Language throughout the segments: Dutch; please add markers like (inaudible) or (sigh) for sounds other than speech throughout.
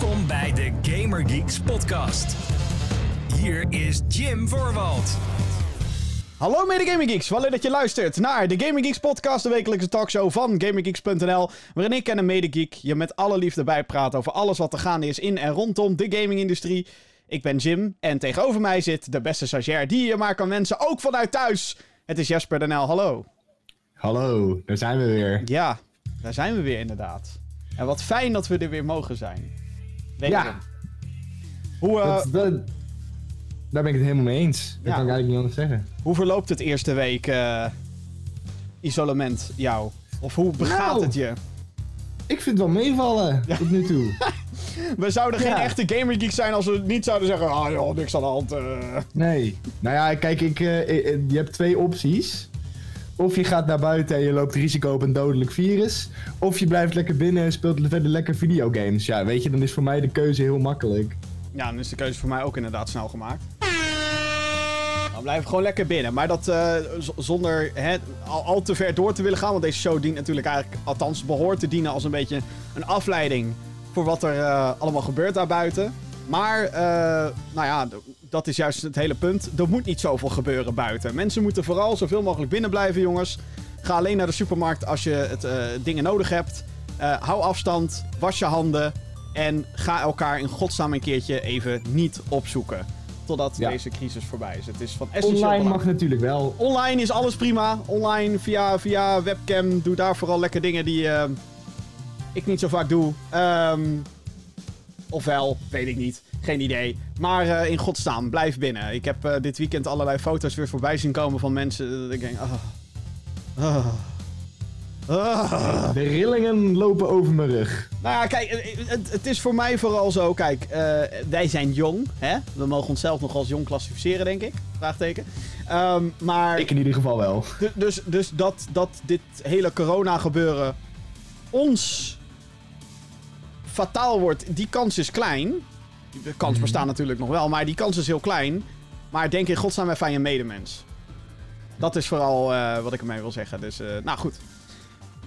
Welkom bij de Gamer Geeks podcast. Hier is Jim Voorwald. Hallo mede Gaming Geeks, wel leuk dat je luistert naar de Gaming Geeks podcast, de wekelijkse talkshow van GamingGeeks.nl, waarin ik en een medegeek je met alle liefde bijpraat over alles wat er gaande is in en rondom de gamingindustrie. Ik ben Jim en tegenover mij zit de beste stagiair die je maar kan wensen, ook vanuit thuis. Het is Jasper Denel, hallo. Hallo, daar zijn we weer. Ja, daar zijn we weer inderdaad. En wat fijn dat we er weer mogen zijn. Ja. Hoe, eh, Dat, dat- daar ben ik het helemaal mee eens. Dat kan ik eigenlijk niet anders zeggen. hoe verloopt het eerste week eh, isolement jou? Of hoe begaat Nou. het je? Ik vind het wel meevallen tot nu toe. (laughs) We zouden geen Ja. echte gamer geeks zijn als we niet zouden zeggen... Ah joh, niks aan de hand. eh." Nee. Nou ja, kijk, ik, je hebt twee opties. Of je gaat naar buiten en je loopt risico op een dodelijk virus. Of je blijft lekker binnen en speelt verder lekker videogames. Ja, weet je, dan is voor mij de keuze heel makkelijk. Ja, dan is de keuze voor mij ook inderdaad snel gemaakt. Dan blijf gewoon lekker binnen. Maar dat eh, zonder hè, al, te ver door te willen gaan. Want deze show dient natuurlijk eigenlijk, althans behoort te dienen als een beetje een afleiding voor wat er eh, allemaal gebeurt daarbuiten. Maar, eh, nou ja, dat is juist het hele punt. Er moet niet zoveel gebeuren buiten. Mensen moeten vooral zoveel mogelijk binnen blijven, jongens. Ga alleen naar de supermarkt als je het, eh, dingen nodig hebt. Eh, hou afstand, was je handen. En ga elkaar in godsnaam een keertje even niet opzoeken. Totdat Ja. deze crisis voorbij is. Het is van essentieel Online belang. mag natuurlijk wel. Online is alles prima. Online via, via webcam. Doe daar vooral lekker dingen die eh, ik niet zo vaak doe. Ofwel, weet ik niet. Geen idee. Maar eh, in godsnaam, blijf binnen. Ik heb eh, dit weekend allerlei foto's weer voorbij zien komen van mensen. Dat ik denk, ah. Ah. Ah. De rillingen lopen over mijn rug. Nou ja, kijk, het, het- is voor mij vooral zo. Kijk, eh, wij zijn jong, hè? We mogen onszelf nog als jong klassificeren, denk ik. Vraagteken. Ehm, maar. Ik in ieder geval wel. Du- Dus, dus dat, dat dit hele corona-gebeuren ons fataal wordt, die kans is klein. De kans bestaat natuurlijk nog wel, maar die kans is heel klein. Maar denk in godsnaam even aan je medemens. Dat is vooral eh, wat ik ermee wil zeggen. Dus, eh, nou goed.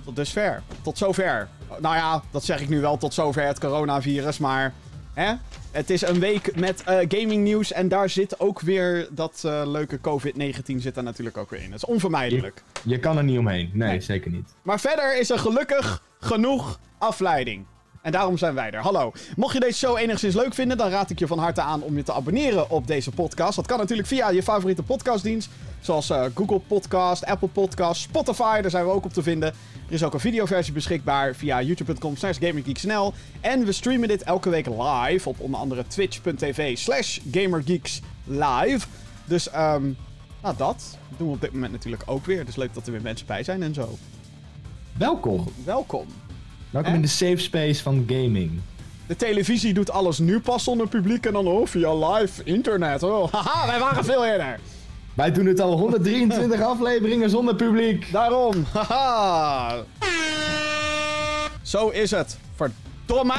Tot dusver. Tot zover. Nou ja, dat zeg ik nu wel tot zover het coronavirus, maar... Hè? Het is een week met eh, gaming nieuws en daar zit ook weer dat leuke COVID-19 zit er natuurlijk ook weer in. Dat is onvermijdelijk. Je kan er niet omheen. Nee, Nee. zeker niet. Maar verder is er gelukkig genoeg afleiding. En daarom zijn wij er. Hallo. Mocht je deze show enigszins leuk vinden, dan raad ik je van harte aan om je te abonneren op deze podcast. Dat kan natuurlijk via je favoriete podcastdienst. Zoals eh, Google Podcast, Apple Podcast, Spotify. Daar zijn we ook op te vinden. Er is ook een videoversie beschikbaar via youtube.com slash. En we streamen dit elke week live op onder andere twitch.tv slash gamergeekslive. Dus, ehm nou dat doen we op dit moment natuurlijk ook weer. Dus leuk dat er weer mensen bij zijn en zo. Welkom. Welkom. Welkom in de safe space van gaming. De televisie doet alles nu pas zonder publiek en dan oh, via live internet. Oh, (laughs) haha, wij waren veel eerder. Wij doen het al 123 (laughs) afleveringen zonder publiek. Daarom, haha. Zo is het. Verdomme.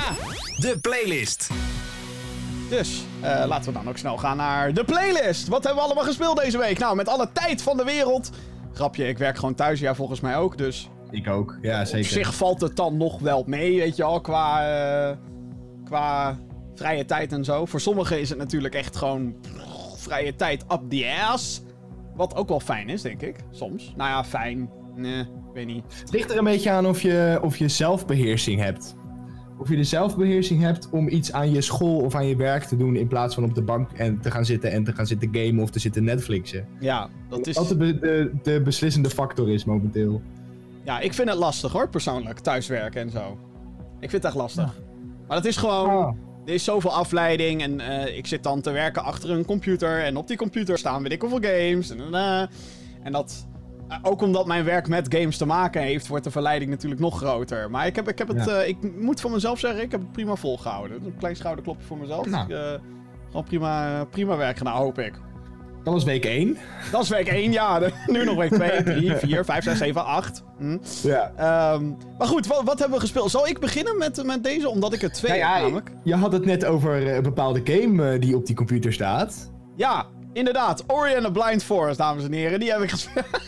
De playlist. Dus, eh, laten we dan ook snel gaan naar de playlist. Wat hebben we allemaal gespeeld deze week? Nou, met alle tijd van de wereld. Grapje, ik werk gewoon thuis. Ja, volgens mij ook. Dus Ik ook. Ja, zeker. op zich valt het dan nog wel mee, weet je wel, qua, eh, qua vrije tijd en zo. Voor sommigen is het natuurlijk echt gewoon vrije tijd up the ass. Wat ook wel fijn is, denk ik. Soms. Nou ja, fijn. Nee, weet niet. Het ligt er een beetje aan of je, of je zelfbeheersing hebt. Of je de zelfbeheersing hebt om iets aan je school of aan je werk te doen in plaats van op de bank en te gaan zitten en te gaan zitten gamen of te zitten Netflixen. Ja, dat is... De, be- de, de beslissende factor is momenteel. Ja, ik vind het lastig hoor, persoonlijk. Thuiswerken en zo. Ik vind het echt lastig. Maar het is gewoon... Er is zoveel afleiding en eh, ik zit dan te werken achter een computer. En op die computer staan weet ik hoeveel games. En, eh, en dat... eh, ook omdat mijn werk met games te maken heeft, wordt de verleiding natuurlijk nog groter. Maar ik, heb, ik, heb het, Ja. ik moet van mezelf zeggen, ik heb het prima volgehouden. Een klein schouderklopje voor mezelf. Nou. Ik, gewoon prima, prima werk gedaan, hoop ik. Dat was week 1. Dat is week 1, ja. (laughs) Nu nog week 2, 3, 4, 5, 6, 7, 8. Hm. Ja. Ehm, maar goed, wat, wat hebben we gespeeld? Zal ik beginnen met, met deze? Omdat ik er twee Nou ja, heb namelijk. Je had het net over eh, een bepaalde game eh, die op die computer staat. Ja, inderdaad. Ori and the Blind Forest, dames en heren. Die heb ik gespeeld. (laughs)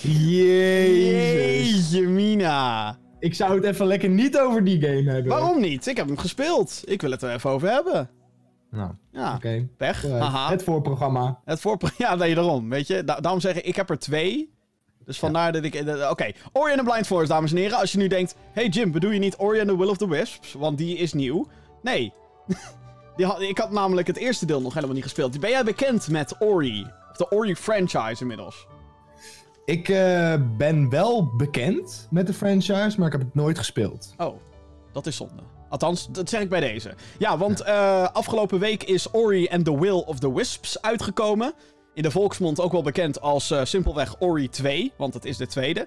Jezus. Jeetje mina. ik zou het even lekker niet over die game hebben. Waarom niet? Ik heb hem gespeeld. Ik wil het er even over hebben. Nou, Ja, oké. Haha. Het voorprogramma. Het voorpro... (laughs) Ja, nee, daarom. Weet je, Da- daarom zeg ik, ik heb er twee. Dus vandaar dat ik... eh, Oké, Ori and the Blind Forest, dames en heren. Als je nu denkt, hey Jim, bedoel je niet Ori and the Will of the Wisps? Want die is nieuw. Nee. (laughs) die had, ik had namelijk het eerste deel nog helemaal niet gespeeld. Ben jij bekend met Ori? Of de Ori franchise inmiddels? Ik eh, ben wel bekend met de franchise, maar ik heb het nooit gespeeld. Oh, dat is zonde. Althans, dat zeg ik bij deze. Ja, want eh, afgelopen week is Ori and the Will of the Wisps uitgekomen. In de volksmond ook wel bekend als eh, simpelweg Ori 2, want het is de tweede.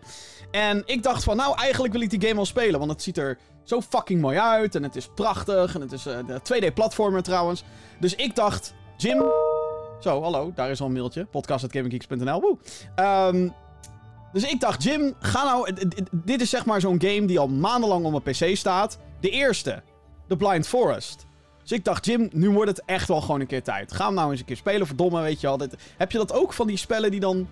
En ik dacht van, nou, eigenlijk wil ik die game wel spelen, want het ziet er zo fucking mooi uit. En het is prachtig, en het is eh, de 2D-platformer trouwens. Dus ik dacht, Jim... Zo, hallo, daar is al een mailtje. Podcast.gaminggeeks.nl, woe. Ehm, dus ik dacht, Jim, ga nou... Dit is zeg maar zo'n game die al maandenlang op mijn PC staat. De eerste. The Blind Forest. Dus ik dacht, Jim, nu wordt het echt wel gewoon een keer tijd. Ga hem nou eens een keer spelen, verdomme, weet je wel. Dit- heb je dat ook van die spellen die dan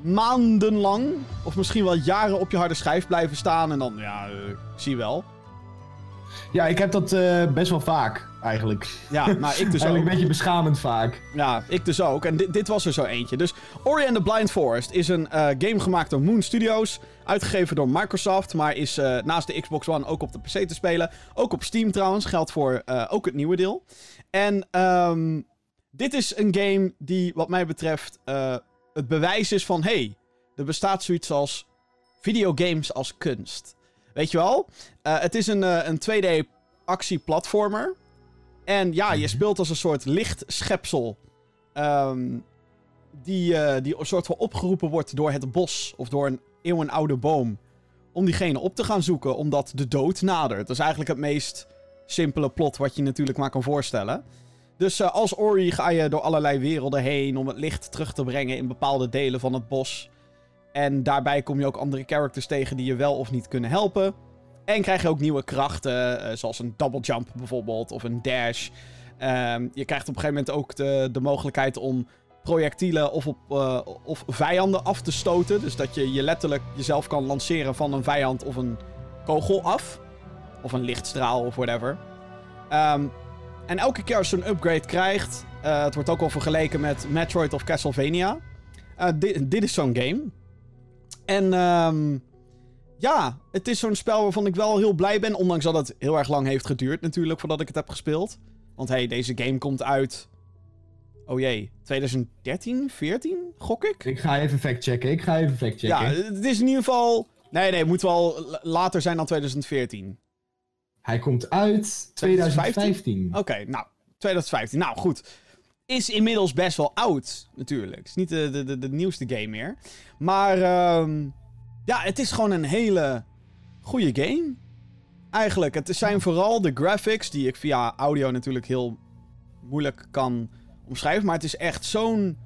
maandenlang... of misschien wel jaren op je harde schijf blijven staan... en dan, ja, ik zie wel. Ja, ik heb dat eh, best wel vaak, eigenlijk. Ja, (laughs) nou, ik dus Eigenlijk ook. een beetje beschamend vaak. Ja, ik dus ook. En dit, dit was er zo eentje. Dus Ori and the Blind Forest is een eh, game gemaakt door Moon Studios. Uitgegeven door Microsoft. Maar is eh, naast de Xbox One ook op de PC te spelen. Ook op Steam trouwens. Geldt voor eh, ook het nieuwe deel. En ehm, dit is een game die wat mij betreft eh, het bewijs is van... Hey, er bestaat zoiets als videogames als kunst. Weet je wel? Het is een, een 2D actie-platformer. En ja, je speelt als een soort lichtschepsel. ehm, die, die een soort van opgeroepen wordt door het bos of door een eeuwenoude boom. Om diegene op te gaan zoeken, omdat de dood nadert. Dat is eigenlijk het meest simpele plot wat je natuurlijk maar kan voorstellen. Dus eh, als Ori ga je door allerlei werelden heen om het licht terug te brengen in bepaalde delen van het bos. En daarbij kom je ook andere characters tegen die je wel of niet kunnen helpen. En krijg je ook nieuwe krachten, eh, zoals een double jump bijvoorbeeld, of een dash. Ehm, je krijgt op een gegeven moment ook de, de mogelijkheid om projectielen of, op, eh, of vijanden af te stoten. Dus dat je je letterlijk jezelf kan lanceren van een vijand of een kogel af. Of een lichtstraal of whatever. Ehm, en elke keer als je een upgrade krijgt, eh, het wordt ook wel vergeleken met Metroid of Castlevania. Eh, dit, dit is zo'n game. En ehm, ja, het is zo'n spel waarvan ik wel heel blij ben. Ondanks dat het heel erg lang heeft geduurd natuurlijk voordat ik het heb gespeeld. Want hey, deze game komt uit... Oh jee, 2013, 14, gok ik? Ik ga even factchecken. Ik ga even factchecken. Ja, het is in ieder geval... Nee, nee, het moet wel later zijn dan 2014. Hij komt uit 2015. Oké, nou, 2015. Nou, goed. Is inmiddels best wel oud, natuurlijk. Het is niet de, de, de, de nieuwste game meer. Maar ehm, ja, het is gewoon een hele goede game. Eigenlijk, het zijn vooral de graphics die ik via audio natuurlijk heel moeilijk kan omschrijven. Maar het is echt zo'n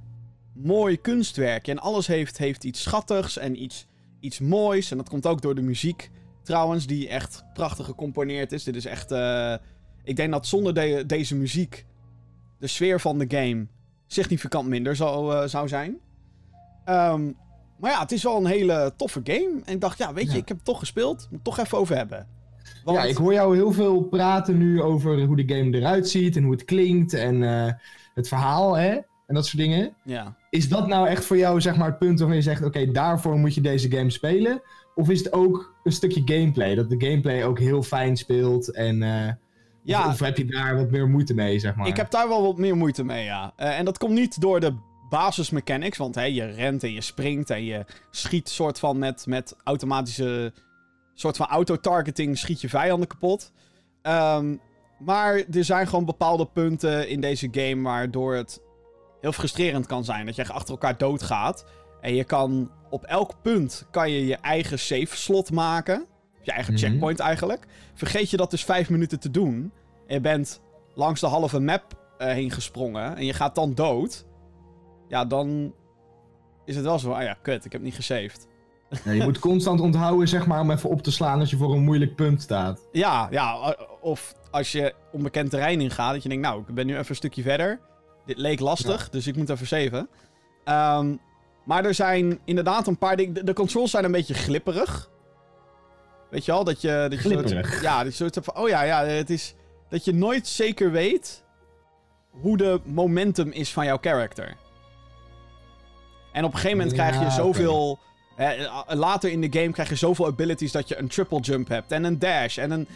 mooi kunstwerk. En alles heeft, heeft iets schattigs en iets, iets moois. En dat komt ook door de muziek trouwens, die echt prachtig gecomponeerd is. Dit is echt... eh, ik denk dat zonder de- deze muziek de sfeer van de game significant minder zou, eh, zou zijn. Ehm, maar ja, het is wel een hele toffe game. En ik dacht, ja, weet je, Ja. ik heb het toch gespeeld. Moet het toch even over hebben. Want, Ja, ik hoor jou heel veel praten nu over hoe de game eruit ziet en hoe het klinkt en eh, het verhaal, hè? En dat soort dingen. ja. Is dat nou echt voor jou, zeg maar, het punt waarvan je zegt: oké, daarvoor moet je deze game spelen? Of is het ook een stukje gameplay? Dat de gameplay ook heel fijn speelt en. eh, Ja. of, of heb je daar wat meer moeite mee, zeg maar? Ik heb daar wel wat meer moeite mee, ja. Eh, en dat komt niet door de basismechanics, want hè, je rent en je springt en je schiet soort van met, met automatische... soort van auto-targeting schiet je vijanden kapot. Ehm, maar er zijn gewoon bepaalde punten in deze game waardoor het heel frustrerend kan zijn. Dat je achter elkaar doodgaat. En je kan op elk punt kan je je eigen save slot maken. Je eigen Mhm. checkpoint eigenlijk. Vergeet je dat dus vijf minuten te doen. En je bent langs de halve map eh, heen gesprongen. En je gaat dan dood. Ja, dan is het wel zo. Ah ja, kut, ik heb niet gesaved. Ja, je moet constant onthouden, zeg maar, om even op te slaan als je voor een moeilijk punt staat. Ja, ja, o- of als je onbekend terrein ingaat, dat je denkt, nou, ik ben nu even een stukje verder. Dit leek lastig, dus ik moet even saven. Ehm, maar er zijn inderdaad een paar dingen. De, de controls zijn een beetje glipperig. Weet je wel? Dat je, dat je ja, dat je hebt van, oh ja, ja, het is dat je nooit zeker weet hoe de momentum is van jouw character. En op een gegeven moment krijg je zoveel... hè, later in de game krijg je zoveel abilities dat je een triple jump hebt en een dash en een...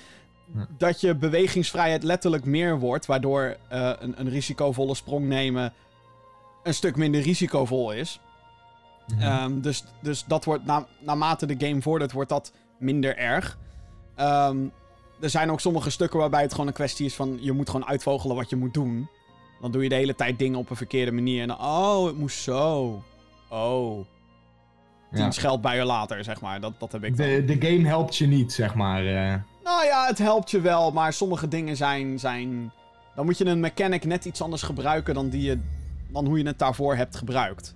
Dat je bewegingsvrijheid letterlijk meer wordt, waardoor eh, een, een risicovolle sprong nemen een stuk minder risicovol is. Mhm. Ehm, dus, dus dat wordt, na, naarmate de game vordert, wordt dat minder erg. Ehm, er zijn ook sommige stukken waarbij het gewoon een kwestie is van... je moet gewoon uitvogelen wat je moet doen. Dan doe je de hele tijd dingen op een verkeerde manier. En dan, oh, het moest zo. Oh. Tien Ja. scheldbuien later, zeg maar. Dat, dat heb ik. De, de game helpt je niet, zeg maar. eh. Nou ja, het helpt je wel, maar sommige dingen zijn, zijn... Dan moet je een mechanic net iets anders gebruiken dan, die je, dan hoe je het daarvoor hebt gebruikt.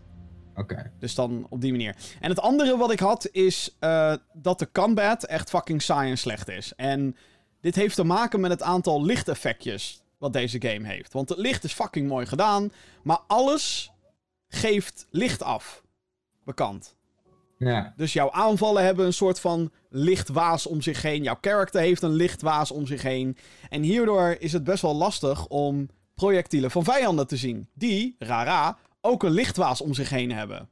Oké. Dus dan op die manier. En het andere wat ik had is eh, dat de combat echt fucking saai en slecht is. En dit heeft te maken met het aantal lichteffectjes wat deze game heeft. Want het licht is fucking mooi gedaan, maar alles geeft licht af. Bekend. Ja. Dus jouw aanvallen hebben een soort van lichtwaas om zich heen. Jouw character heeft een lichtwaas om zich heen. En hierdoor is het best wel lastig om projectielen van vijanden te zien. Die, rara, ook een lichtwaas om zich heen hebben.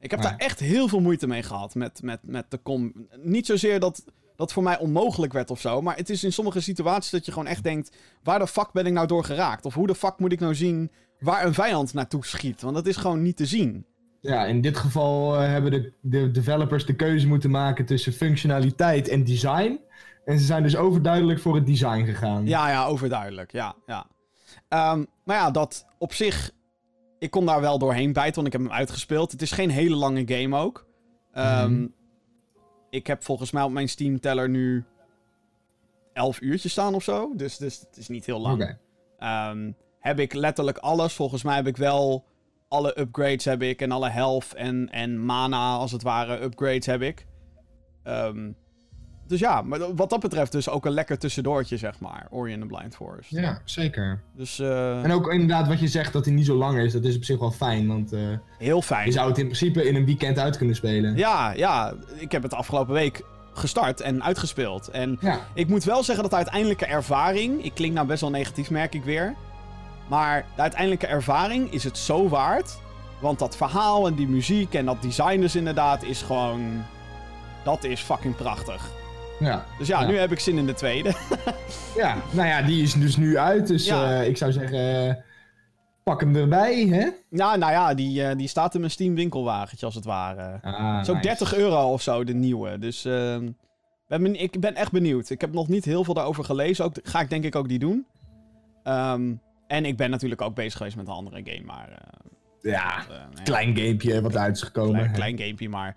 Ik heb Ja. daar echt heel veel moeite mee gehad met, met, met de com. Niet zozeer dat dat voor mij onmogelijk werd of zo. Maar het is in sommige situaties dat je gewoon echt denkt... waar de fuck ben ik nou door geraakt? Of hoe de fuck moet ik nou zien waar een vijand naartoe schiet? Want dat is gewoon niet te zien. Ja, in dit geval eh, hebben de, de developers de keuze moeten maken tussen functionaliteit en design. En ze zijn dus overduidelijk voor het design gegaan. Ja, ja, overduidelijk. Ja, ja. Ehm, maar ja, dat op zich... Ik kon daar wel doorheen bijten, want ik heb hem uitgespeeld. Het is geen hele lange game ook. Ehm, Mhm. Ik heb volgens mij op mijn Steam-teller nu 11 uurtjes staan of zo. Dus, dus het is niet heel lang. Ehm, heb ik letterlijk alles. Volgens mij heb ik wel alle upgrades heb ik. En alle health en, en mana, als het ware, upgrades heb ik. Ehm, dus ja, maar wat dat betreft dus ook een lekker tussendoortje, zeg maar. Ori and the Blind Forest. Ja, zeker. Dus eh, En ook inderdaad wat je zegt dat hij niet zo lang is, dat is op zich wel fijn. Want eh, heel je fijn. zou het in principe in een weekend uit kunnen spelen. Ja, ja. Ik heb het afgelopen week gestart en uitgespeeld. En Ja. Ik moet wel zeggen dat de uiteindelijke ervaring. Ik klink nou best wel negatief, merk ik weer. Maar de uiteindelijke ervaring is het zo waard. Want dat verhaal en die muziek en dat design dus inderdaad is gewoon. Dat is fucking prachtig. Ja. Dus ja, Ja. nu heb ik zin in de tweede. (laughs) ja, nou ja, die is dus nu uit. Dus Ja. eh, ik zou zeggen, pak hem erbij, hè? nou, nou ja, die, eh, die staat in mijn Steam winkelwagentje als het ware. Ah, Zo nice. 30 euro of zo, de nieuwe. Dus ehm, ben ik ben echt benieuwd. Ik heb nog niet heel veel daarover gelezen. Ook, ga ik denk ik ook die doen. Ehm, en ik ben natuurlijk ook bezig geweest met een andere game. Maar eh, Ja, eh, nou ja, klein gamepje wat uit is gekomen. klein, klein gamepje maar.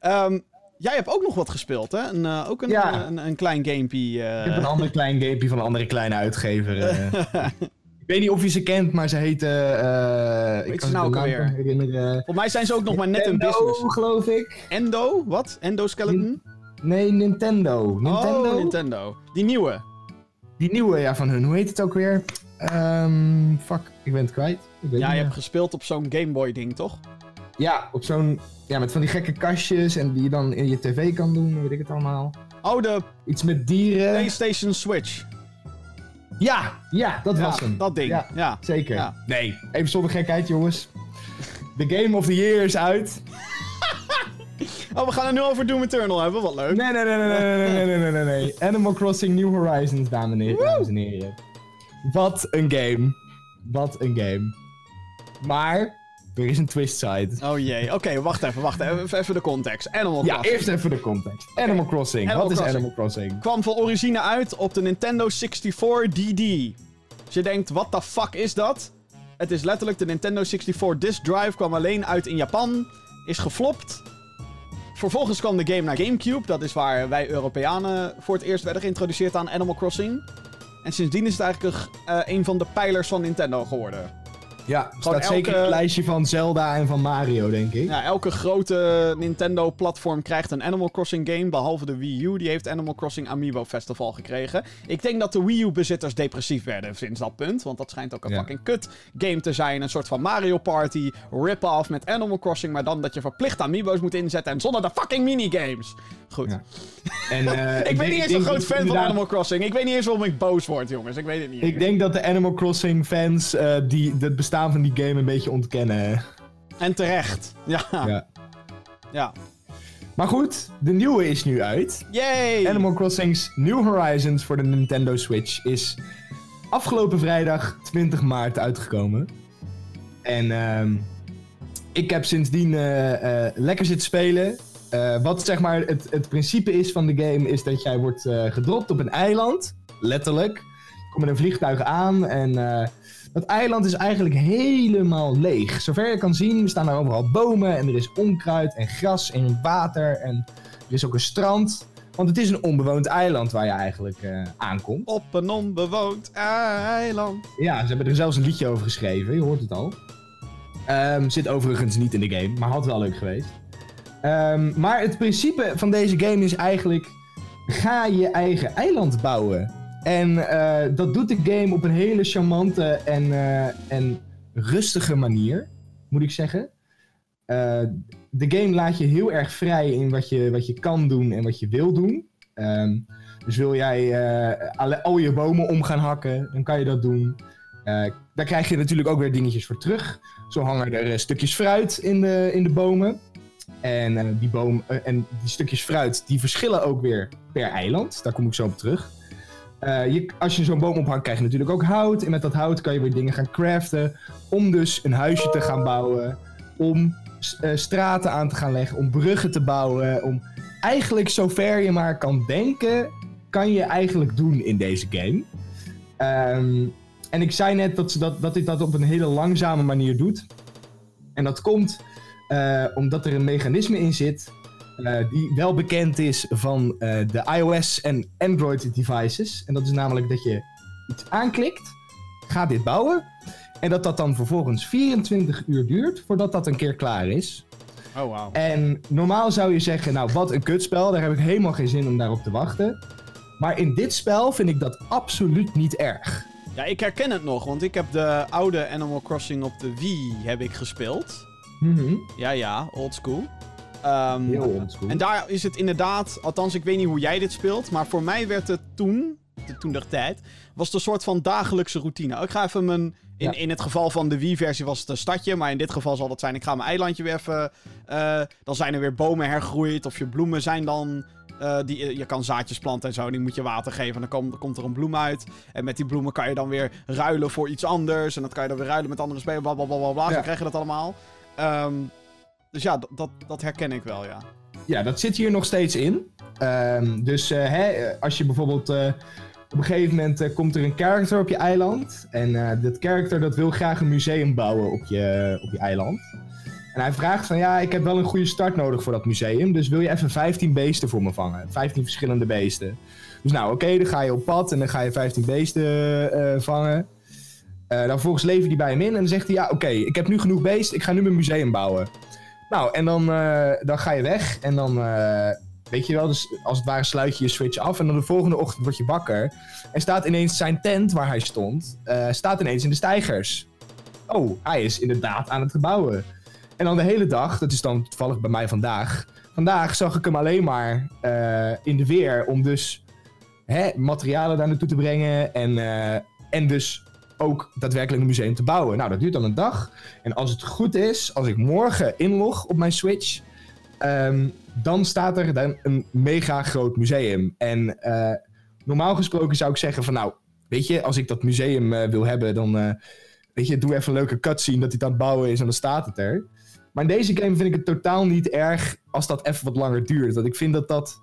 Ehm, jij hebt ook nog wat gespeeld, hè? Een, eh, ook een, Ja. een, een, klein gamepje. Ik heb een ander klein gamepje van een andere kleine uitgever. (laughs) ik weet niet of je ze kent, maar ze eh Weet ik ze kan nou niet herinneren. Volgens mij zijn ze ook nog maar net in Nintendo, business. geloof ik. Endo? Wat? Endo Skeleton? Nee, Nintendo. Nintendo? Oh, Nintendo. Die nieuwe. Die nieuwe ja, van hun. Hoe heet het ook weer? Ehm fuck, ik ben het kwijt. Ik weet Ja, je hebt gespeeld op zo'n Game Boy ding, toch? Ja, op zo'n... Ja, met van die gekke kastjes en die je dan in je tv kan doen, weet ik het allemaal. Oh, de Iets met dieren. PlayStation Switch. Ja, ja, dat was hem. dat ding. Ja. Ja. Zeker. Ja. Nee, even zonder gekheid, jongens. The Game of the Year is uit. (laughs) Oh, we gaan het nu over Doom Eternal hebben. Wat leuk. Nee, nee, nee, nee, nee, nee, nee, nee, nee, nee, nee. Animal Crossing New Horizons, dames en heren. Wat een game. Wat een game. Maar, er is een twist side. Oh jee. Oké, wacht even, wacht even. Even de context. Animal Ja, Crossing. eerst even de context. Animal Crossing. Animal Wat is. Animal Crossing? kwam van origine uit op de Nintendo 64 DD. Dus je denkt, wat the fuck is dat? Het is letterlijk de Nintendo 64 disk drive, kwam alleen uit in Japan, is geflopt. Vervolgens kwam de game naar Gamecube, dat is waar wij Europeanen voor het eerst werden geïntroduceerd aan Animal Crossing. En sindsdien is het eigenlijk een, eh, een van de pijlers van Nintendo geworden. Ja, staat zeker in elke- het lijstje van Zelda en van Mario, denk ik. Ja, elke grote Nintendo-platform krijgt een Animal Crossing game. Behalve de Wii U, die heeft Animal Crossing Amiibo Festival gekregen. Ik denk dat de Wii U-bezitters depressief werden sinds dat punt. Want dat schijnt ook een Ja. fucking kut game te zijn. Een soort van Mario Party rip-off met Animal Crossing. Maar dan dat je verplicht Amiibo's moet inzetten. En zonder de fucking minigames. Goed. Ja. (laughs) En, eh, ik ben denk- niet eens een groot dat fan van Animal Crossing. Ik weet niet eens waarom ik boos word, jongens. Ik weet het niet. Ik denk dat de Animal Crossing fans eh, die het bestaan van die game een beetje ontkennen. En terecht. Ja. ja. Ja. Maar goed, de nieuwe is nu uit. Yay! Animal Crossing's New Horizons voor de Nintendo Switch is afgelopen vrijdag 20 maart uitgekomen. En ehm, ik heb sindsdien eh, eh, lekker zitten spelen. Eh, wat zeg maar het, het principe is van de game is dat jij wordt gedropt op een eiland. Letterlijk. Je komt met een vliegtuig aan en dat eiland is eigenlijk helemaal leeg. Zover je kan zien staan er overal bomen en er is onkruid en gras en water en er is ook een strand. Want het is een onbewoond eiland waar je eigenlijk eh, aankomt. Op een onbewoond eiland. Ja, ze hebben er zelfs een liedje over geschreven, je hoort het al. Ehm, zit overigens niet in de game, maar had wel leuk geweest. Ehm, maar het principe van deze game is eigenlijk: ga je eigen eiland bouwen. En eh, dat doet de game op een hele charmante en, eh, en rustige manier, moet ik zeggen. Eh, de game laat je heel erg vrij in wat je, wat je kan doen en wat je wil doen. Ehm, dus wil jij alle, al je bomen om gaan hakken, dan kan je dat doen. Daar krijg je natuurlijk ook weer dingetjes voor terug. Zo hangen er stukjes fruit in de, in de bomen. En, die boom, en die stukjes fruit die verschillen ook weer per eiland. Daar kom ik zo op terug. Eh, je, als je zo'n boom ophangt, krijg je natuurlijk ook hout. En met dat hout kan je weer dingen gaan craften. Om dus een huisje te gaan bouwen. Om eh, straten aan te gaan leggen. Om bruggen te bouwen. Om eigenlijk zover je maar kan denken, kan je eigenlijk doen in deze game. Ehm, en ik zei net dat, ze dat, dat dit dat op een hele langzame manier doet. En dat komt eh, omdat er een mechanisme in zit. Eh, die wel bekend is van eh, de iOS en Android devices. En dat is namelijk dat je iets aanklikt, ga dit bouwen. En dat dat dan vervolgens 24 uur duurt voordat dat een keer klaar is. Oh, wauw. En normaal zou je zeggen, nou wat een kutspel, daar heb ik helemaal geen zin om daarop te wachten. Maar in dit spel vind ik dat absoluut niet erg. Ja, ik herken het nog, want ik heb de oude Animal Crossing op de Wii heb ik gespeeld. Mhm. Ja, ja, old school. Heel oldschool. En daar is het inderdaad, althans ik weet niet hoe jij dit speelt, maar voor mij werd het toen, de, toen der tijd, was het een soort van dagelijkse routine. Ik ga even mijn, in, Ja. in het geval van de Wii-versie was het een stadje, maar in dit geval zal het zijn, ik ga mijn eilandje weer even, eh, dan zijn er weer bomen hergroeid of je bloemen zijn dan... eh, die, je kan zaadjes planten en zo, die moet je water geven. En dan komt, komt er een bloem uit. En met die bloemen kan je dan weer ruilen voor iets anders. En dat kan je dan weer ruilen met andere spelers. Blablabla. Zo Ja. krijg je dat allemaal. Ehm, dus ja, dat, dat, herken ik wel, ja. Ja, dat zit hier nog steeds in. Ehm, dus eh, hè, als je bijvoorbeeld... eh, op een gegeven moment eh, komt er een character op je eiland. En dat character dat wil graag een museum bouwen op je, op je eiland. En hij vraagt van ja, ik heb wel een goede start nodig voor dat museum. Dus wil je even 15 beesten voor me vangen? 15 verschillende beesten. Dus nou oké, dan ga je op pad en dan ga je 15 beesten vangen. Dan vervolgens lever die bij hem in en dan zegt hij ja oké, ik heb nu genoeg beest, ik ga nu mijn museum bouwen. Nou, en dan, eh, dan ga je weg en dan, eh, weet je wel, dus als het ware sluit je je switch af en dan de volgende ochtend word je wakker. En staat ineens zijn tent waar hij stond, eh, staat ineens in de stijgers. Oh, hij is inderdaad aan het gebouwen. En dan de hele dag, dat is dan toevallig bij mij vandaag. Vandaag zag ik hem alleen maar in de weer om dus hè, materialen daar naartoe te brengen. En, en dus ook daadwerkelijk een museum te bouwen. Nou, dat duurt dan een dag. En als het goed is, als ik morgen inlog op mijn Switch, ehm, dan staat er dan een mega groot museum. En eh, normaal gesproken zou ik zeggen van nou, weet je, als ik dat museum eh, wil hebben, dan eh, weet je, doe even een leuke cutscene dat hij aan het bouwen is en dan staat het er. Maar in deze game vind ik het totaal niet erg als dat even wat langer duurt. Want ik vind dat dat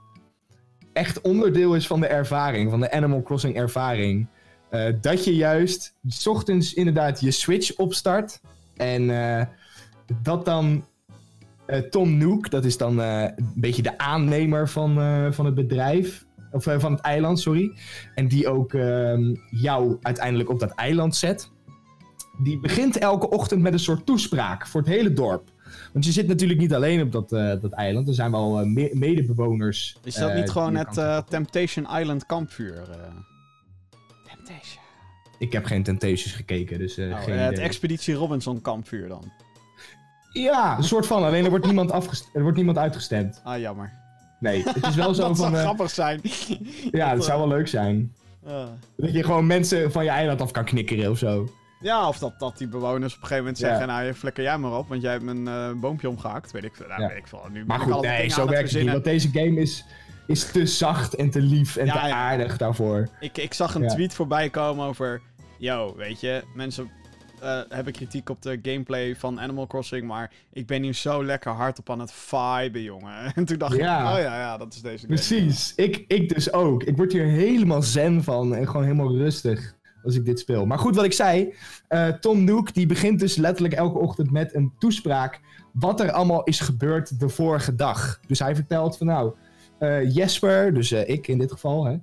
echt onderdeel is van de ervaring, van de Animal Crossing ervaring. Eh, dat je juist 's ochtends inderdaad je Switch opstart. En eh, dat dan eh, Tom Nook, dat is dan een beetje de aannemer van, van het bedrijf. Of van het eiland, sorry. En die ook ehm, jou uiteindelijk op dat eiland zet. die begint elke ochtend met een soort toespraak voor het hele dorp. Want je zit natuurlijk niet alleen op dat, dat eiland. Er zijn wel me- medebewoners. Is dat niet gewoon het Temptation Island kampvuur? Temptation. Ik heb geen Temptations gekeken, dus eh, Nou, geen eh, het idee. Expeditie Robinson kampvuur dan. Ja, een soort van. Alleen er wordt niemand, er wordt niemand uitgestemd. Ah, jammer. Nee, het is wel zo (laughs) dat van... zou eh, grappig zijn. ja, dat zou wel leuk zijn. Eh, Dat je gewoon mensen van je eiland af kan knikkeren of zo. ja, of dat, dat die bewoners op een gegeven moment Ja. zeggen... Nou, je flikker jij maar op, want jij hebt mijn eh, boompje omgehakt. Weet ik veel. Nou, Ja. weet ik veel. Nu Maar goed, altijd nee, zo werkt het niet. Want deze game is, is te zacht en te lief en Ja, te ja. aardig daarvoor. Ik, ik zag een tweet voorbij komen over... Yo, weet je, mensen eh, hebben kritiek op de gameplay van Animal Crossing... maar ik ben hier zo lekker hard op aan het viben, jongen. (laughs) En toen dacht ik, oh ja, ja, dat is deze game. Precies. Ik, ik dus ook. Ik word hier helemaal zen van en gewoon helemaal rustig als ik dit speel. Maar goed, wat ik zei. eh, Tom Nook die begint dus letterlijk elke ochtend met een toespraak. Wat er allemaal is gebeurd de vorige dag. Dus hij vertelt van nou. Eh, Jesper, dus eh, ik in dit geval, hè,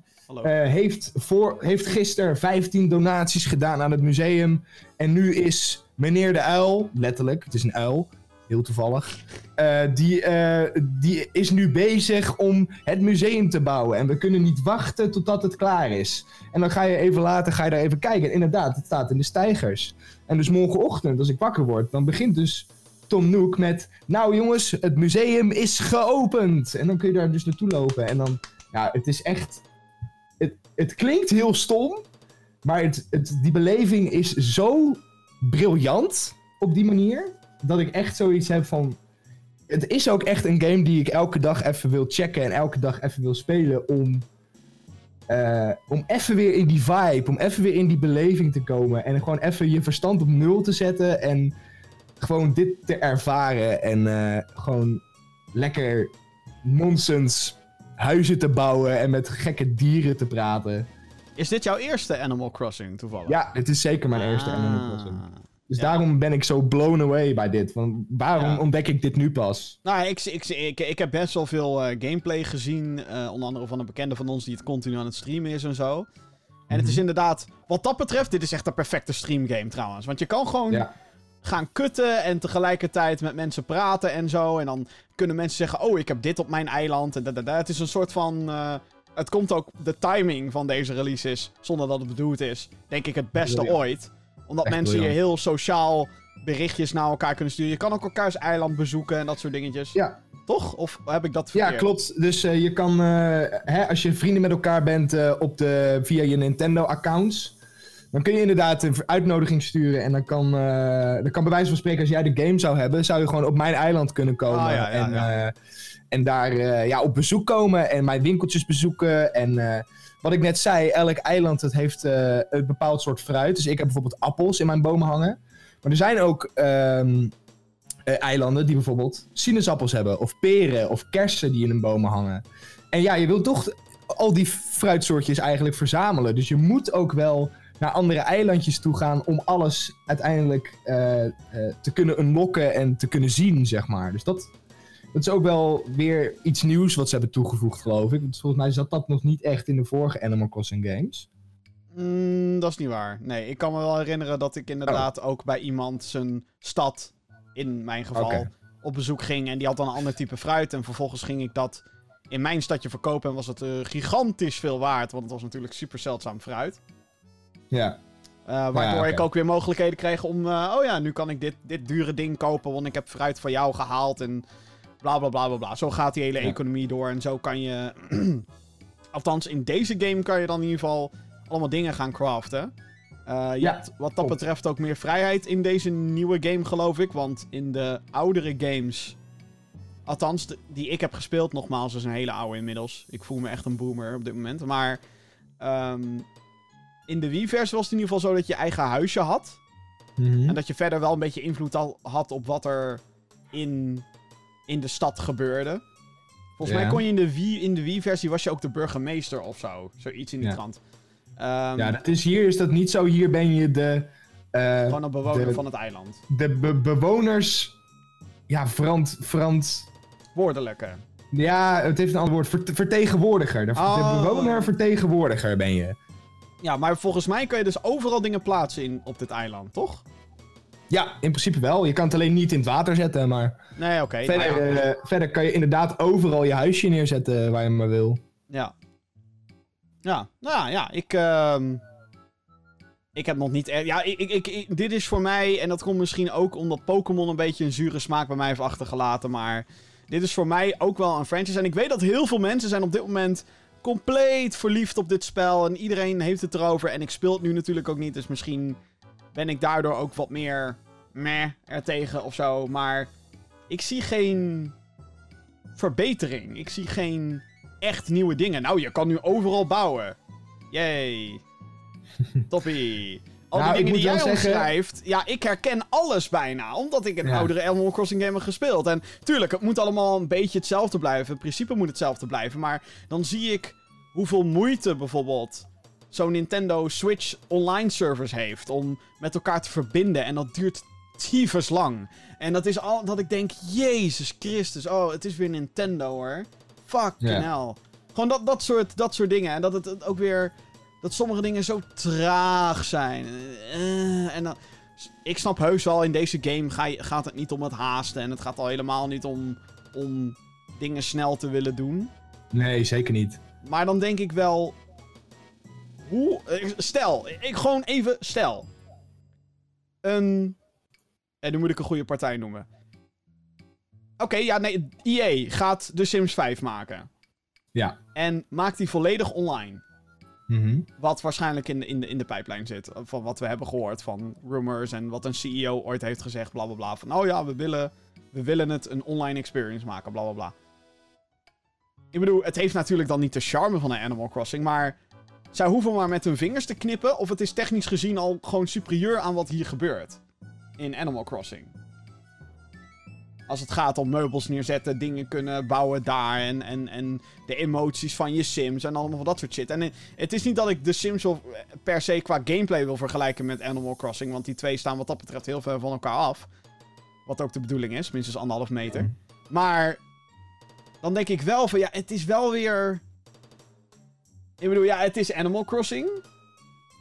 eh, heeft, voor, heeft gisteren 15 donaties gedaan aan het museum. En nu is meneer de uil, letterlijk, het is een uil, heel toevallig. die, eh, die is nu bezig om het museum te bouwen. En we kunnen niet wachten totdat het klaar is. En dan ga je even later ga je daar even kijken. En inderdaad, het staat in de stijgers. En dus morgenochtend, als ik wakker word, dan begint dus Tom Nook met... Nou jongens, het museum is geopend. En dan kun je daar dus naartoe lopen. En dan, ja, het is echt... Het, het klinkt heel stom, maar het, het, die beleving is zo briljant op die manier, dat ik echt zoiets heb van... Het is ook echt een game die ik elke dag even wil checken en elke dag even wil spelen om... eh, om even weer in die vibe, om even weer in die beleving te komen. En gewoon even je verstand op nul te zetten en gewoon dit te ervaren. En eh, gewoon lekker nonsens huizen te bouwen en met gekke dieren te praten. Is dit jouw eerste Animal Crossing toevallig? Ja, dit is zeker mijn eerste Ah. Animal Crossing. Dus Ja. daarom ben ik zo blown away bij dit. Van, waarom Ja. ontdek ik dit nu pas? Nou, ik, ik, ik, ik heb best wel veel eh, gameplay gezien. eh, onder andere van een bekende van ons die het continu aan het streamen is en zo. En het is Mhm. inderdaad, wat dat betreft, dit is echt een perfecte streamgame trouwens. Want je kan gewoon Ja, gaan kutten en tegelijkertijd met mensen praten en zo. En dan kunnen mensen zeggen, oh, ik heb dit op mijn eiland. En da, da, da. Het is een soort van... eh, het komt ook, de timing van deze release is, zonder dat het bedoeld is, denk ik het beste ooit. Omdat Echt mensen hier heel sociaal berichtjes naar elkaar kunnen sturen. Je kan ook elkaars eiland bezoeken en dat soort dingetjes. ja, Toch? Of heb ik dat ja verkeerd? klopt. Dus eh, je kan, eh, hè, als je vrienden met elkaar bent op de, via je Nintendo-accounts... Dan kun je inderdaad een uitnodiging sturen. En dan kan, eh, dan kan bij wijze van spreken, als jij de game zou hebben, zou je gewoon op mijn eiland kunnen komen. Ah, ja, ja, en, ja. eh, en daar eh, ja, op bezoek komen en mijn winkeltjes bezoeken. En wat ik net zei, elk eiland het heeft een bepaald soort fruit. Dus ik heb bijvoorbeeld appels in mijn bomen hangen. Maar er zijn ook ehm, eh, eilanden die bijvoorbeeld sinaasappels hebben. Of peren of kersen die in hun bomen hangen. En ja, je wilt toch al die fruitsoortjes eigenlijk verzamelen. Dus je moet ook wel naar andere eilandjes toe gaan om alles uiteindelijk eh, eh, te kunnen unlocken en te kunnen zien, zeg maar. Dus dat, dat is ook wel weer iets nieuws wat ze hebben toegevoegd, geloof ik. Want volgens mij zat dat nog niet echt in de vorige Animal Crossing games. Mm, dat is niet waar. Nee, ik kan me wel herinneren dat ik inderdaad ook bij iemand zijn stad, in mijn geval, op bezoek ging. En die had dan een ander type fruit. En vervolgens ging ik dat in mijn stadje verkopen. En was het eh, gigantisch veel waard. Want het was natuurlijk super zeldzaam fruit. Ja, Eh, waardoor ja, oké. ik ook weer mogelijkheden kreeg om... eh, oh ja, nu kan ik dit, dit dure ding kopen, want ik heb fruit van jou gehaald. En bla bla bla bla bla. Zo gaat die hele Ja. economie door. En zo kan je... (clears throat) Althans, in deze game kan je dan in ieder geval allemaal dingen gaan craften. Eh, je Ja, hebt wat dat betreft ook meer vrijheid in deze nieuwe game, geloof ik. Want in de oudere games... Althans, de- die ik heb gespeeld, nogmaals, is een hele oude inmiddels. Ik voel me echt een boomer op dit moment. Maar ehm, in de Wii-versie was het in ieder geval zo dat je eigen huisje had. Mhm. En dat je verder wel een beetje invloed al had op wat er in, in de stad gebeurde. Volgens Ja. mij kon je in de Wii, in de Wii-versie was je ook de burgemeester of zo. Zoiets in die Ja. trant. Ehm, ja, dat is hier is dat niet zo. Hier ben je de, eh, gewoon een bewoner de- van het eiland. de be- bewoners. Ja, verant, verant. Woordelijke. Ja, het heeft een ander woord. Verte- vertegenwoordiger. De, Oh. de bewoner-vertegenwoordiger ben je. Ja, maar volgens mij kan je dus overal dingen plaatsen in, op dit eiland, toch? Ja, in principe wel. Je kan het alleen niet in het water zetten, maar Nee, oké. verder, nou ja. eh, verder kan je inderdaad overal je huisje neerzetten waar je maar wil. Ja. Ja, nou ja, ik. ehm, ik heb nog niet. Ja, ik, ik- dit is voor mij. En dat komt misschien ook omdat Pokémon een beetje een zure smaak bij mij heeft achtergelaten. Maar dit is voor mij ook wel een franchise. En ik weet dat heel veel mensen zijn op dit moment compleet verliefd op dit spel. En iedereen heeft het erover. En ik speel het nu natuurlijk ook niet. Dus misschien ben ik daardoor ook wat meer meh ertegen of zo. Maar ik zie geen verbetering. Ik zie geen echt nieuwe dingen. Nou, je kan nu overal bouwen. Yay. (laughs) Toppie. Al Nou, die dingen die jij wel zeggen- omschrijft, ja, ik herken alles bijna. Omdat ik een Ja. oudere Animal Crossing game heb gespeeld. En tuurlijk, het moet allemaal een beetje hetzelfde blijven. In principe moet hetzelfde blijven. Maar dan zie ik hoeveel moeite bijvoorbeeld zo'n Nintendo Switch online service heeft. Om met elkaar te verbinden. En dat duurt tyfus lang. En dat is al dat ik denk, Jezus Christus. Oh, het is weer Nintendo hoor. Fucking hell. Gewoon dat, dat, soort, dat soort dingen. En dat het- het ook weer... Dat sommige dingen zo traag zijn. Eh, en dan... Ik snap heus wel, in deze game ga je, gaat het niet om het haasten. En het gaat al helemaal niet om, om dingen snel te willen doen. Nee, zeker niet. Maar dan denk ik wel... Hoe... eh, Stel, ik gewoon even stel. Een... En nu moet ik een goede partij noemen. Oké, ja, nee. EA gaat The Sims 5 maken. Ja. En maakt die volledig online. Mhm. Wat waarschijnlijk in de, in, in de pijplijn zit. Van wat we hebben gehoord van rumors en wat een CEO ooit heeft gezegd. Bla bla bla. Van oh ja, we willen, we willen het een online experience maken. Bla bla bla. Ik bedoel, het heeft natuurlijk dan niet de charme van een Animal Crossing. Maar zij hoeven maar met hun vingers te knippen. Of het is technisch gezien al gewoon superieur aan wat hier gebeurt. In Animal Crossing. Als het gaat om meubels neerzetten, dingen kunnen bouwen daar. En, en, en de emoties van je Sims en allemaal van dat soort shit. En eh, het is niet dat ik de Sims wil- per se qua gameplay wil vergelijken met Animal Crossing. Want die twee staan wat dat betreft heel ver van elkaar af. Wat ook de bedoeling is, minstens anderhalf meter. Maar dan denk ik wel van ja, het is wel weer. Ik bedoel, ja, het is Animal Crossing.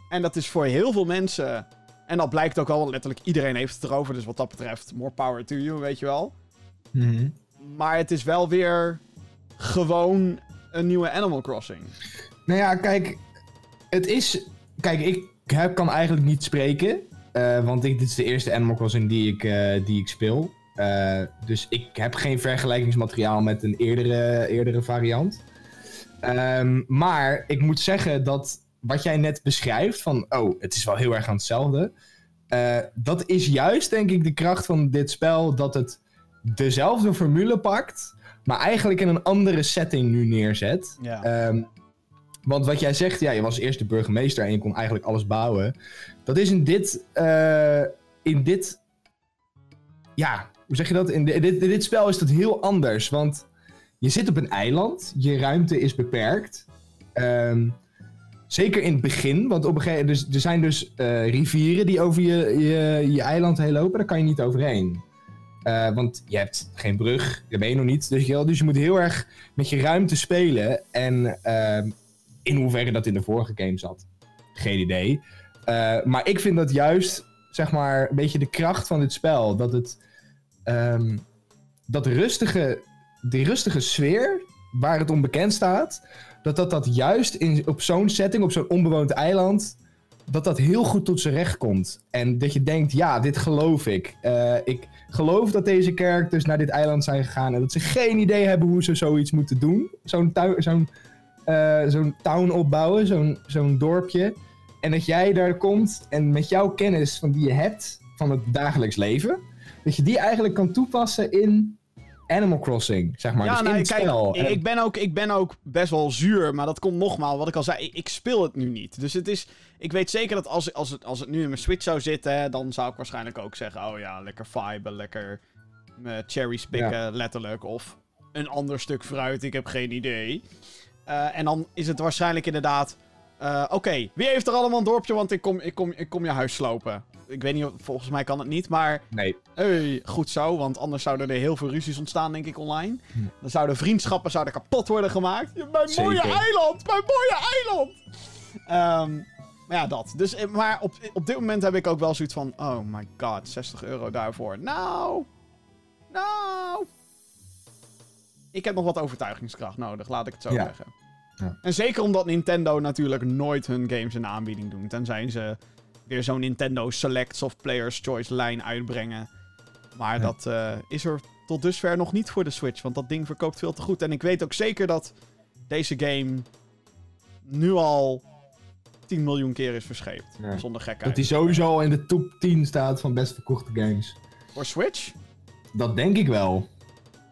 En dat is voor heel veel mensen. En dat blijkt ook wel, want letterlijk iedereen heeft het erover. Dus wat dat betreft, more power to you, weet je wel. Mhm. Maar het is wel weer gewoon een nieuwe Animal Crossing. Nou ja, kijk, het is. Kijk, ik heb, kan eigenlijk niet spreken. eh, want ik, dit is de eerste Animal Crossing die ik, eh, die ik speel. Eh, dus ik heb geen vergelijkingsmateriaal met een eerdere, eerdere variant. Ehm, maar ik moet zeggen dat wat jij net beschrijft, van oh, het is wel heel erg aan hetzelfde. eh, dat is juist, denk ik, de kracht van dit spel. Dat het dezelfde formule pakt, maar eigenlijk in een andere setting nu neerzet. Ja. Ehm, want wat jij zegt, ja, je was eerst de burgemeester en je kon eigenlijk alles bouwen. Dat is in dit, eh, in dit, ja, hoe zeg je dat? In, di- in dit, in dit spel is dat heel anders, want je zit op een eiland, je ruimte is beperkt. Ehm, zeker in het begin, want op een gegeven dus, er zijn dus eh, rivieren die over je, je, je eiland heen lopen, daar kan je niet overheen. Eh, want je hebt geen brug, daar ben je nog niet. Dus je, dus je moet heel erg met je ruimte spelen. En ehm, in hoeverre dat in de vorige game zat, geen idee. Eh, maar ik vind dat juist, zeg maar, een beetje de kracht van dit spel. Dat het, ehm, dat rustige, die rustige sfeer, waar het om bekend staat, dat dat, dat juist in, op zo'n setting, op zo'n onbewoond eiland, dat dat heel goed tot zijn recht komt. En dat je denkt, ja, dit geloof ik. Eh, ik geloof dat deze characters naar dit eiland zijn gegaan en dat ze geen idee hebben hoe ze zoiets moeten doen. Zo'n zo'n eh, zo'n town opbouwen, zo'n zo'n dorpje. En dat jij daar komt en met jouw kennis van die je hebt van het dagelijks leven, dat je die eigenlijk kan toepassen in Animal Crossing, zeg maar. dus in nou, kijk, spel. ik, En- ik ben ook, ik ben ook best wel zuur, maar dat komt nogmaals, wat ik al zei, ik, ik speel het nu niet. Dus het is, ik weet zeker dat als, als, het, als het nu in mijn Switch zou zitten, dan zou ik waarschijnlijk ook zeggen, oh ja, lekker vibe, lekker uh, cherries pikken, letterlijk, of een ander stuk fruit, ik heb geen idee. Uh, en dan is het waarschijnlijk inderdaad, uh, oké, wie heeft er allemaal een dorpje, want ik kom, ik kom, ik kom je huis slopen. Ik weet niet, volgens mij kan het niet, maar... Nee. Hey, goed zo, want anders zouden er heel veel ruzies ontstaan, denk ik, online. Hm. Dan zouden vriendschappen zouden kapot worden gemaakt. Mijn Zeker. mooie eiland! Mijn mooie eiland! Ehm, Maar ja, dat. Dus, eh, maar op, op dit moment heb ik ook wel zoiets van... Oh my god, 60 euro daarvoor. Nou... Nou... Ik heb nog wat overtuigingskracht nodig, laat ik het zo Ja. zeggen. Ja. En zeker omdat Nintendo natuurlijk nooit hun games in de aanbieding doen. Tenzij ze weer zo'n Nintendo Selects of Player's Choice lijn uitbrengen. Maar Ja. dat eh, is er tot dusver nog niet voor de Switch. Want dat ding verkoopt veel te goed. En ik weet ook zeker dat deze game nu al 10 miljoen keer is verscheept. Ja. Zonder gekheid. Dat hij sowieso al in de top 10 staat van best verkochte games. Voor Switch? Dat denk ik wel.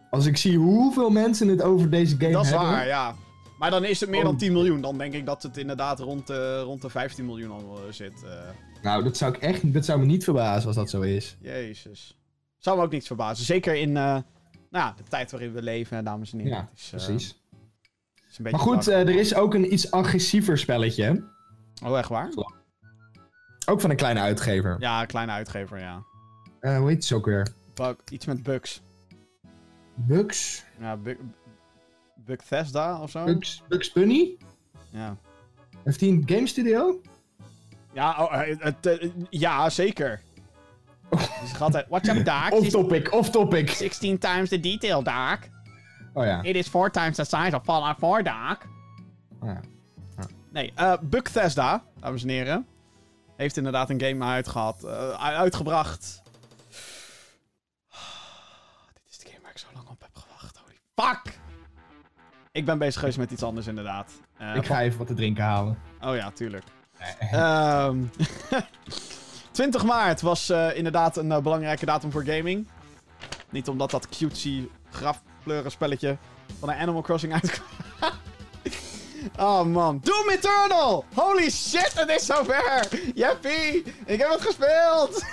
Als ik zie hoeveel mensen het over deze game dat is hebben. waar, ja. Maar dan is het meer dan Oh. 10 miljoen. Dan denk ik dat het inderdaad rond, de rond de 15 miljoen al eh, zit. eh. Nou, dat zou ik echt dat zou me niet verbazen als dat zo is. Jezus. Zou me ook niet verbazen. Zeker in eh, nou ja, de tijd waarin we leven, dames en heren. Ja, is, eh, precies. is een Maar goed, eh, er is ook een iets agressiever spelletje. oh, echt waar? Ook van een kleine uitgever. Ja, een kleine uitgever, ja. Eh, hoe heet het ook weer? Bug, iets met bugs. Bugs? Ja, Bug, Bugthesda of zo? Bugs, Bugs Bunny? Ja. Heeft hij een game studio? Ja, oh, eh, het, eh, ja, zeker. Dus gaat altijd, what's up, Doc? Off topic, off topic. 16 times the detail, Doc. Oh ja. It is 4 times the size of Fallout 4, Doc. Oh ja. Nee, Bugthesda, dames en heren, heeft inderdaad een game uitgehad, eh, uitgebracht. Dit is de game waar ik zo lang op heb gewacht. Holy fuck! Ik ben bezig geweest met iets anders, inderdaad. Eh, Ik ga even wat te drinken halen. Oh ja, tuurlijk. (laughs) Ehm (laughs) 20 maart was eh, inderdaad een eh, belangrijke datum voor gaming. Niet omdat dat cutesy grafkleuren spelletje van een Animal Crossing uitkwam. (laughs) oh man. Doom Eternal! Holy shit, het is zover! Jeppie! Ik heb het gespeeld!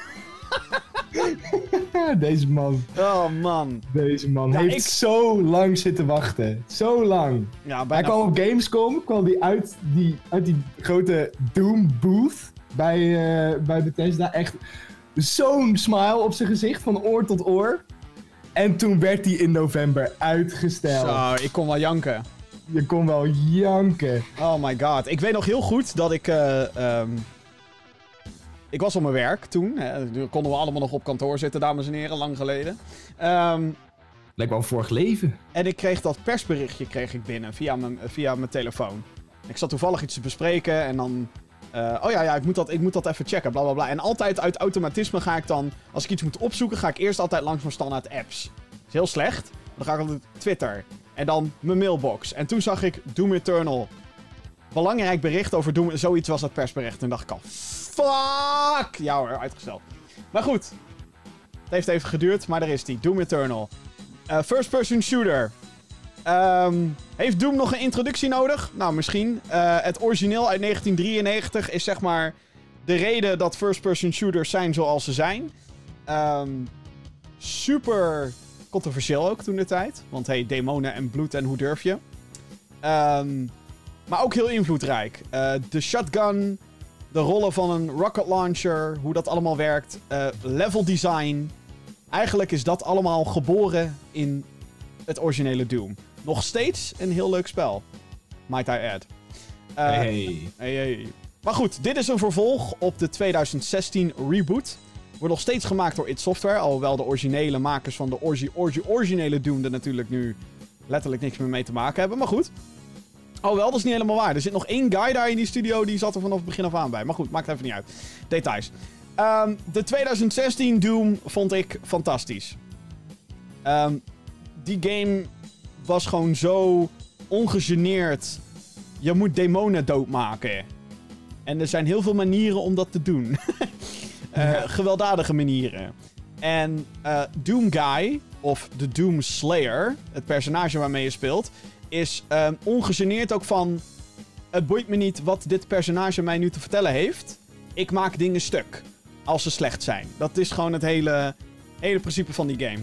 (laughs) Deze man, Oh man. deze man heeft ik- zo lang zitten wachten. Zo lang. Ja, Hij kwam op Gamescom, kwam die uit die, uit die grote Doom booth bij, eh, bij Bethesda. Echt zo'n smile op zijn gezicht, van oor tot oor. En toen werd hij in november uitgesteld. Zo, ik kon wel janken. Je kon wel janken. Oh my god. Ik weet nog heel goed dat ik. eh, ehm, ik was op mijn werk toen. Hè. Toen konden we allemaal nog op kantoor zitten, dames en heren, lang geleden. Ehm, Lijkt wel een vorig leven. en ik kreeg dat persberichtje kreeg ik binnen via mijn, via mijn telefoon. Ik zat toevallig iets te bespreken en dan. eh, oh ja, ja, ik moet, dat, ik moet dat even checken, bla bla bla. En altijd uit automatisme ga ik dan. Als ik iets moet opzoeken, ga ik eerst altijd langs mijn standaard apps. Dat is heel slecht. Dan ga ik altijd Twitter. En dan mijn mailbox. En toen zag ik Doom Eternal. Belangrijk bericht over Doom. Zoiets was dat persbericht. Toen dacht ik al. Fuck! Ja hoor, uitgesteld. Maar goed. Het heeft even geduurd, maar daar is die. Doom Eternal. Eh, first person shooter. Ehm, heeft Doom nog een introductie nodig? Nou, misschien. Eh, het origineel uit 1993 is zeg maar de reden dat first person shooters zijn zoals ze zijn. Ehm, super controversieel ook toen de tijd. Want hey, demonen en bloed en hoe durf je? Ehm, maar ook heel invloedrijk. Eh, de shotgun, de rollen van een rocket launcher, hoe dat allemaal werkt, eh, level design. Eigenlijk is dat allemaal geboren in het originele Doom. Nog steeds een heel leuk spel. Might I add. Eh, hey. Hey, hey. Maar goed, dit is een vervolg op de 2016 reboot. Wordt nog steeds gemaakt door id Software. Alhoewel de originele makers van de orgi orgi originele Doom er natuurlijk nu letterlijk niks meer mee te maken hebben. Maar goed. Alhoewel, dat is niet helemaal waar. Er zit nog één guy daar in die studio. Die zat er vanaf het begin af aan bij. Maar goed, maakt even niet uit. Details. Ehm, de 2016 Doom vond ik fantastisch. Ehm, die game was gewoon zo ongegeneerd. Je moet demonen doodmaken. En er zijn heel veel manieren om dat te doen. (laughs) Eh, Gewelddadige manieren. En eh, Doom Guy, of de Doom Slayer, het personage waarmee je speelt, is eh, ongegeneerd ook van. Het boeit me niet wat dit personage mij nu te vertellen heeft. Ik maak dingen stuk. Als ze slecht zijn. Dat is gewoon het hele, hele principe van die game.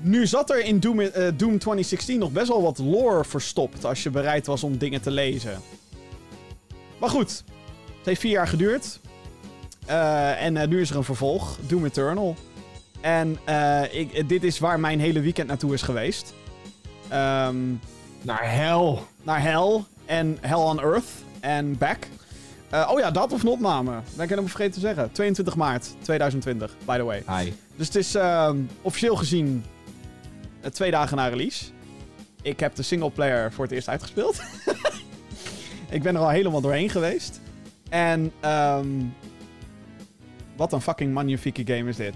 Nu zat er in Doom, eh, Doom 2016 nog best wel wat lore verstopt. Als je bereid was om dingen te lezen. Maar goed, het heeft vier jaar geduurd. Eh, en eh, nu is er een vervolg, Doom Eternal. En ik, dit is waar mijn hele weekend naartoe is geweest. Ehm, Naar hel. naar Hell en Hell on Earth en back. Eh, oh ja, dat of opname. Ben ik helemaal vergeten te zeggen. 22 maart 2020, by the way. Hi. Dus het is ehm, officieel gezien eh, twee dagen na release. Ik heb de singleplayer voor het eerst uitgespeeld. (laughs) ik ben er al helemaal doorheen geweest. En ehm wat een fucking magnifieke game is dit.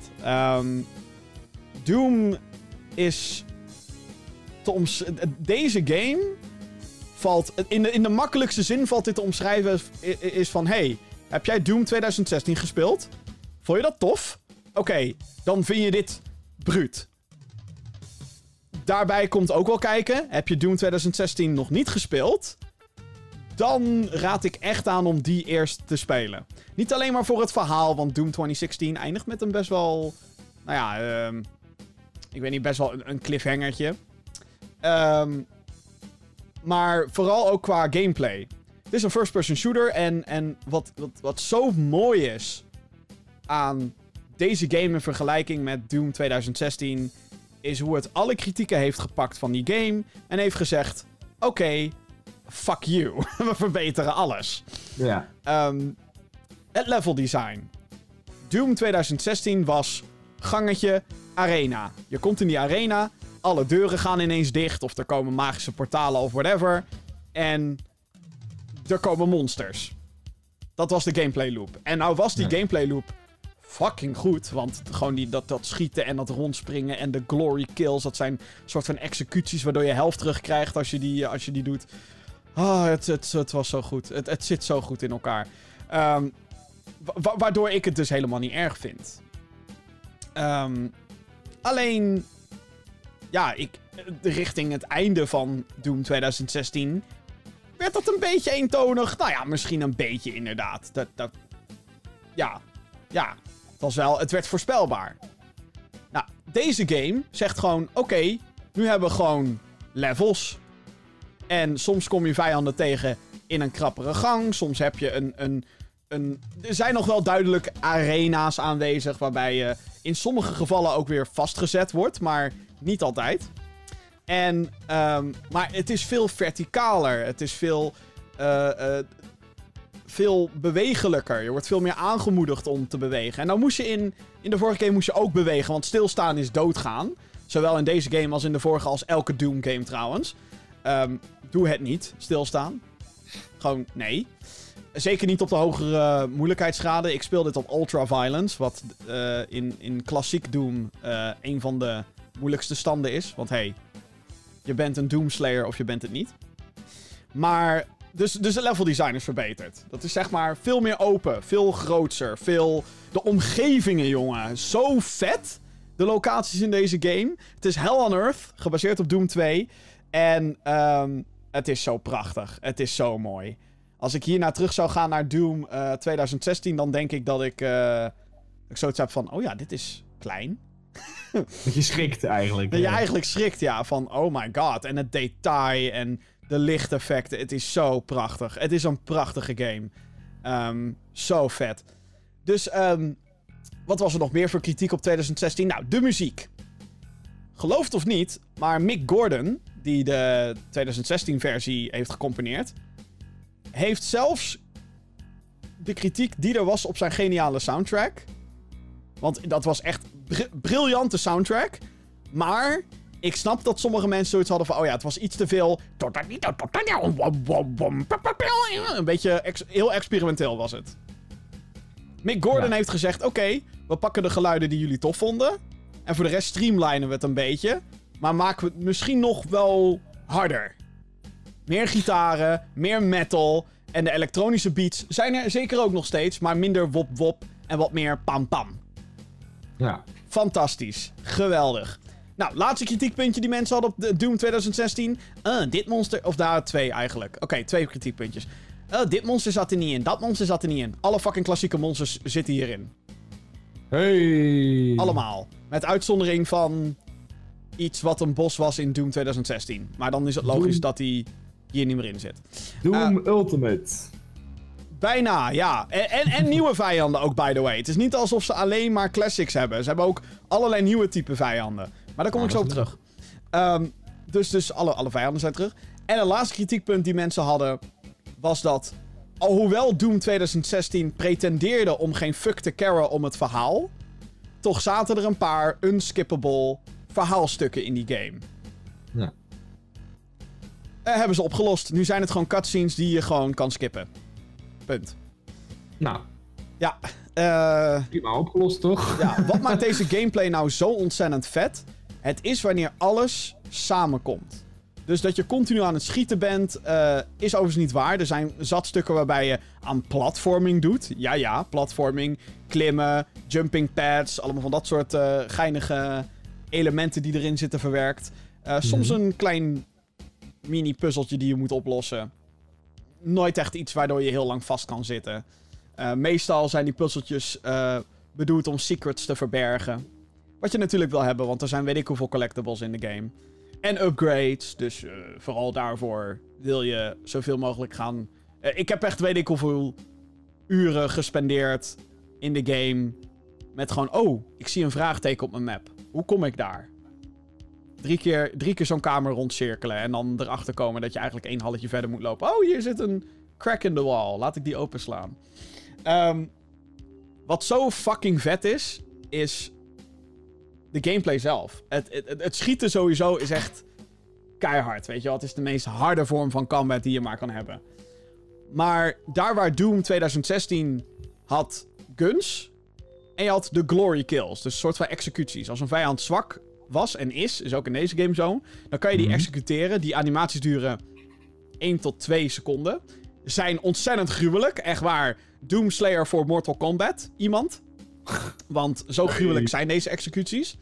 Doom is Deze game valt... In de, in de makkelijkste zin valt dit te omschrijven is van... Hey, heb jij Doom 2016 gespeeld? Vond je dat tof? Oké, dan vind je dit bruut. Daarbij komt ook wel kijken. Heb je Doom 2016 nog niet gespeeld? Dan raad ik echt aan om die eerst te spelen. Niet alleen maar voor het verhaal, want Doom 2016 eindigt met een best wel... Nou ja, ehm, ik weet niet, best wel een, een cliffhangertje. Ehm, maar vooral ook qua gameplay. Het is een first-person shooter en, en wat, wat, wat zo mooi is aan deze game in vergelijking met Doom 2016 is hoe het alle kritieken heeft gepakt van die game en heeft gezegd: Oké, fuck you. (laughs) We verbeteren alles. Ja. Ehm, het level design. Doom 2016 was gangetje, arena. Je komt in die arena, alle deuren gaan ineens dicht, of er komen magische portalen of whatever. En er komen monsters. Dat was de gameplay loop. En nou was die gameplay loop fucking goed. Want gewoon die, dat, dat schieten en dat rondspringen en de glory kills. Dat zijn soort van executies waardoor je helft terugkrijgt als je die, als je die doet. Ah, het, het, het was zo goed. Het, het zit zo goed in elkaar. Ehm, wa- wa- waardoor ik het dus helemaal niet erg vind. Ehm, alleen, ja, ik, eh, richting het einde van Doom 2016 werd dat een beetje eentonig. Nou ja, misschien een beetje inderdaad. Dat, dat, ja, ja, het was wel, het werd voorspelbaar. Nou, deze game zegt gewoon, oké, nu hebben we gewoon levels. En soms kom je vijanden tegen in een krappere gang. Soms heb je een, een, een... Er zijn nog wel duidelijk arena's aanwezig... waarbij je in sommige gevallen ook weer vastgezet wordt. Maar niet altijd. En, ehm, maar het is veel verticaler. Het is veel... eh, eh, veel bewegelijker. Je wordt veel meer aangemoedigd om te bewegen. En nou moest je in... In de vorige game moest je ook bewegen, want stilstaan is doodgaan. Zowel in deze game als in de vorige, als elke Doom game trouwens. Ehm, doe het niet, stilstaan. Gewoon, nee. Zeker niet op de hogere moeilijkheidsgraden. Ik speel dit op Ultra Violence, wat eh, in, in klassiek Doom een van de moeilijkste standen is. Want hey, je bent een Doomslayer of je bent het niet. Maar, dus, dus het level design is verbeterd. Dat is zeg maar veel meer open, veel groter, veel... De omgevingen, jongen, zo vet. De locaties in deze game. Het is Hell on Earth, gebaseerd op Doom 2. En ehm, het is zo prachtig. Het is zo mooi. Als ik hierna terug zou gaan naar Doom eh, 2016, dan denk ik dat ik, eh, ik zoiets heb van: oh ja, dit is klein. (laughs) Dat je schrikt eigenlijk. Dat je eh. eigenlijk schrikt, ja, van oh my god. En het detail en de lichteffecten. Het is zo prachtig. Het is een prachtige game. Ehm, zo vet. Dus, ehm, wat was er nog meer voor kritiek op 2016? Nou, de muziek. Geloof het of niet, maar Mick Gordon, die de 2016-versie heeft gecomponeerd, heeft zelfs de kritiek die er was op zijn geniale soundtrack. Want dat was echt br- briljante soundtrack. Maar ik snap dat sommige mensen zoiets hadden van... Oh ja, het was iets te veel... Een beetje ex- heel experimenteel was het. Mick Gordon Ja. heeft gezegd... Oké, we pakken de geluiden die jullie tof vonden. En voor de rest streamlinen we het een beetje. Maar maken we het misschien nog wel harder. Meer gitaren, meer metal. En de elektronische beats zijn er zeker ook nog steeds. Maar minder wop-wop en wat meer pam-pam. Ja. Fantastisch. Geweldig. Nou, laatste kritiekpuntje die mensen hadden op Doom 2016. Eh, dit monster... Of daar twee eigenlijk. Oké, twee kritiekpuntjes. Eh, dit monster zat er niet in. Dat monster zat er niet in. Alle fucking klassieke monsters zitten hierin. Hey. Allemaal. Met uitzondering van iets wat een bos was in Doom 2016. Maar dan is het logisch Doom- dat hij hier niet meer in zit. Doom Ultimate. Bijna, ja. En, en, en nieuwe vijanden ook, by the way. Het is niet alsof ze alleen maar classics hebben. Ze hebben ook allerlei nieuwe type vijanden. Maar daar kom Ja, ik zo op terug. Ehm, dus dus alle, alle vijanden zijn terug. En een laatste kritiekpunt die mensen hadden... was dat alhoewel Doom 2016 pretendeerde om geen fuck te caren om het verhaal, toch zaten er een paar unskippable verhaalstukken in die game. Ja. Eh, hebben ze opgelost. Nu zijn het gewoon cutscenes die je gewoon kan skippen. Punt. Nou, Ja, eh... prima opgelost toch? Ja, (laughs) wat maakt deze gameplay nou zo ontzettend vet? Het is wanneer alles samenkomt. Dus dat je continu aan het schieten bent, eh, is overigens niet waar. Er zijn zat stukken waarbij je aan platforming doet. Ja, ja, platforming, klimmen, jumping pads, allemaal van dat soort eh, geinige elementen die erin zitten verwerkt. Soms een klein mini-puzzeltje die je moet oplossen. Nooit echt iets waardoor je heel lang vast kan zitten. Eh, meestal zijn die puzzeltjes eh, bedoeld om secrets te verbergen. Wat je natuurlijk wil hebben, want er zijn weet ik hoeveel collectibles in de game. En upgrades, dus eh, vooral daarvoor wil je zoveel mogelijk gaan... Ik heb echt weet ik hoeveel uren gespendeerd in de game met gewoon... Oh, ik zie een vraagteken op mijn map. Hoe kom ik daar? Drie keer, drie keer zo'n kamer rondcirkelen en dan erachter komen dat je eigenlijk één halletje verder moet lopen. Oh, hier zit een crack in de wall. Laat ik die openslaan. Ehm, wat zo fucking vet is, is de gameplay zelf. Het, het, het schieten sowieso is echt keihard, weet je wel. Het is de meest harde vorm van combat die je maar kan hebben. Maar daar waar Doom 2016 had guns en je had de glory kills, dus een soort van executies. Als een vijand zwak was en is, is ook in deze game zo, dan kan je die Mhm. executeren. Die animaties duren 1 tot 2 seconden. Zijn ontzettend gruwelijk, echt waar. Doomslayer voor Mortal Kombat, iemand. Want zo gruwelijk zijn deze executies.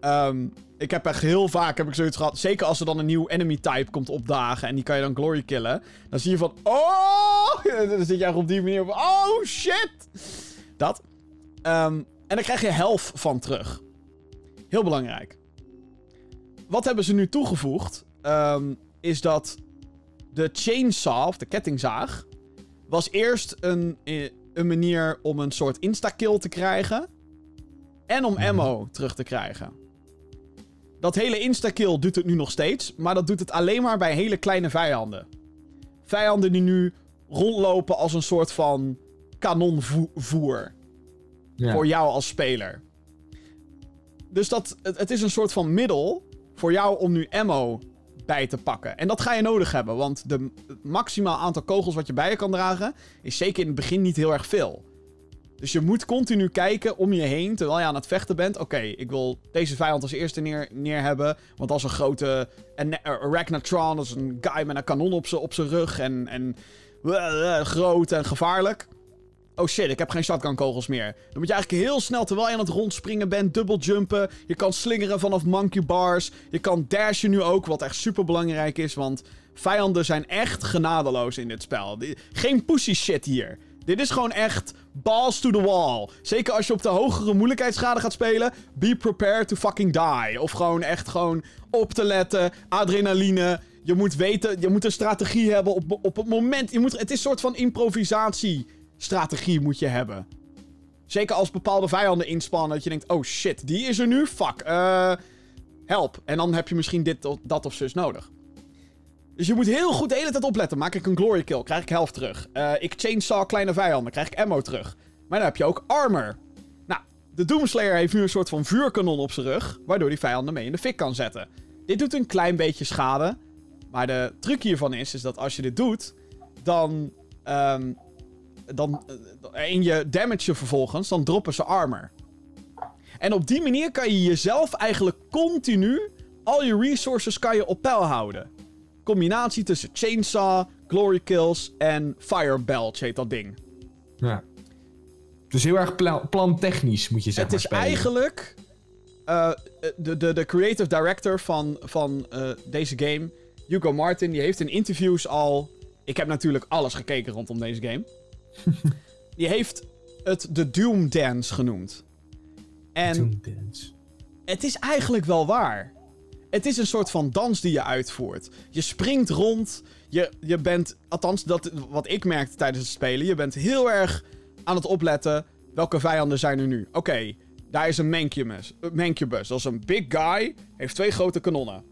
Ehm, ik heb echt heel vaak heb ik zoiets gehad. Zeker als er dan een nieuw enemy type komt opdagen. En die kan je dan glory killen. Dan zie je van. Oh! (laughs) Dan zit je echt op die manier van. Oh shit! Dat. Ehm, en dan krijg je health van terug. Heel belangrijk. Wat hebben ze nu toegevoegd? Ehm, is dat de chainsaw, of de kettingzaag. was eerst een, eh, een manier om een soort insta-kill te krijgen. En om ammo terug te krijgen. Dat hele insta-kill doet het nu nog steeds. Maar dat doet het alleen maar bij hele kleine vijanden. Vijanden die nu rondlopen als een soort van kanonvoer. Ja. Voor jou als speler. Dus dat, het, het is een soort van middel voor jou om nu ammo bij te pakken. En dat ga je nodig hebben, want de, het maximaal aantal kogels wat je bij je kan dragen... is zeker in het begin niet heel erg veel. Dus je moet continu kijken om je heen terwijl je aan het vechten bent. Oké, ik wil deze vijand als eerste neer, neer hebben. Want als een grote Ana- Arachnatron, dat is een guy met een kanon op zijn rug. En, en eh, groot en gevaarlijk. Oh shit, ik heb geen shotgun-kogels meer. Dan moet je eigenlijk heel snel, terwijl je aan het rondspringen bent, dubbeljumpen. Je kan slingeren vanaf monkey bars. Je kan dashen nu ook, wat echt super belangrijk is. Want vijanden zijn echt genadeloos in dit spel. Geen pussy shit hier. Dit is gewoon echt balls to the wall. Zeker als je op de hogere moeilijkheidsgraden gaat spelen. Be prepared to fucking die. Of gewoon echt gewoon op te letten. Adrenaline. Je moet weten, je moet een strategie hebben op, op het moment. Je moet, het is een soort van improvisatiestrategie moet je hebben. Zeker als bepaalde vijanden inspannen. Dat je denkt, oh shit, die is er nu? Fuck. eh help. En dan heb je misschien dit of dat of zus nodig. Dus je moet heel goed de hele tijd opletten. Maak ik een glory kill, krijg ik helft terug. Eh, ik chainsaw kleine vijanden, krijg ik ammo terug. Maar dan heb je ook armor. Nou, de Doomslayer heeft nu een soort van vuurkanon op zijn rug. Waardoor die vijanden mee in de fik kan zetten. Dit doet een klein beetje schade. Maar de truc hiervan is, is dat als je dit doet, dan. ehm, dan eh, en je damage je vervolgens, dan droppen ze armor. En op die manier kan je jezelf eigenlijk continu. Al je resources kan je op peil houden. Combinatie tussen chainsaw, glory kills en fire belch heet dat ding. Ja. Dus heel erg pla plantechnisch moet je zeg het maar is eigenlijk. eh, de, de, de creative director van, van eh, deze game, Hugo Martin, die heeft in interviews al. Ik heb natuurlijk alles gekeken rondom deze game. (laughs) die heeft het de Doom Dance genoemd. En Doom Dance. het is eigenlijk wel waar. Het is een soort van dans die je uitvoert. Je springt rond. Je, je bent, althans, dat, wat ik merkte tijdens het spelen. Je bent heel erg aan het opletten. Welke vijanden zijn er nu? Oké, daar is een Mancubus. Mancubus. Dat is een big guy. Heeft twee grote kanonnen.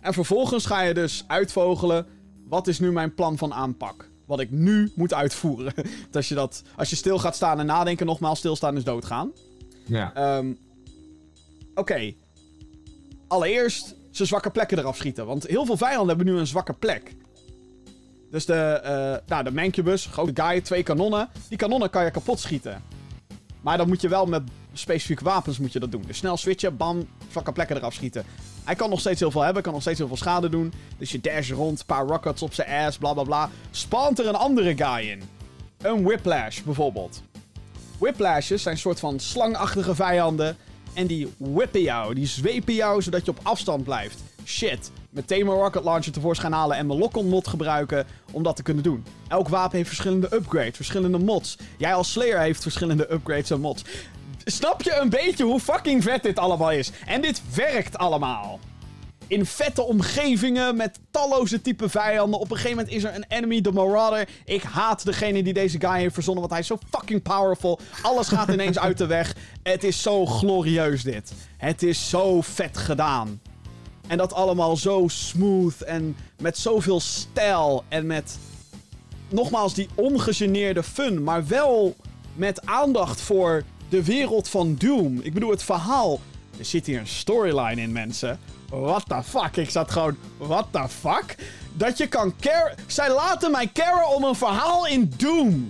En vervolgens ga je dus uitvogelen. Wat is nu mijn plan van aanpak? Wat ik nu moet uitvoeren. (laughs) dat als je, dat, als je stil gaat staan en nadenken, nogmaals, stilstaan is doodgaan. Ja. Ehm, Oké. Allereerst zijn zwakke plekken eraf schieten. Want heel veel vijanden hebben nu een zwakke plek. Dus de, eh nou, de Mancubus, grote guy, twee kanonnen. Die kanonnen kan je kapot schieten. Maar dan moet je wel met specifieke wapens moet je dat doen. Dus snel switchen, bam, zwakke plekken eraf schieten. Hij kan nog steeds heel veel hebben, kan nog steeds heel veel schade doen. Dus je dash rond, een paar rockets op zijn ass, bla bla bla. Spant er een andere guy in. Een Whiplash bijvoorbeeld. Whiplashes zijn een soort van slangachtige vijanden. En die whippen jou, die zwepen jou zodat je op afstand blijft. Shit. Meteen mijn rocket launcher tevoorschijn halen en mijn lock-on mod gebruiken om dat te kunnen doen. Elk wapen heeft verschillende upgrades, verschillende mods. Jij als Slayer heeft verschillende upgrades en mods. Snap je een beetje hoe fucking vet dit allemaal is? En dit werkt allemaal. In vette omgevingen met talloze type vijanden. Op een gegeven moment is er een enemy, de Marauder. Ik haat degene die deze guy heeft verzonnen, want hij is zo fucking powerful. Alles gaat (laughs) ineens uit de weg. Het is zo glorieus dit. Het is zo vet gedaan. En dat allemaal zo smooth en met zoveel stijl en met nogmaals die ongegeneerde fun, maar wel met aandacht voor de wereld van Doom. Ik bedoel, het verhaal. Er zit hier een storyline in, mensen. What the fuck? Ik zat gewoon. What the fuck? Dat je kan care. Zij laten mij caren om een verhaal in Doom.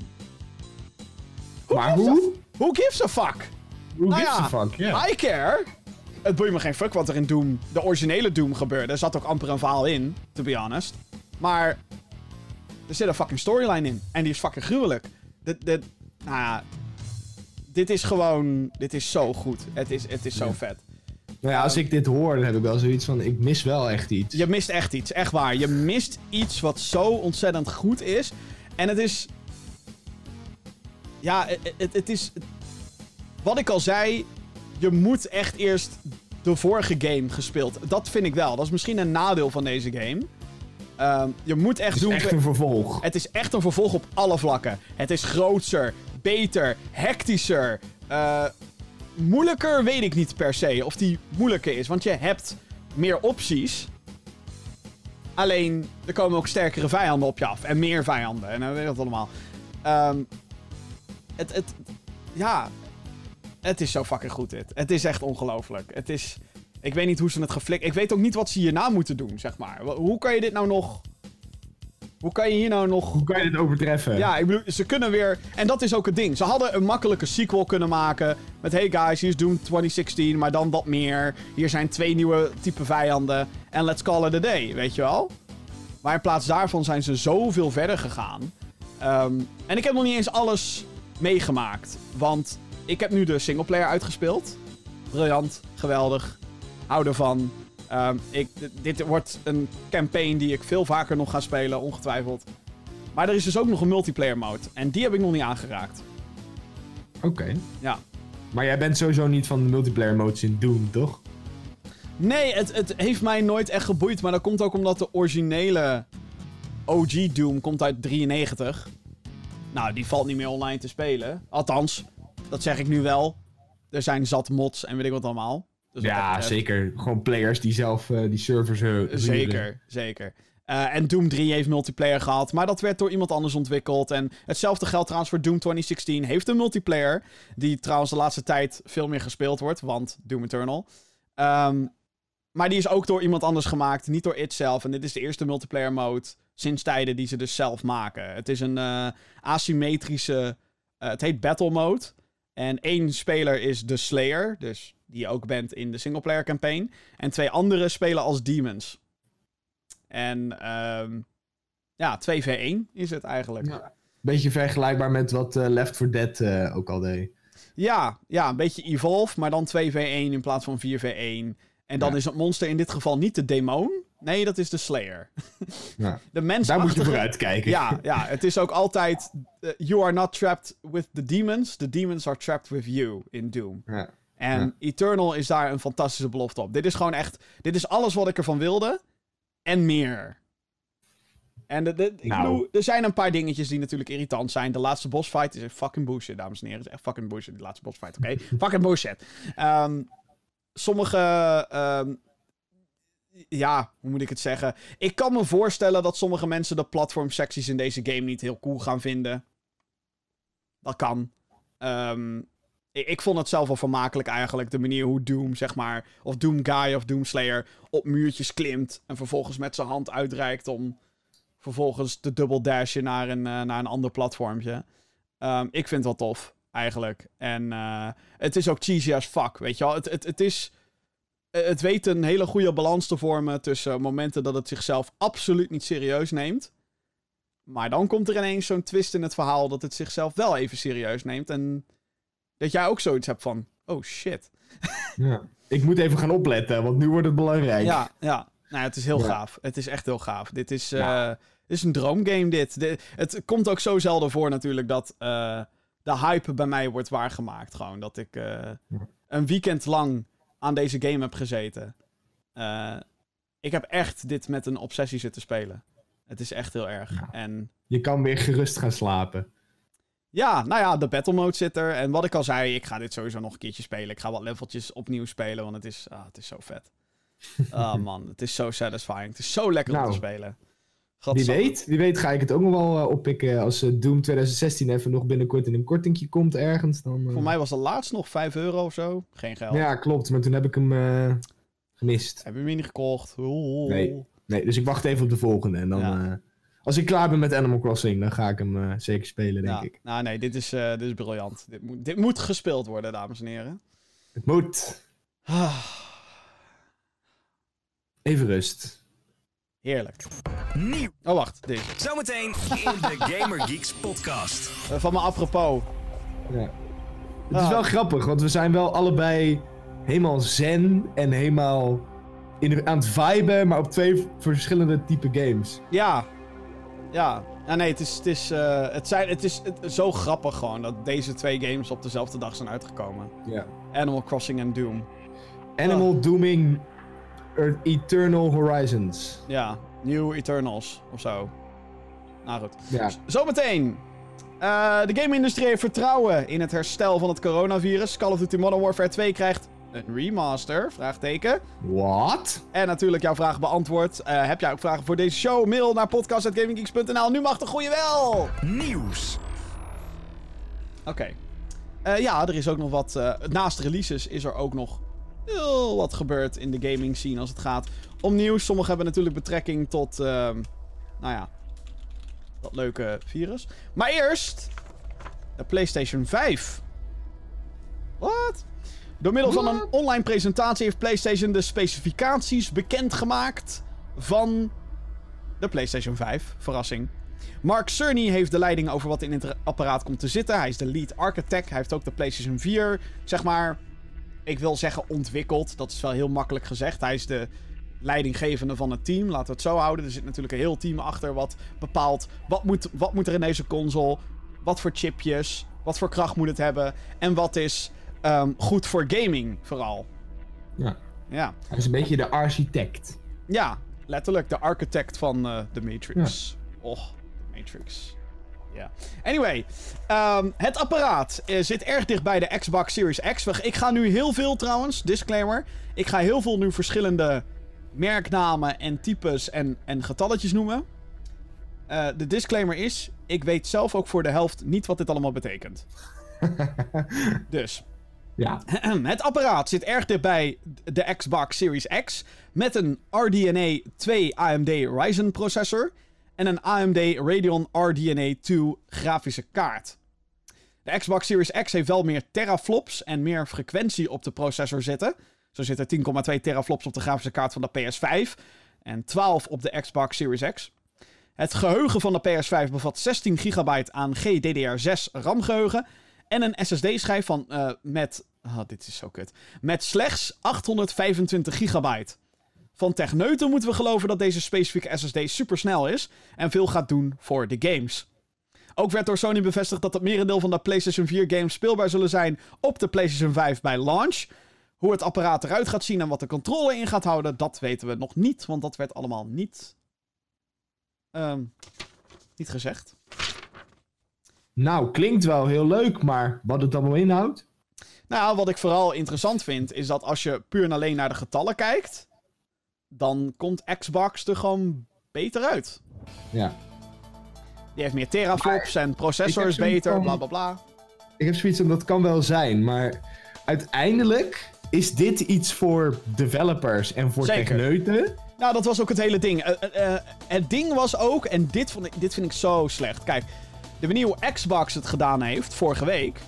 Maar gives a- hoe? Who gives a fuck? Hoe Nou gives ja, a fuck? Ja. I care. Het boeit me geen fuck wat er in Doom, de originele Doom, gebeurde. Er zat ook amper een verhaal in, to be honest. Maar er zit een fucking storyline in. En die is fucking gruwelijk. Dit, dit, nou ja, dit is gewoon, dit is zo goed. Het is, het is zo vet. Nou ja, als ik dit hoor, dan heb ik wel zoiets van, ik mis wel echt iets. Je mist echt iets, echt waar. Je mist iets wat zo ontzettend goed is. En het is. Ja, het, het, het is. Wat ik al zei, je moet echt eerst de vorige game gespeeld. Dat vind ik wel. Dat is misschien een nadeel van deze game. Ehm, je moet echt Het is doen. echt een vervolg. Het is echt een vervolg op alle vlakken. Het is grootser, beter, hectischer. eh, moeilijker weet ik niet per se of die moeilijker is. Want je hebt meer opties. Alleen, er komen ook sterkere vijanden op je af. En meer vijanden. En dan weet dat allemaal. Ehm, het, het, ja, het is zo fucking goed dit. Het is echt ongelooflijk. Het is... Ik weet niet hoe ze het geflikt... Ik weet ook niet wat ze hierna moeten doen, zeg maar. Hoe kan je dit nou nog... Hoe kan je hier nou nog... Hoe kan je dit overtreffen? Ja, ik bedoel, ze kunnen weer... En dat is ook het ding. Ze hadden een makkelijke sequel kunnen maken. Met, hey guys, hier is Doom 2016, maar dan wat meer. Hier zijn twee nieuwe type vijanden. En let's call it a day, weet je wel? Maar in plaats daarvan zijn ze zoveel verder gegaan. Ehm, en ik heb nog niet eens alles meegemaakt. Want ik heb nu de singleplayer uitgespeeld. Briljant, geweldig. Hou ervan. Ehm, ik, dit wordt een campaign die ik veel vaker nog ga spelen, ongetwijfeld. Maar er is dus ook nog een multiplayer mode. En die heb ik nog niet aangeraakt. Oké. Ja. Maar jij bent sowieso niet van de multiplayer modes in Doom, toch? Nee, het, het heeft mij nooit echt geboeid. Maar dat komt ook omdat de originele OG Doom komt uit 93. Nou, die valt niet meer online te spelen. Althans, dat zeg ik nu wel. Er zijn zat mods en weet ik wat allemaal. Dus ja, zeker. Gewoon players die zelf eh, die servers eh, huren. Zeker, zeker. Eh, en Doom 3 heeft multiplayer gehad, maar dat werd door iemand anders ontwikkeld. En hetzelfde geldt trouwens voor Doom 2016. Heeft een multiplayer, die trouwens de laatste tijd veel meer gespeeld wordt, want Doom Eternal. Ehm, maar die is ook door iemand anders gemaakt, niet door it zelf. En dit is de eerste multiplayer mode sinds tijden die ze dus zelf maken. Het is een asymmetrische... het heet Battle Mode. En één speler is de Slayer, dus die je ook bent in de singleplayer campaign. En twee anderen spelen als demons. En ehm ja, 2v1 is het eigenlijk. Ja. Ja. Beetje vergelijkbaar met wat eh, Left 4 Dead eh, ook al deed. Ja, een beetje evolve, maar dan 2v1 in plaats van 4v1. En dan Ja. is het monster in dit geval niet de demon. Nee, dat is de Slayer. (laughs) Ja. De mens Daar moet je voor uitkijken. Ja, ja, het is ook altijd... eh, you are not trapped with the demons. The demons are trapped with you in Doom. Ja. En Ja. Eternal is daar een fantastische belofte op. Dit is gewoon echt... Dit is alles wat ik ervan wilde. En meer. En de, de- ik Nou. bedoel, er zijn een paar dingetjes die natuurlijk irritant zijn. De laatste bossfight is echt fucking bullshit, dames en heren. Het is echt fucking bullshit, die laatste bossfight, oké? (laughs) fucking bullshit. Ehm, sommige... ehm, ja, hoe moet ik het zeggen? Ik kan me voorstellen dat sommige mensen de platformsecties in deze game niet heel cool gaan vinden. Dat kan. Ehm, ik, vond het zelf wel vermakelijk eigenlijk. De manier hoe Doom, zeg maar, of Doom Guy of Doom Slayer op muurtjes klimt. En vervolgens met zijn hand uitreikt om vervolgens te double dashen naar een, eh, naar een ander platformje. Ehm, ik vind wel tof, eigenlijk. En eh, het is ook cheesy as fuck, weet je wel. Het, het, het is... Het weet een hele goede balans te vormen tussen momenten dat het zichzelf absoluut niet serieus neemt. Maar dan komt er ineens zo'n twist in het verhaal dat het zichzelf wel even serieus neemt. En dat jij ook zoiets hebt van, oh shit. Ja. Ik moet even gaan opletten, want nu wordt het belangrijk. Ja, ja. Nou, het is heel Ja. gaaf. Het is echt heel gaaf. Dit is, eh, dit is een droomgame, dit. Het komt ook zo zelden voor natuurlijk dat eh, de hype bij mij wordt waargemaakt. Gewoon dat ik eh, een weekend lang aan deze game heb gezeten. Ik heb echt dit met een obsessie zitten spelen. Het is echt heel erg. Ja. En Je kan weer gerust gaan slapen. Ja, nou ja, de battle mode zit er. En wat ik al zei, ik ga dit sowieso nog een keertje spelen. Ik ga wat leveltjes opnieuw spelen, want het is, ah, het is zo vet. (laughs) Ah man, het is zo satisfying. Het is zo lekker om Nou, te spelen. Wie weet, wie weet ga ik het ook nog wel eh, oppikken als eh, Doom 2016 even nog binnenkort in een kortingje komt ergens. Dan, eh, Voor mij was het laatst nog 5 euro of zo. Geen geld. Ja, klopt, maar toen heb ik hem eh, gemist. Heb je hem niet gekocht? Oeh. Nee. Nee, dus ik wacht even op de volgende. En dan, Ja. Als ik klaar ben met Animal Crossing, dan ga ik hem eh, zeker spelen, denk Ja, ik. nou nee, dit is, eh, dit is briljant. Dit moet, dit moet gespeeld worden, dames en heren. Het moet. (sighs) Even rust. heerlijk. Nieuw. Oh, wacht. Dit. Zometeen in de Gamer Geeks podcast. Eh, van me apropos. Ja. Het is Ah. wel grappig, want we zijn wel allebei helemaal zen en helemaal in, aan het viben, maar op twee verschillende type games. Ja. Ja. Ja, nee, het is, het is, eh, het zijn, het is het- zo grappig gewoon dat deze twee games op dezelfde dag zijn uitgekomen. Ja. Animal Crossing en Doom. Animal Dooming Er- Eternal Horizons. Ja, New Eternals of zo. Nou goed. Ja. Zometeen. Eh, de game-industrie heeft vertrouwen in het herstel van het coronavirus. Call of Duty Modern Warfare 2 krijgt een remaster, vraagteken. What? En natuurlijk jouw vragen beantwoord. Eh, heb jij ook vragen voor deze show? Mail naar podcast.gaminggeeks.nl. Nu mag de goeie wel! Nieuws. Oké. Eh, ja, er is ook nog wat... eh, naast releases is er ook nog heel wat gebeurd in de gaming scene als het gaat om nieuws. Sommige hebben natuurlijk betrekking tot... ehm, nou ja... Dat leuke virus. Maar eerst... De PlayStation 5. Wat? Door middel van een online presentatie heeft PlayStation de specificaties bekendgemaakt van de PlayStation 5. Verrassing. Mark Cerny heeft de leiding over wat in het apparaat komt te zitten. Hij is de lead architect. Hij heeft ook de PlayStation 4, zeg maar, ik wil zeggen ontwikkeld. Dat is wel heel makkelijk gezegd. Hij is de leidinggevende van het team. Laten we het zo houden. Er zit natuurlijk een heel team achter wat bepaalt wat moet, wat moet er in deze console. Wat voor chipjes. Wat voor kracht moet het hebben. En wat is ehm, goed voor gaming vooral. Ja. Ja. Hij is een beetje de architect. Ja, letterlijk de architect van eh de Matrix. Och, de Matrix. Ja. Anyway, ehm, het apparaat eh, zit erg dicht bij de Xbox Series X. Ik ga nu heel veel trouwens, disclaimer. Ik ga heel veel nu verschillende merknamen en types en, en getalletjes noemen. Eh, de disclaimer is, ik weet zelf ook voor de helft niet wat dit allemaal betekent. (laughs) dus, Ja. (clears throat) het apparaat zit erg dicht bij de Xbox Series X met een RDNA 2 AMD Ryzen processor en een AMD Radeon RDNA 2 grafische kaart. De Xbox Series X heeft wel meer teraflops en meer frequentie op de processor zitten. Zo zitten 10,2 teraflops op de grafische kaart van de PS5 en 12 op de Xbox Series X. Het geheugen van de PS5 bevat 16 gigabyte aan GDDR6 RAM-geheugen en een SSD-schijf van eh, met. Ah, dit is zo kut. Met slechts 825 gigabyte. Van Techneuten moeten we geloven dat deze specifieke SSD supersnel is en veel gaat doen voor de games. Ook werd door Sony bevestigd dat het merendeel van de PlayStation 4 games speelbaar zullen zijn op de PlayStation 5 bij launch. Hoe het apparaat eruit gaat zien en wat de controle in gaat houden, dat weten we nog niet, want dat werd allemaal niet. ehm, niet gezegd. Nou, klinkt wel heel leuk, maar wat het allemaal inhoudt? Nou, wat ik vooral interessant vind, is dat als je puur en alleen naar de getallen kijkt, dan komt Xbox er gewoon beter uit. Ja. Die heeft meer teraflops en processor is beter, van- bla bla bla. Ik heb zoiets van, dat kan wel zijn, maar uiteindelijk is dit iets voor developers en voor Zeker. techneuten. Nou, dat was ook het hele ding. Eh, eh, eh, het ding was ook, en dit, vond ik, dit vind ik zo slecht. Kijk, de manier hoe Xbox het gedaan heeft, vorige week.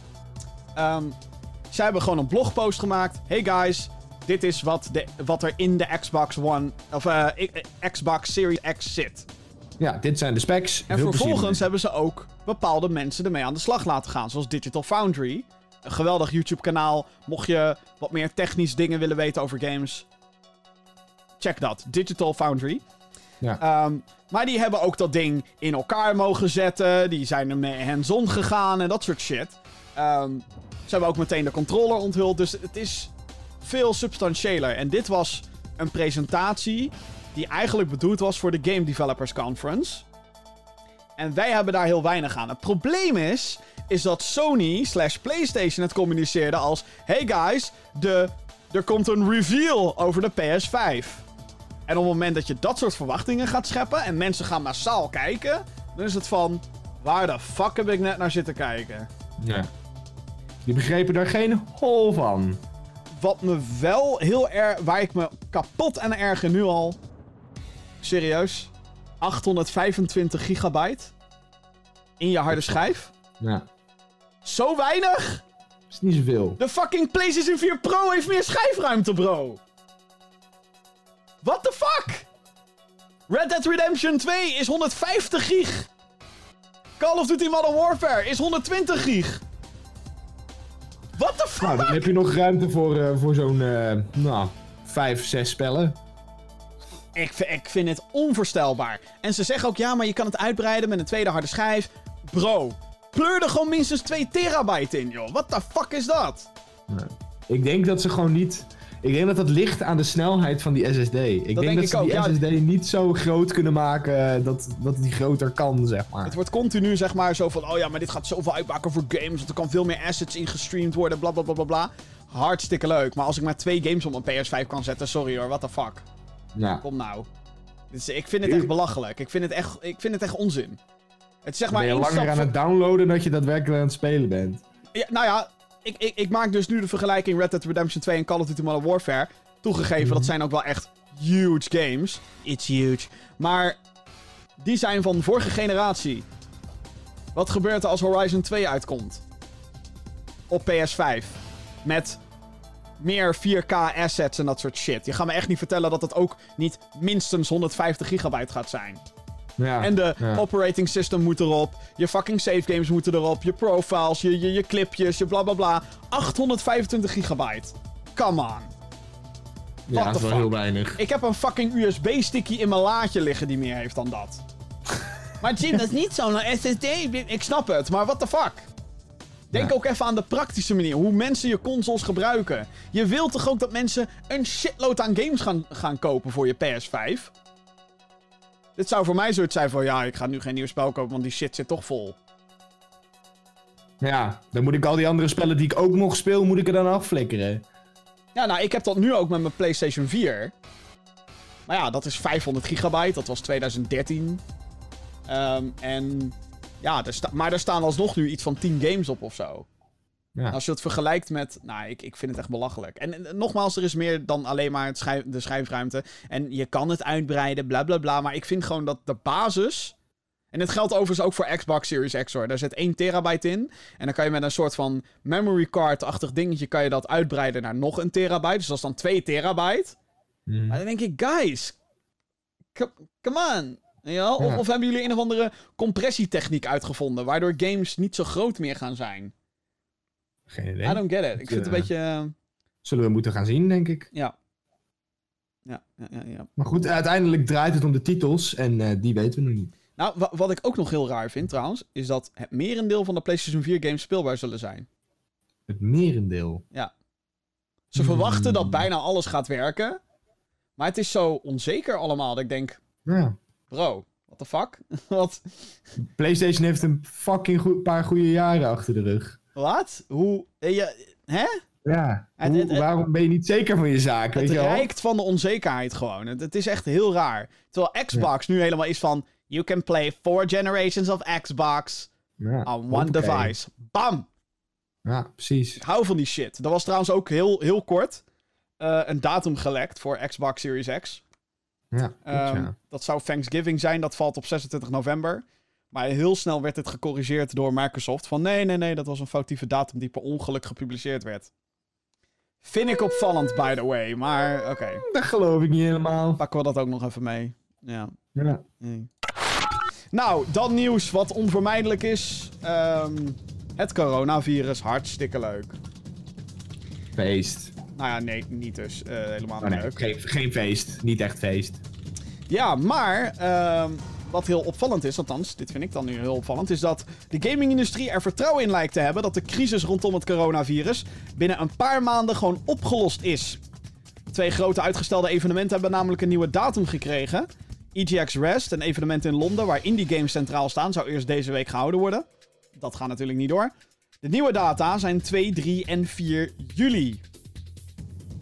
ehm zij hebben gewoon een blogpost gemaakt. Hey guys, dit is wat, de, wat er in de Xbox One, of eh, eh, Xbox Series X zit. Ja, dit zijn de specs. En vervolgens hebben ze ook bepaalde mensen ermee aan de slag laten gaan. Zoals Digital Foundry. Een geweldig YouTube-kanaal. Mocht je wat meer technisch dingen willen weten over games. Check dat. Digital Foundry. Ja. Ehm, maar die hebben ook dat ding in elkaar mogen zetten. Die zijn ermee hands-on gegaan en dat soort shit. Ehm, ze hebben ook meteen de controller onthuld. Dus het is veel substantiëler. En dit was een presentatie die eigenlijk bedoeld was voor de Game Developers Conference. En wij hebben daar heel weinig aan. Het probleem is, is dat Sony slash PlayStation het communiceerde als... Hey guys, de, er komt een reveal over de PS5. En op het moment dat je dat soort verwachtingen gaat scheppen en mensen gaan massaal kijken, dan is het van, waar de fuck heb ik net naar zitten kijken? Ja. Die begrepen daar geen hol van. Wat me wel heel erg, waar ik me kapot aan erger nu al, serieus, 825 gigabyte in je harde schijf? Ja. Zo weinig? Is niet zoveel. De fucking PlayStation 4 Pro heeft meer schijfruimte, bro. What the fuck? Red Dead Redemption 2 is 150 gig. Call of Duty Modern Warfare is 120 gig. What the fuck? Nou, dan heb je nog ruimte voor, eh, voor zo'n, eh, nou, vijf, zes spellen. Ik, ik vind het onvoorstelbaar. En ze zeggen ook, ja, maar je kan het uitbreiden met een tweede harde schijf. Bro, pleur er gewoon minstens 2 terabyte in, joh. What the fuck is dat? Ik denk dat ze gewoon niet... Ik denk dat dat ligt aan de snelheid van die SSD. Ik denk, denk dat ik ze ook, die ja. SSD niet zo groot kunnen maken eh, dat, dat die groter kan, zeg maar. Het wordt continu zeg maar zo van, oh ja, maar dit gaat zoveel uitmaken voor games. Want er kan veel meer assets in gestreamd worden, bla bla bla bla bla. Hartstikke leuk. Maar als ik maar twee games op mijn PS5 kan zetten, sorry hoor, what the fuck. Ja. Kom nou. Dus ik vind het echt belachelijk. Ik vind het echt, ik vind het echt onzin. Het is zeg maar ben je langer aan het downloaden dat je daadwerkelijk aan het spelen bent. Ja, nou ja, ik, ik, ik maak dus nu de vergelijking Red Dead Redemption 2 en Call of Duty Modern Warfare. Toegegeven, dat zijn ook wel echt huge games. It's huge. Maar die zijn van vorige generatie. Wat gebeurt er als Horizon 2 uitkomt? Op PS5. Met meer 4K assets en dat soort shit. Je gaat me echt niet vertellen dat het ook niet minstens 150 gigabyte gaat zijn. Ja. En de ja. operating system moet erop. Je fucking save games moeten erop. Je profiles, je, je, je clipjes, je bla bla bla. 825 gigabyte. Come on. ja, what dat is wel fuck? heel weinig. Ik heb een fucking USB-sticky in mijn laadje liggen die meer heeft dan dat. (laughs) maar Jim, dat is niet zo'n SSD. Ik snap het, maar what the fuck? Denk Ja. ook even aan de praktische manier. Hoe mensen je consoles gebruiken. Je wilt toch ook dat mensen een shitload aan games gaan, gaan kopen voor je PS5? Dit zou voor mij zoiets zijn van... Ja, ik ga nu geen nieuw spel kopen, want die shit zit toch vol. Ja, dan moet ik al die andere spellen die ik ook nog speel, moet ik er dan afflikkeren. Ja, nou, ik heb dat nu ook met mijn PlayStation 4. Maar ja, dat is 500 gigabyte. Dat was 2013. Ehm, en ja, er maar er staan alsnog nu iets van 10 games op of zo. Ja. Als je het vergelijkt met... Nou, ik, ik vind het echt belachelijk. En, en nogmaals, er is meer dan alleen maar het schijf, de schijfruimte. En je kan het uitbreiden, bla bla bla. Maar ik vind gewoon dat de basis... En dit geldt overigens ook voor Xbox Series X hoor. Daar zit 1 terabyte in. En dan kan je met een soort van memory card-achtig dingetje... kan je dat uitbreiden naar nog een terabyte. Dus dat is dan 2 terabyte. Mhm. Maar dan denk ik, guys... co- Come on. Of, Ja. of hebben jullie een of andere compressietechniek uitgevonden... waardoor games niet zo groot meer gaan zijn? Geen idee. I don't get it. Ik vind het een Ja. beetje... eh, Zullen we moeten gaan zien, denk ik. Ja. Ja, ja, ja, ja. Maar goed, uiteindelijk draait het om de titels en eh, die weten we nog niet. Nou, wa- wat ik ook nog heel raar vind trouwens, is dat het merendeel van de PlayStation 4 games speelbaar zullen zijn. Het merendeel. Ze Hmm. verwachten dat bijna alles gaat werken, maar het is zo onzeker allemaal dat ik denk, Ja. bro, what the fuck? (laughs) wat? PlayStation heeft een fucking goed, paar goede jaren achter de rug. Wat? Hoe? eh, je- hè? Ja, Hoe- waarom ben je niet zeker van je zaak, weet Het je wel? rijkt van de onzekerheid gewoon. Het, het is echt heel raar. Terwijl Xbox nu helemaal is van... You can play four generations of Xbox Ja, on one device. Bam! Ja, precies. Ik hou van die shit. Er was trouwens ook heel, heel kort eh, een datum gelekt voor Xbox Series X. Ja, Ehm, ja. Dat zou Thanksgiving zijn. Dat valt op 26 november. Maar heel snel werd het gecorrigeerd door Microsoft. Van nee, nee, nee, dat was een foutieve datum die per ongeluk gepubliceerd werd. Vind ik opvallend, by the way. Maar oké, Dat geloof ik niet helemaal. pakken we dat ook nog even mee. Ja. Ja. Nee. Nou, dan nieuws wat onvermijdelijk is. Ehm, het coronavirus, hartstikke leuk. Feest. Nou ja, nee, niet dus. Eh, helemaal Oh niet nee, leuk. geen, geen feest. Niet echt feest. Ja, maar ehm, wat heel opvallend is, althans, dit vind ik dan nu heel opvallend, is dat de gaming-industrie er vertrouwen in lijkt te hebben dat de crisis rondom het coronavirus binnen een paar maanden gewoon opgelost is. Twee grote uitgestelde evenementen hebben namelijk een nieuwe datum gekregen. EGX Rest, een evenement in Londen waar indie games centraal staan, zou eerst deze week gehouden worden. Dat gaat natuurlijk niet door. De nieuwe data zijn 2, 3 en 4 juli.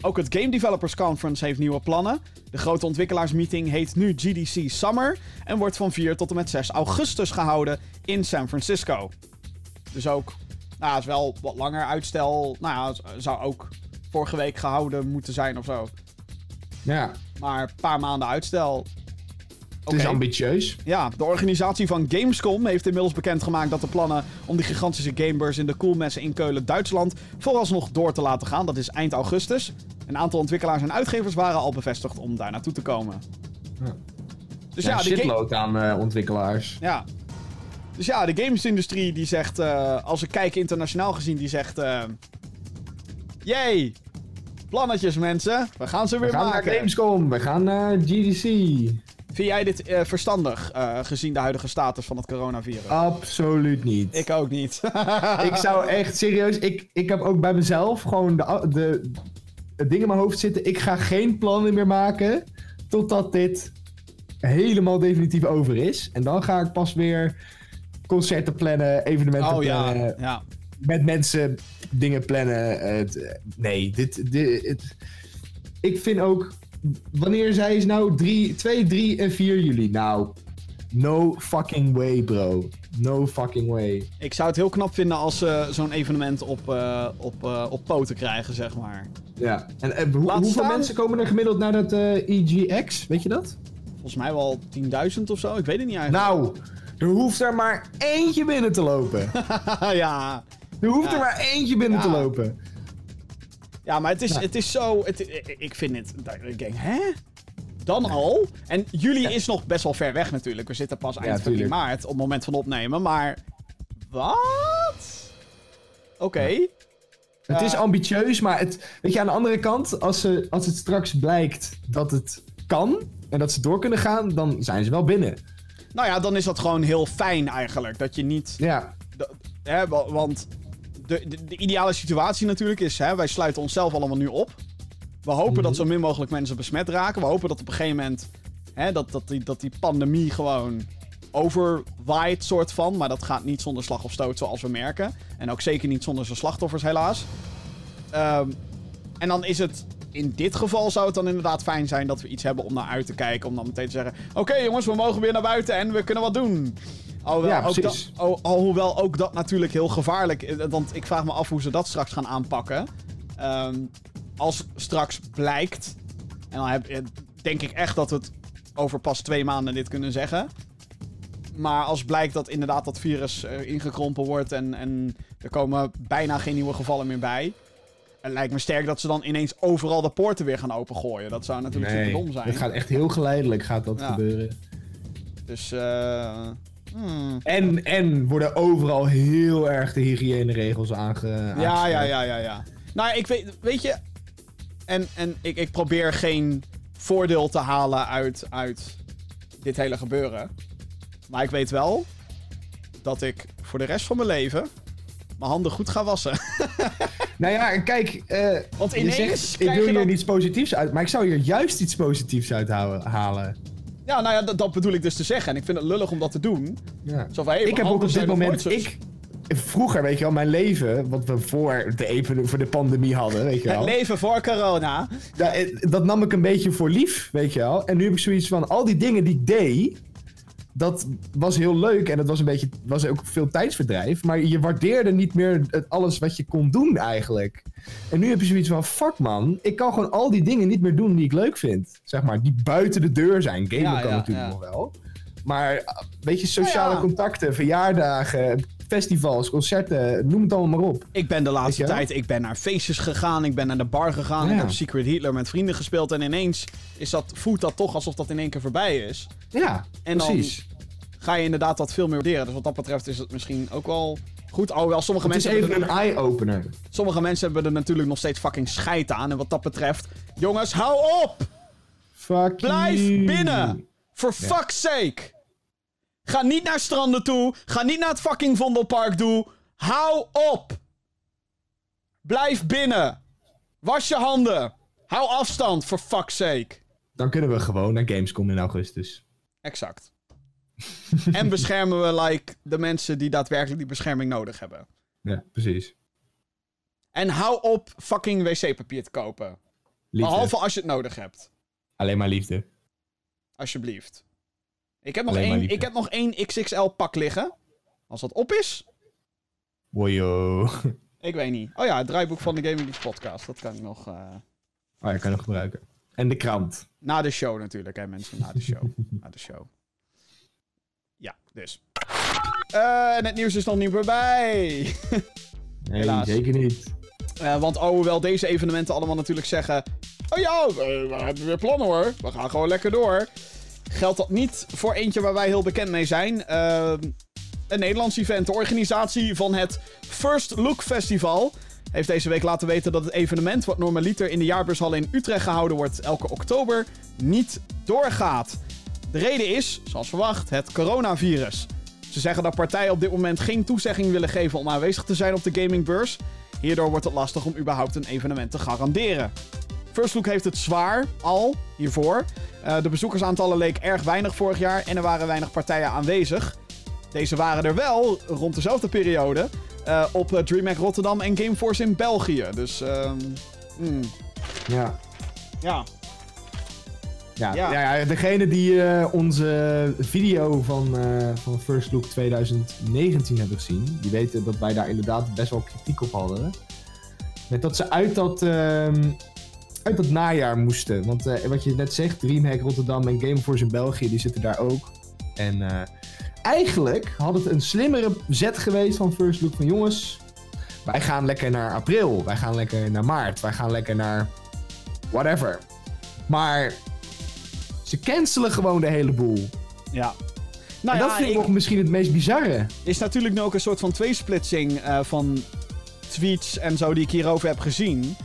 Ook het Game Developers Conference heeft nieuwe plannen. De grote ontwikkelaarsmeeting heet nu GDC Summer en wordt van 4 tot en met 6 augustus gehouden in San Francisco. Dus ook, nou, is wel wat langer uitstel. Nou ja, zou ook vorige week gehouden moeten zijn of zo. Ja, Maar een paar maanden uitstel. Het is ambitieus. Ja, de organisatie van Gamescom heeft inmiddels bekendgemaakt dat de plannen om die gigantische gamebeurs in de Koelmessen in Keulen, Duitsland, vooralsnog door te laten gaan. Dat is eind augustus. Een aantal ontwikkelaars en uitgevers waren al bevestigd om daar naartoe te komen. Ja. Dus ja, ja, de, ga- shitload aan eh, ontwikkelaars. ja. Dus ja, de gamesindustrie die zegt, eh, als ik kijk internationaal gezien, die zegt... eh Yay! Plannetjes mensen, we gaan ze We weer gaan maken. naar Gamescom, we gaan naar GDC. Vind jij dit eh, verstandig, eh, gezien de huidige status van het coronavirus? Absoluut niet. Ik ook niet. (laughs) Ik zou echt serieus, ik, ik heb ook bij mezelf gewoon de, de, het ding in mijn hoofd zitten. Ik ga geen plannen meer maken totdat dit helemaal definitief over is. En dan ga ik pas weer concerten plannen, evenementen oh ja, plannen, ja. met mensen dingen plannen. Het- nee, dit, dit, het- ik vind ook, wanneer zij is nou 3, 2, 3 en 4 juli? Nou, no fucking way bro. No fucking way. Ik zou het heel knap vinden als ze zo'n evenement op, eh, op, eh, op poten krijgen, zeg maar. Ja, en Laat hoeveel staan- mensen komen er gemiddeld naar dat eh, EGX? Weet je dat? Volgens mij wel 10.000 of zo, ik weet het niet eigenlijk. Nou, er hoeft er maar eentje binnen te lopen. (laughs) ja. Er hoeft Ja. er maar eentje binnen te lopen. Ja, maar het is, Ja. het is zo... Het, ik vind het... Ik denk, hè? Dan al? En juli is nog best wel ver weg natuurlijk. We zitten pas eind tuurlijk. maart op het moment van opnemen, maar... Wat? Oké. Het is ambitieus, maar het, weet je, aan de andere kant, als, ze, als het straks blijkt dat het kan en dat ze door kunnen gaan, dan zijn ze wel binnen. Nou ja, dan is dat gewoon heel fijn eigenlijk. Dat je niet... Ja, hè, wa- want de, de, de ideale situatie natuurlijk is, hè, wij sluiten onszelf allemaal nu op. We hopen dat zo min mogelijk mensen besmet raken. We hopen dat op een gegeven moment hè, dat, dat, die, dat die pandemie gewoon overwaait, soort van. Maar dat gaat niet zonder slag of stoot, zoals we merken. En ook zeker niet zonder zijn slachtoffers, helaas. Ehm, en dan is het. In dit geval zou het dan inderdaad fijn zijn dat we iets hebben om naar uit te kijken. Om dan meteen te zeggen: Oké jongens, we mogen weer naar buiten en we kunnen wat doen. Alhoewel, Ja, ook dat, precies. al- alhoewel ook dat natuurlijk heel gevaarlijk is. Want ik vraag me af hoe ze dat straks gaan aanpakken. Ehm, als straks blijkt. En dan heb, eh, denk ik echt dat we het over pas twee maanden dit kunnen zeggen. Maar als blijkt dat inderdaad dat virus eh, ingekrompen wordt en, en er komen bijna geen nieuwe gevallen meer bij. Het lijkt me sterk dat ze dan ineens overal de poorten weer gaan opengooien. Dat zou natuurlijk super dom zijn. het gaat echt heel geleidelijk gaat dat Ja. gebeuren. Dus, eh. Hmm. En, en worden overal heel erg de hygiëneregels aange. Ja, ja, ja, ja, ja. Nou, ik weet, weet je. En, en ik, ik probeer geen voordeel te halen uit, uit dit hele gebeuren. Maar ik weet wel dat ik voor de rest van mijn leven mijn handen goed ga wassen. (laughs) Nou ja, kijk, eh, Want je ineens zegt, ik wil je hier dan- niets positiefs uit, maar ik zou hier juist iets positiefs uit halen. Ja, nou ja, dat, dat bedoel ik dus te zeggen. En ik vind het lullig om dat te doen. Ja. Zo van, hey, ik heb ook op dit moment, ik, vroeger, weet je wel, mijn leven, wat we voor de, even, voor de pandemie hadden, weet je Het wel. leven voor corona. Eh, dat nam ik een beetje voor lief, weet je wel. En nu heb ik zoiets van, al die dingen die ik deed, dat was heel leuk en dat was een beetje, was ook veel tijdsverdrijf. Maar je waardeerde niet meer het, alles wat je kon doen eigenlijk. En nu heb je zoiets van, fuck man, ik kan gewoon al die dingen niet meer doen die ik leuk vind. Zeg maar, die buiten de deur zijn. Gamen Ja, kan ja, natuurlijk ja. nog wel. Maar, eh, weet je, sociale Nou ja. contacten, verjaardagen, festivals, concerten, noem het allemaal maar op. Ik ben de laatste tijd, ik ben naar feestjes gegaan, ik ben naar de bar gegaan, Ja. ik heb Secret Hitler met vrienden gespeeld en ineens is dat, voelt dat toch alsof dat in één keer voorbij is. Ja, En dan- precies. Ga je inderdaad dat veel meer waarderen. Dus wat dat betreft is het misschien ook wel goed. Alhoewel sommige Het is mensen, even een er, eye-opener. sommige mensen hebben er natuurlijk nog steeds fucking scheid aan. En wat dat betreft, jongens, hou op! Fuck Blijf you. binnen! For fuck's sake! Ga niet naar stranden toe. Ga niet naar het fucking Vondelpark toe. Hou op! Blijf binnen! Was je handen! Hou afstand, for fuck's sake! Dan kunnen we gewoon naar Gamescom in augustus. Exact. En beschermen we like de mensen die daadwerkelijk die bescherming nodig hebben. Ja, precies. En hou op fucking wc-papier te kopen. Liefde. Behalve als je het nodig hebt. Alleen maar liefde. Alsjeblieft. Ik heb nog, Alleen één, ik heb nog één XXL pak liggen. Als dat op is, Wojo. ik weet niet. Oh ja, het draaiboek van de Gaming Geeks podcast. Dat kan ik nog... eh, Oh, kan hem gebruiken. En de krant. na de show natuurlijk, hè mensen. Na de show. (laughs) na de show. Dus. Eh, en het nieuws is nog niet voorbij. (laughs) Nee, Helaas. zeker niet. Eh, want alhoewel deze evenementen allemaal natuurlijk zeggen... Oh ja, eh, we hebben weer plannen hoor. We gaan gewoon lekker door. Geldt dat niet voor eentje waar wij heel bekend mee zijn. Eh, een Nederlands event. De organisatie van het First Look Festival... heeft deze week laten weten dat het evenement... wat normaliter in de jaarbeurshal in Utrecht gehouden wordt... elke oktober, niet doorgaat. De reden is, zoals verwacht, het coronavirus. Ze zeggen dat partijen op dit moment geen toezegging willen geven om aanwezig te zijn op de gamingbeurs. Hierdoor wordt het lastig om überhaupt een evenement te garanderen. First Look heeft het zwaar, al, hiervoor. Eh, de bezoekersaantallen leek erg weinig vorig jaar en er waren weinig partijen aanwezig. Deze waren er wel, rond dezelfde periode, eh, op eh, DreamHack Rotterdam en Gameforce in België. Dus, ehm hmm, Ja. ja. Ja, Ja. ja. ja, degene die eh, onze video van, eh, van First Look 2019 hebben gezien, die weten dat wij daar inderdaad best wel kritiek op hadden. Met dat ze uit dat, ehm, uit dat najaar moesten. Want eh, wat je net zegt, Dreamhack Rotterdam en Gameforce in België, die zitten daar ook. En eigenlijk had het een slimmere zet geweest van First Look van jongens, wij gaan lekker naar april, wij gaan lekker naar maart, wij gaan lekker naar whatever. Maar ze cancelen gewoon de hele boel. ja. Nou en dat ja, vind ik nog misschien het meest bizarre. is natuurlijk nu ook een soort van tweesplitsing eh, van tweets en zo die ik hierover heb gezien.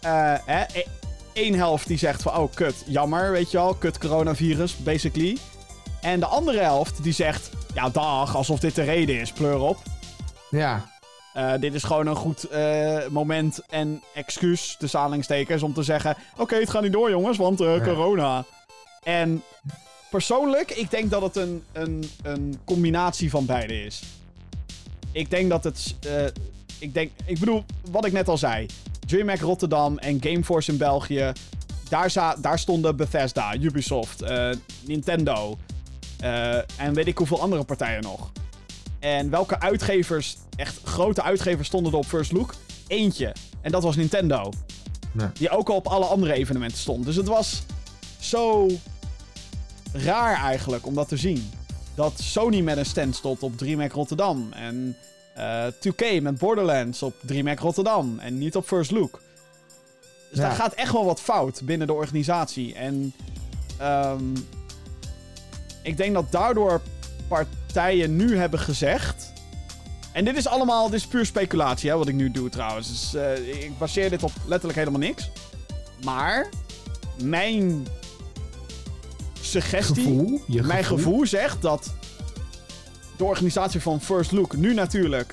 Eh, hè, e- helft die zegt van, oh kut, jammer, weet je wel, kut coronavirus, basically. En de andere helft die zegt, ja dag, alsof dit de reden is, pleur op. Ja. Eh, dit is gewoon een goed eh, moment en excuus, de aanhalingstekens, om te zeggen... Oké, het gaat niet door, jongens, want eh, corona. En persoonlijk, ik denk dat het een, een, een combinatie van beide is. Ik denk dat het... eh, ik, denk, ik bedoel, wat ik net al zei. DreamHack Rotterdam en Gameforce in België... Daar, za- daar stonden Bethesda, Ubisoft, eh, Nintendo... eh, en weet ik hoeveel andere partijen nog. En welke uitgevers, echt grote uitgevers, stonden er op First Look? Eentje. En dat was Nintendo. Ja. Die ook al op alle andere evenementen stond. Dus het was zo raar eigenlijk om dat te zien. Dat Sony met een stand stond op DreamHack Rotterdam. En eh 2K met Borderlands op DreamHack Rotterdam. En niet op First Look. Dus Ja. daar gaat echt wel wat fout binnen de organisatie. En ehm, ik denk dat daardoor partijen nu hebben gezegd. En dit is allemaal, dit is puur speculatie, hè, wat ik nu doe trouwens. Dus, eh, ik baseer dit op letterlijk helemaal niks. Maar mijn suggestie, Gevoel. Je mijn gevoel zegt dat de organisatie van First Look nu natuurlijk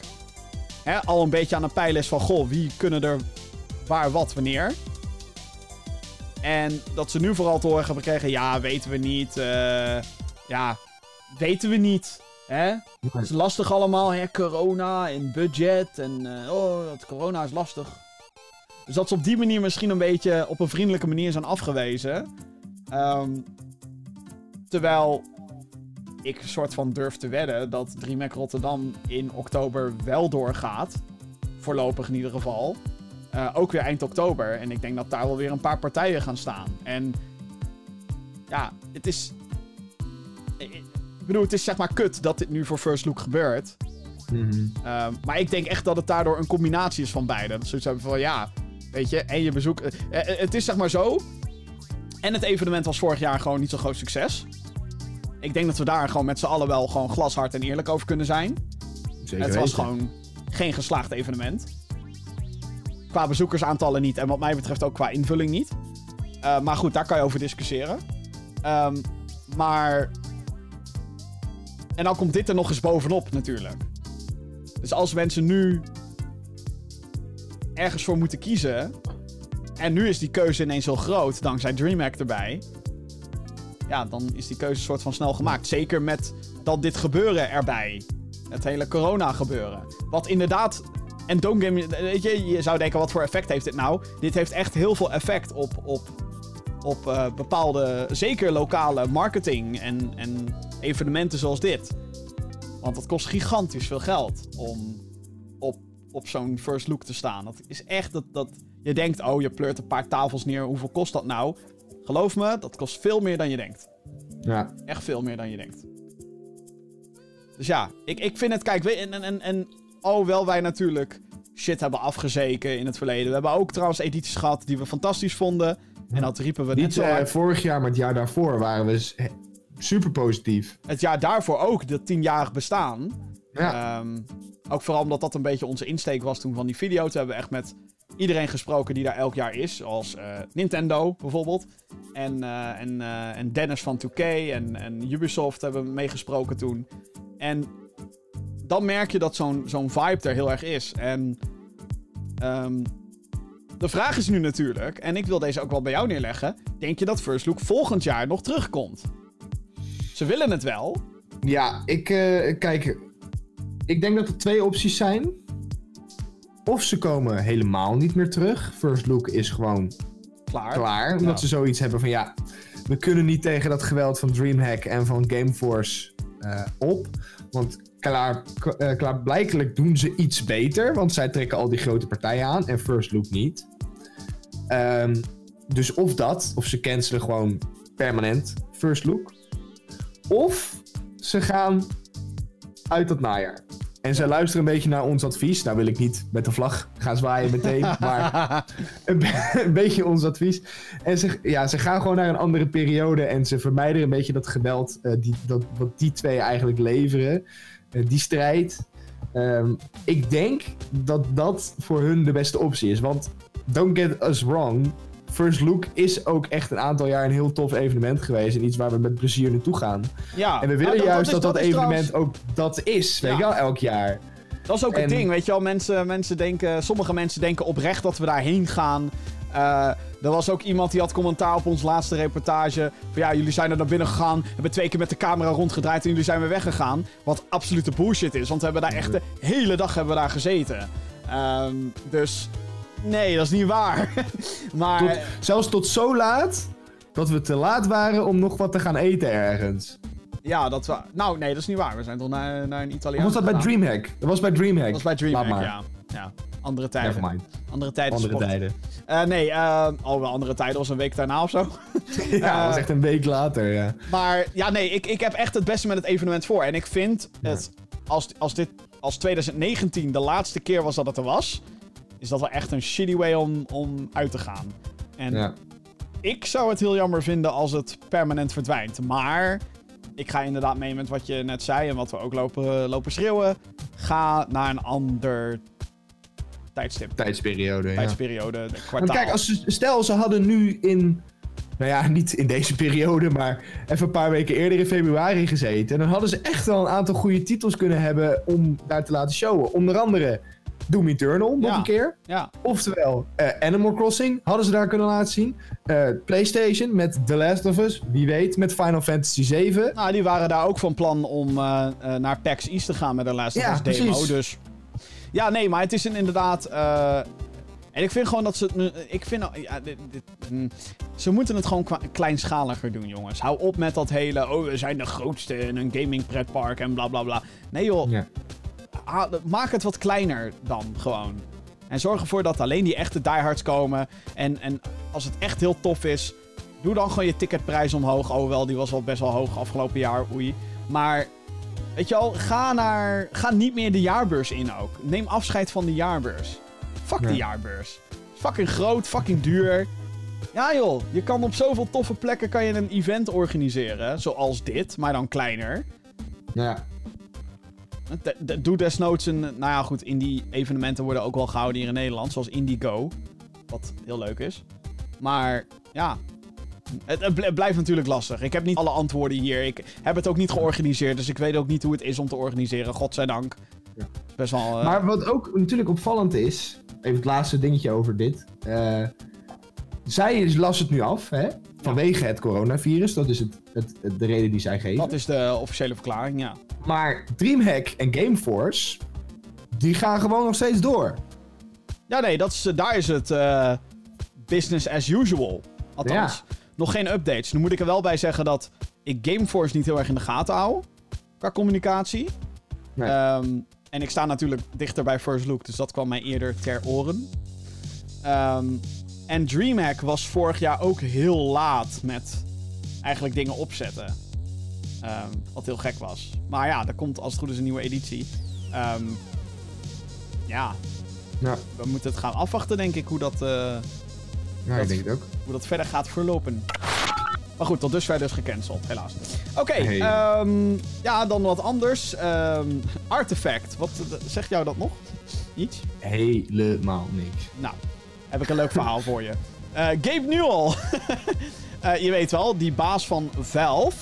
hè, al een beetje aan een pijl is van... Goh, wie kunnen er waar, wat, wanneer? En dat ze nu vooral te horen hebben gekregen... Ja, weten we niet. eh, ja, weten we niet. Hè? Het is lastig allemaal, hè? Corona en budget en eh, oh, dat corona is lastig. Dus dat ze op die manier misschien een beetje op een vriendelijke manier zijn afgewezen. Ehm, terwijl ik een soort van durf te wedden dat DreamHack Rotterdam in oktober wel doorgaat. Voorlopig in ieder geval. Eh, ook weer eind oktober. En ik denk dat daar wel weer een paar partijen gaan staan. En ja, het is. Ik bedoel, het is zeg maar kut dat dit nu voor First Look gebeurt. Mhm. Ehm, maar ik denk echt dat het daardoor een combinatie is van beide. Dat zoiets hebben van ja, weet je, en je bezoek. eh, eh, het is zeg maar zo. En het evenement was vorig jaar gewoon niet zo'n groot succes. Ik denk dat we daar gewoon met z'n allen wel gewoon glashard en eerlijk over kunnen zijn. Zeker het was weten. gewoon geen geslaagd evenement. Qua bezoekersaantallen niet en wat mij betreft ook qua invulling niet. Eh, maar goed, daar kan je over discussiëren. Ehm, maar. En dan komt dit er nog eens bovenop, natuurlijk. Dus als mensen nu ergens voor moeten kiezen. En nu is die keuze ineens heel groot, dankzij DreamHack erbij. Ja, dan is die keuze soort van snel gemaakt. Zeker met dat dit gebeuren erbij. Het hele corona gebeuren. Wat inderdaad. En don't get me. Weet je, je zou denken: wat voor effect heeft dit nou? Dit heeft echt heel veel effect op. op, op eh, bepaalde. Zeker lokale marketing. En, en evenementen zoals dit. Want dat kost gigantisch veel geld. Om op, op zo'n first look te staan. Dat is echt dat. dat je denkt: oh, je pleurt een paar tafels neer. Hoeveel kost dat nou? Geloof me, dat kost veel meer dan je denkt. Ja. Echt veel meer dan je denkt. Dus ja, ik, ik vind het, kijk, we- en, en, en, en alhoewel wij natuurlijk shit hebben afgezeken in het verleden. We hebben ook trouwens edities gehad die we fantastisch vonden. En dat riepen we net Niet zo eh, hard. vorig jaar, maar het jaar daarvoor waren we super positief. Het jaar daarvoor ook, dat tienjarig bestaan. Ja. Ehm, ook vooral omdat dat een beetje onze insteek was toen van die video. Toen hebben we echt met iedereen gesproken die daar elk jaar is. Zoals eh, Nintendo bijvoorbeeld. En, eh, en, eh, en Dennis van 2K en, en Ubisoft hebben meegesproken toen. En dan merk je dat zo'n zo'n vibe er heel erg is. En ehm, de vraag is nu natuurlijk, en ik wil deze ook wel bij jou neerleggen. Denk je dat First Look volgend jaar nog terugkomt? Ze willen het wel. Ja, ik kijk. Ik denk dat er twee opties zijn. Of ze komen helemaal niet meer terug. First Look is gewoon Klaar. klaar. Omdat Ja. ze zoiets hebben van ja, we kunnen niet tegen dat geweld van DreamHack en van Gameforce eh op. Want klaar, eh, klaarblijkelijk doen ze iets beter. Want zij trekken al die grote partijen aan en First Look niet. Ehm, dus of dat, of ze cancelen gewoon permanent First Look. Of ze gaan uit dat najaar. En zij luisteren een beetje naar ons advies. Nou wil ik niet met de vlag gaan zwaaien meteen, (laughs) maar een, be- een beetje ons advies. En ze, ja, ze gaan gewoon naar een andere periode en ze vermijden een beetje dat geweld eh, die, dat, wat die twee eigenlijk leveren. Eh, die strijd. Ehm, ik denk dat dat voor hun de beste optie is. Want don't get us wrong. First Look is ook echt een aantal jaar een heel tof evenement geweest. En iets waar we met plezier naartoe gaan. Ja. En we willen Nou, juist is- dat dat, evenement trouwens- ook dat is. Weet je wel, elk jaar. Dat is ook het En- ding, weet je wel. Mensen, mensen denken, sommige mensen denken oprecht dat we daarheen gaan. Eh, er was ook iemand die had commentaar op onze laatste reportage. Van ja, jullie zijn er naar binnen gegaan. Hebben twee keer met de camera rondgedraaid en jullie zijn weer weggegaan. Wat absolute bullshit is, want we hebben daar echt de hele dag hebben we daar gezeten. Ehm, dus nee, dat is niet waar. (laughs) maar Tot, zelfs tot zo laat dat we te laat waren om nog wat te gaan eten ergens. ja, dat we... Nou, nee, dat is niet waar. We zijn toch naar, naar een Italiaan was dat bij. Dreamhack? Dat was bij Dreamhack. Dat was bij Dreamhack, maar. ja. ja. Andere tijden. Andere tijden. Andere sport. tijden. Eh, nee, eh, oh, wel andere tijden. was een week daarna of zo. (laughs) ja, dat was Eh, echt een week later. Ja. Maar ja, nee, ik, ik heb echt het beste met het evenement voor. En ik vind Ja. het, als, als dit als 2019 de laatste keer was dat het er was, is dat wel echt een shitty way om, om uit te gaan. En Ja. ik zou het heel jammer vinden als het permanent verdwijnt. Maar ik ga inderdaad mee met wat je net zei en wat we ook lopen, lopen schreeuwen. Ga naar een ander tijdstip, Tijdsperiode. Tijdsperiode, de kwartaal. Kijk, als ze, stel ze hadden nu in. Nou ja, niet in deze periode, maar even een paar weken eerder in februari gezeten. Dan hadden ze echt wel een aantal goede titels kunnen hebben om daar te laten showen. Onder andere Doom Eternal nog Ja. een keer. Ja, Oftewel, eh, Animal Crossing hadden ze daar kunnen laten zien. Eh, PlayStation met The Last of Us, wie weet, met Final Fantasy 7. nou, die waren daar ook van plan om eh, naar PAX East te gaan met een Last of Ja, Us demo. precies. Dus ja, nee, maar het is een, inderdaad. en ik vind gewoon dat ze Ik vind. nou- Ja, dit, dit, mm, ze moeten het gewoon kleinschaliger doen, jongens. Hou op met dat hele. Oh, we zijn de grootste in een gaming pretpark en bla bla bla. Nee, joh. Ja. Maak het wat kleiner dan gewoon. En zorg ervoor dat alleen die echte diehards komen. En, en als het echt heel tof is, doe dan gewoon je ticketprijs omhoog. Hoewel, die was wel best wel hoog afgelopen jaar, oei. Maar, weet je wel, ga, naar, ga niet meer de jaarbeurs in ook. Neem afscheid van de jaarbeurs. Fuck Ja. de jaarbeurs. Fucking groot, fucking duur. Ja joh, je kan op zoveel toffe plekken kan je een event organiseren. Zoals dit, maar dan kleiner. Ja. De- de- Doe desnoods een... Nou ja, goed, indie evenementen worden ook wel gehouden hier in Nederland. Zoals Indigo. Wat heel leuk is. Maar, ja... Het, het bl- het blijft natuurlijk lastig. Ik heb niet alle antwoorden hier. Ik heb het ook niet georganiseerd. Dus ik weet ook niet hoe het is om te organiseren. Godzijdank. Ja. Best wel... eh, Maar wat ook natuurlijk opvallend is, even het laatste dingetje over dit. eh, zij las het nu af, hè? Vanwege het coronavirus. Dat is het, het, de reden die zij geven. dat is de officiële verklaring, ja. Maar Dreamhack en Gameforce, die gaan gewoon nog steeds door. Ja, nee, dat is, eh, daar is het eh, business as usual. Althans, nog geen updates. Nu moet ik er wel bij zeggen dat ik Gameforce niet heel erg in de gaten hou. Qua communicatie. Nee. Ehm, en ik sta natuurlijk dichter bij First Look, dus dat kwam mij eerder ter oren. Ehm, en DreamHack was vorig jaar ook heel laat met eigenlijk dingen opzetten. Ehm, wat heel gek was. Maar ja, er komt als het goed is een nieuwe editie. Ehm, ja, Ja, we moeten het gaan afwachten, denk ik, hoe dat, eh, ja Dat- ik denk het ook. hoe dat verder gaat verlopen. Maar goed, tot dusver dus gecanceld, helaas. Oké, Hey. ehm, ja, dan wat anders. Ehm, Artifact, wat zegt jou dat nog? Iets? Helemaal niks. Nou, heb ik een leuk verhaal voor je. Eh, Gabe Newell. (laughs) Eh, je weet wel, die baas van Valve.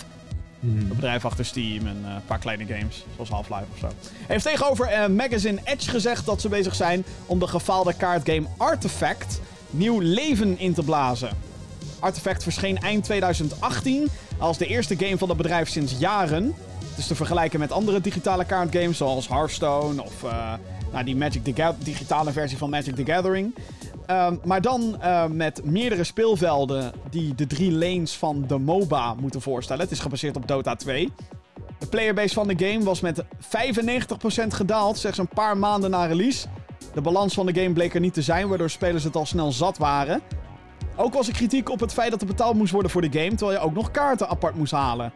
Mhm. Het bedrijf achter Steam en eh, een paar kleine games, zoals Half-Life of zo. Heeft tegenover Magazine Edge gezegd dat ze bezig zijn om de gefaalde kaartgame Artifact nieuw leven in te blazen. Artifact verscheen eind 2018 als de eerste game van het bedrijf sinds jaren. Het is te vergelijken met andere digitale kaartgames zoals Hearthstone of nou, die Magic the Ga- digitale versie van Magic the Gathering. Ehm, maar dan eh, met meerdere speelvelden die de drie lanes van de MOBA moeten voorstellen. Het is gebaseerd op Dota 2. De playerbase van de game was met 95% gedaald, slechts een paar maanden na release. De balans van de game bleek er niet te zijn, waardoor spelers het al snel zat waren. Ook was er kritiek op het feit dat er betaald moest worden voor de game, terwijl je ook nog kaarten apart moest halen.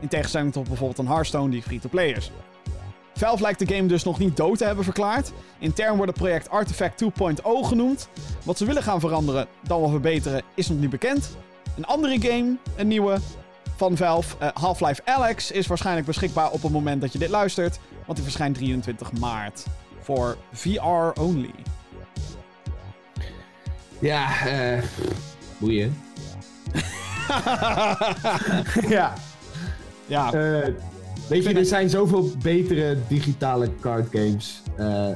In tegenstelling tot bijvoorbeeld een Hearthstone die free-to-play is. Valve lijkt de game dus nog niet dood te hebben verklaard. Intern wordt het project Artifact 2.0 genoemd. Wat ze willen gaan veranderen, dan wel verbeteren, is nog niet bekend. Een andere game, een nieuwe, van Valve, eh, Half-Life Alyx, is waarschijnlijk beschikbaar op het moment dat je dit luistert. Want die verschijnt 23 maart. Voor VR only. Ja, eh. boeien. (laughs) ja. Ja, eh, weet je, er zijn zoveel betere digitale card games. Eh,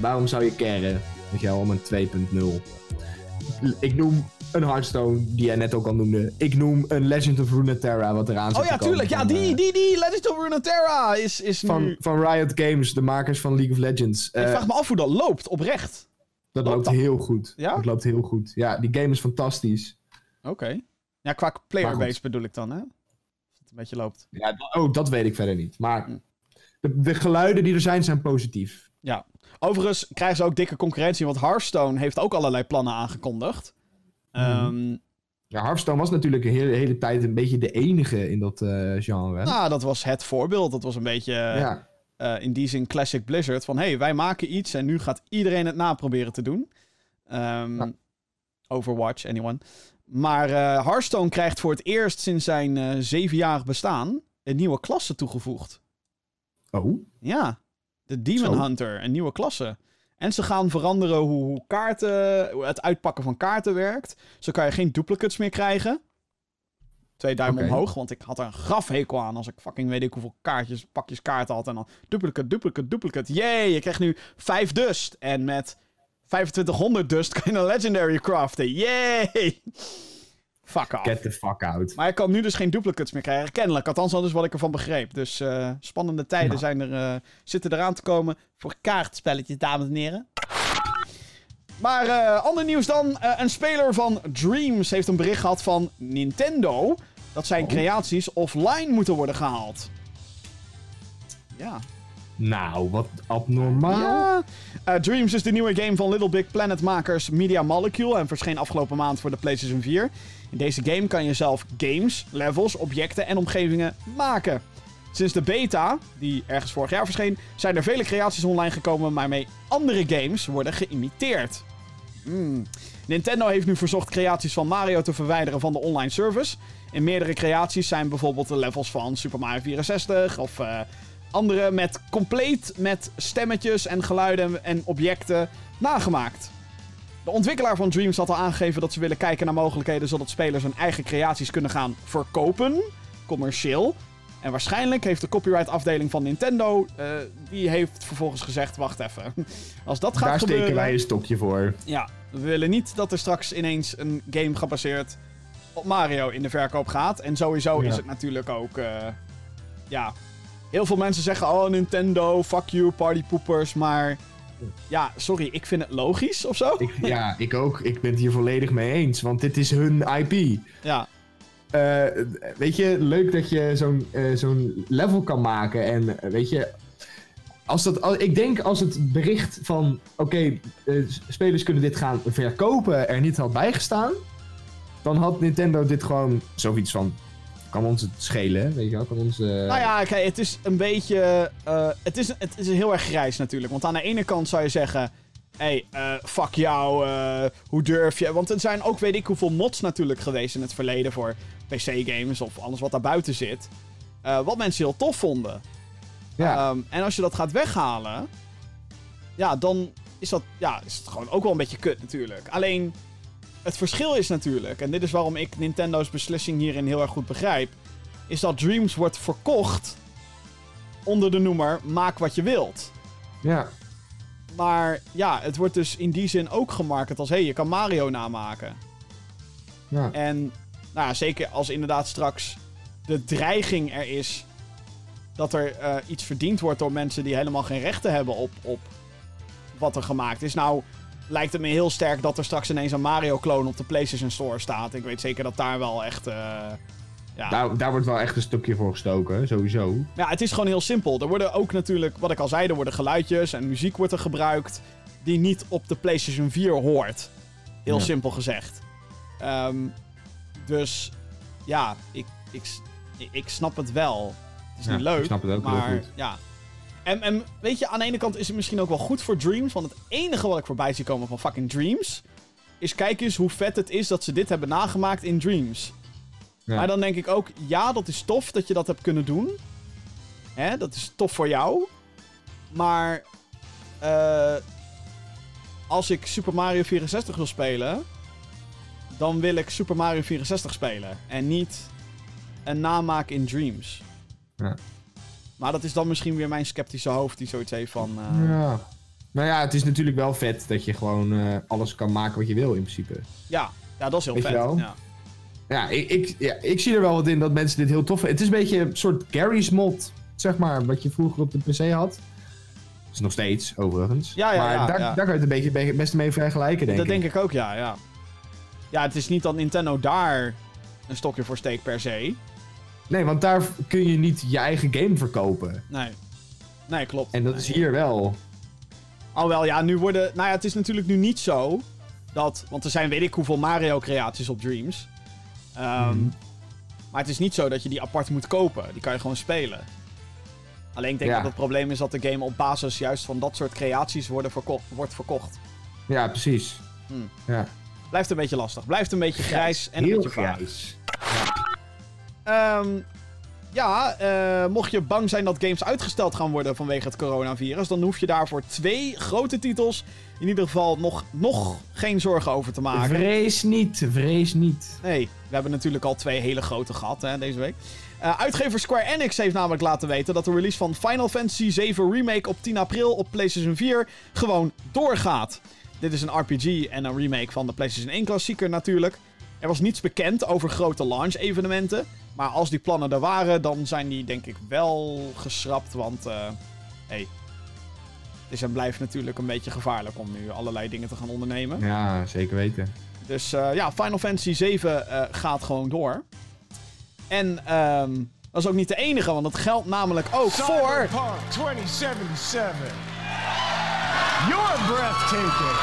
waarom zou je caren? Weet je wel, om een 2.0. Ik noem een Hearthstone, die jij net ook al noemde. Ik noem een Legend of Runeterra, wat eraan zit oh ja, tuurlijk. Ja, van, die, eh, die, die Legend of Runeterra is, is nu... Van, van Riot Games, de makers van League of Legends. Ik Eh, vraag me af hoe dat loopt, oprecht. dat loopt heel goed. Ja? Dat loopt heel goed. Ja, die game is fantastisch. Oké. Ja, qua playerbase bedoel ik dan, hè? Een beetje loopt. Ja, oh, dat weet ik verder niet. Maar Hm. de, de geluiden die er zijn, zijn positief. Ja. Overigens krijgen ze ook dikke concurrentie, want Hearthstone heeft ook allerlei plannen aangekondigd. Ehm, Ja, Hearthstone was natuurlijk een hele, hele tijd een beetje de enige in dat eh, genre. nou, dat was het voorbeeld. Dat was een beetje ja. eh, in die zin classic Blizzard. Van, hé, hey, wij maken iets en nu gaat iedereen het naproberen te doen. Ehm, Ja. Overwatch, anyone. Maar eh Hearthstone krijgt voor het eerst sinds zijn eh, zevenjarig bestaan een nieuwe klasse toegevoegd. Oh, Ja, de Demon Zo. Hunter, een nieuwe klasse. En ze gaan veranderen hoe, hoe kaarten, hoe het uitpakken van kaarten werkt. Zo kan je geen duplicates meer krijgen. Twee duimen Oké. omhoog, want ik had er een grafhekel aan als ik fucking weet ik hoeveel kaartjes, pakjes kaarten had. En dan duplicate, duplicate, duplicate. Yay, je krijgt nu 5 dust. En met 2500 dust (laughs) kan je een legendary craften. Yay! Fuck off. Get the fuck out. Maar ik kan nu dus geen duplicates meer krijgen. Kennelijk, althans dat is wat ik ervan begreep. Dus eh, spannende tijden Nou. zijn er, eh, zitten eraan te komen voor kaartspelletjes, dames en heren. Maar eh, ander nieuws dan. Een speler van Dreams heeft een bericht gehad van Nintendo... dat zijn Oh. creaties offline moeten worden gehaald. Ja. Nou, wat abnormaal. Ja. Eh, Dreams is de nieuwe game van Little Big Planet makers Media Molecule en verscheen afgelopen maand voor de PlayStation 4. In deze game kan je zelf games, levels, objecten en omgevingen maken. Sinds de beta, die ergens vorig jaar verscheen, zijn er vele creaties online gekomen waarmee andere games worden geïmiteerd. Hmm. Nintendo heeft nu verzocht creaties van Mario te verwijderen van de online service. In meerdere creaties zijn bijvoorbeeld de levels van Super Mario 64 of eh, andere met compleet met stemmetjes en geluiden en objecten nagemaakt. De ontwikkelaar van Dreams had al aangegeven dat ze willen kijken naar mogelijkheden zodat spelers hun eigen creaties kunnen gaan verkopen, commercieel. En waarschijnlijk heeft de copyright afdeling van Nintendo, eh, die heeft vervolgens gezegd, wacht even. (laughs) Als dat gaat Daar gebeuren... steken wij een stokje voor. Ja, we willen niet dat er straks ineens een game gebaseerd op Mario in de verkoop gaat. En sowieso Ja. is het natuurlijk ook, eh, ja... Heel veel mensen zeggen, oh Nintendo, fuck you, partypoepers. Maar ja, sorry, ik vind het logisch of zo. Ik, ja, ik ook. Ik ben het hier volledig mee eens. Want dit is hun IP. Ja, Eh, weet je, leuk dat je zo'n eh, zo'n level kan maken. En eh, weet je, als dat, als, ik denk als het bericht van: oké, spelers kunnen dit gaan verkopen er niet had bijgestaan. Dan had Nintendo dit gewoon zoiets van: kan ons het schelen, weet je wel? Kan ons. eh, nou ja, kijk, het is een beetje... eh, het, is, het is heel erg grijs natuurlijk. Want aan de ene kant zou je zeggen... Hé, hey, eh, fuck jou, hoe durf je? Want er zijn ook weet ik hoeveel mods natuurlijk geweest in het verleden voor PC-games of alles wat daarbuiten zit. wat mensen heel tof vonden. ja, Ehm, en als je dat gaat weghalen, ja, dan is, dat, ja, is het gewoon ook wel een beetje kut natuurlijk. Alleen, het verschil is natuurlijk, en dit is waarom ik Nintendo's beslissing hierin heel erg goed begrijp, is dat Dreams wordt verkocht onder de noemer maak wat je wilt. ja, Maar ja, het wordt dus in die zin ook gemarket als hé, hey, je kan Mario namaken. ja. En nou ja, zeker als inderdaad straks de dreiging er is dat er eh, iets verdiend wordt door mensen die helemaal geen rechten hebben op, op wat er gemaakt is. Nou, lijkt het me heel sterk dat er straks ineens een Mario-kloon op de PlayStation Store staat. Ik weet zeker dat daar wel echt. eh, ja. Daar, daar wordt wel echt een stukje voor gestoken, sowieso. ja, het is gewoon heel simpel. Er worden ook natuurlijk, wat ik al zei, er worden geluidjes en muziek wordt er gebruikt die niet op de PlayStation 4 hoort. Heel Ja. simpel gezegd. Ehm, dus ja, ik, ik, ik snap het wel. Het is Ja, niet leuk, ik snap het ook heel maar goed. ja. En, en weet je, aan de ene kant is het misschien ook wel goed voor Dreams. Want het enige wat ik voorbij zie komen van fucking Dreams... is kijk eens hoe vet het is dat ze dit hebben nagemaakt in Dreams. Ja. Maar dan denk ik ook, ja, dat is tof dat je dat hebt kunnen doen. Hè, dat is tof voor jou. Maar eh, als ik Super Mario 64 wil spelen, dan wil ik Super Mario 64 spelen. En niet een namaak in Dreams. Ja. Maar dat is dan misschien weer mijn sceptische hoofd die zoiets heeft van... eh, Ja. Nou ja, het is natuurlijk wel vet dat je gewoon eh, alles kan maken wat je wil in principe. ja, ja, dat is heel Weet vet. wel? Ja. Ja ik, ik, ja, ik zie er wel wat in dat mensen dit heel tof vinden. Het is een beetje een soort Gary's mod, zeg maar, wat je vroeger op de PC had. Dat is nog steeds, overigens. Ja, ja, maar ja, daar, daar kan je het een beetje be- best mee vergelijken, denk dat ik. denk ik ook, ja, ja. Ja, het is niet dat Nintendo daar een stokje voor steekt per se. Nee, want daar kun je niet je eigen game verkopen. Nee. Nee, klopt. En dat Nee. is hier wel. Alhoewel, ja, nu worden... Nou ja, het is natuurlijk nu niet zo dat... Want er zijn weet ik hoeveel Mario-creaties op Dreams. Ehm, Mhm. Maar het is niet zo dat je die apart moet kopen. Die kan je gewoon spelen. Alleen ik denk Ja. dat het probleem is dat de game op basis juist van dat soort creaties worden verko- wordt verkocht. Ja, precies. Hmm. Ja. Blijft een beetje lastig. Blijft een beetje grijs en een beetje vaag. grijs. Ehm, Ja, eh, mocht je bang zijn dat games uitgesteld gaan worden vanwege het coronavirus, dan hoef je daarvoor twee grote titels in ieder geval nog, nog geen zorgen over te maken. Vrees niet, vrees niet. Nee, we hebben natuurlijk al twee hele grote gehad hè, deze week. Uh, uitgever Square Enix heeft namelijk laten weten dat de release van Final Fantasy VII Remake op 10 april op PlayStation 4 gewoon doorgaat. Dit is een RPG en een remake van de PlayStation 1 klassieker natuurlijk. Er was niets bekend over grote launch-evenementen. Maar als die plannen er waren, dan zijn die denk ik wel geschrapt. Want, uh, hey, het is en blijft natuurlijk een beetje gevaarlijk om nu allerlei dingen te gaan ondernemen. Ja, zeker weten. Dus uh, ja, Final Fantasy 7 uh, gaat gewoon door. En um, dat is ook niet de enige, want dat geldt namelijk ook voor... Cyberpunk 2077. You're breathtaking.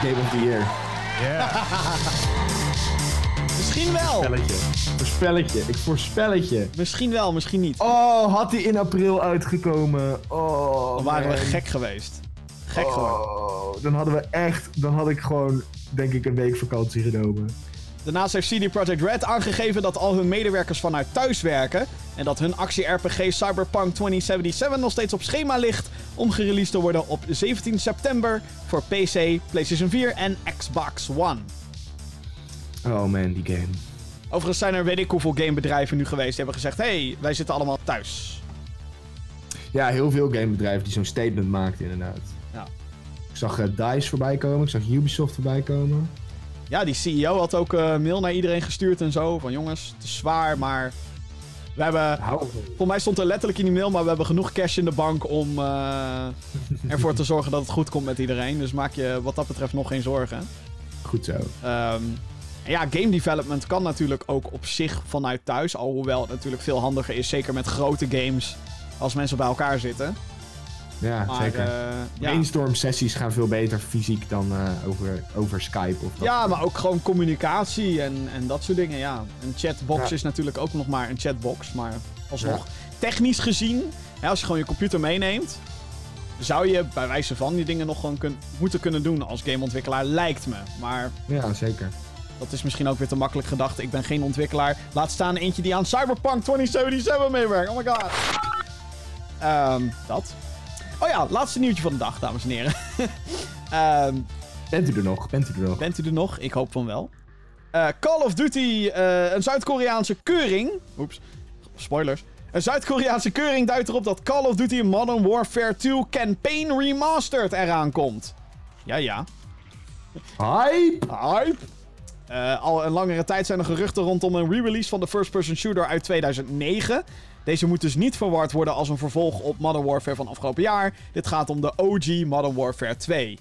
Game of the Year. Misschien wel. Voorspelletje. Voorspelletje. Ik voorspelletje. Misschien wel, misschien niet. Oh, had hij in april uitgekomen. Oh, Dan waren we gek geweest. Gek geworden. Oh, dan hadden we echt... Dan had ik gewoon, denk ik, een week vakantie genomen. Daarnaast heeft CD Projekt Red aangegeven dat al hun medewerkers vanuit thuis werken. En dat hun actie-RPG Cyberpunk 2077 nog steeds op schema ligt om gereleased te worden op 17 september voor PC, PlayStation 4 en Xbox One. Oh man, die game. Overigens zijn er weet ik hoeveel gamebedrijven nu geweest die hebben gezegd: hey, wij zitten allemaal thuis. Ja, heel veel gamebedrijven die zo'n statement maakten inderdaad. Ja. Ik zag eh, DICE voorbij komen, ik zag Ubisoft voorbij komen. Ja, die CEO had ook een uh, mail naar iedereen gestuurd en zo. Van jongens, het is zwaar, maar. We hebben. Volgens mij stond er letterlijk in die mail, maar we hebben genoeg cash in de bank om uh, (laughs) ervoor te zorgen dat het goed komt met iedereen. Dus maak je wat dat betreft nog geen zorgen. Goed zo. Um, ja, game development kan natuurlijk ook op zich vanuit thuis. Alhoewel het natuurlijk veel handiger is, zeker met grote games, als mensen bij elkaar zitten. Ja, Maar, zeker. ja. Brainstorm sessies gaan veel beter fysiek dan uh, over, over Skype. Of dat ja, maar ook gewoon communicatie en, en dat soort dingen. Ja, een chatbox is natuurlijk ook nog maar een chatbox. Maar alsnog, technisch gezien, hè, als je gewoon je computer meeneemt, zou je bij wijze van die dingen nog gewoon kun, moeten kunnen doen als gameontwikkelaar, lijkt me. Maar Ja, zeker. dat is misschien ook weer te makkelijk gedacht. Ik ben geen ontwikkelaar. Laat staan eentje die aan Cyberpunk 2077 meewerkt. Oh my god. Ehm, dat. Oh ja, laatste nieuwtje van de dag, dames en heren. (laughs) Ehm, Bent u er nog? Bent u er nog? bent u er nog? Ik hoop van wel. Eh, Call of Duty, eh, een Zuid-Koreaanse keuring. Oeps, spoilers. Een Zuid-Koreaanse keuring duidt erop dat Call of Duty Modern Warfare 2 Campaign Remastered eraan komt. Ja, ja. Hype! Hype. Uh, al een langere tijd zijn er geruchten rondom een re-release van de first-person shooter uit 2009. Deze moet dus niet verward worden als een vervolg op Modern Warfare van afgelopen jaar. Dit gaat om de OG Modern Warfare 2.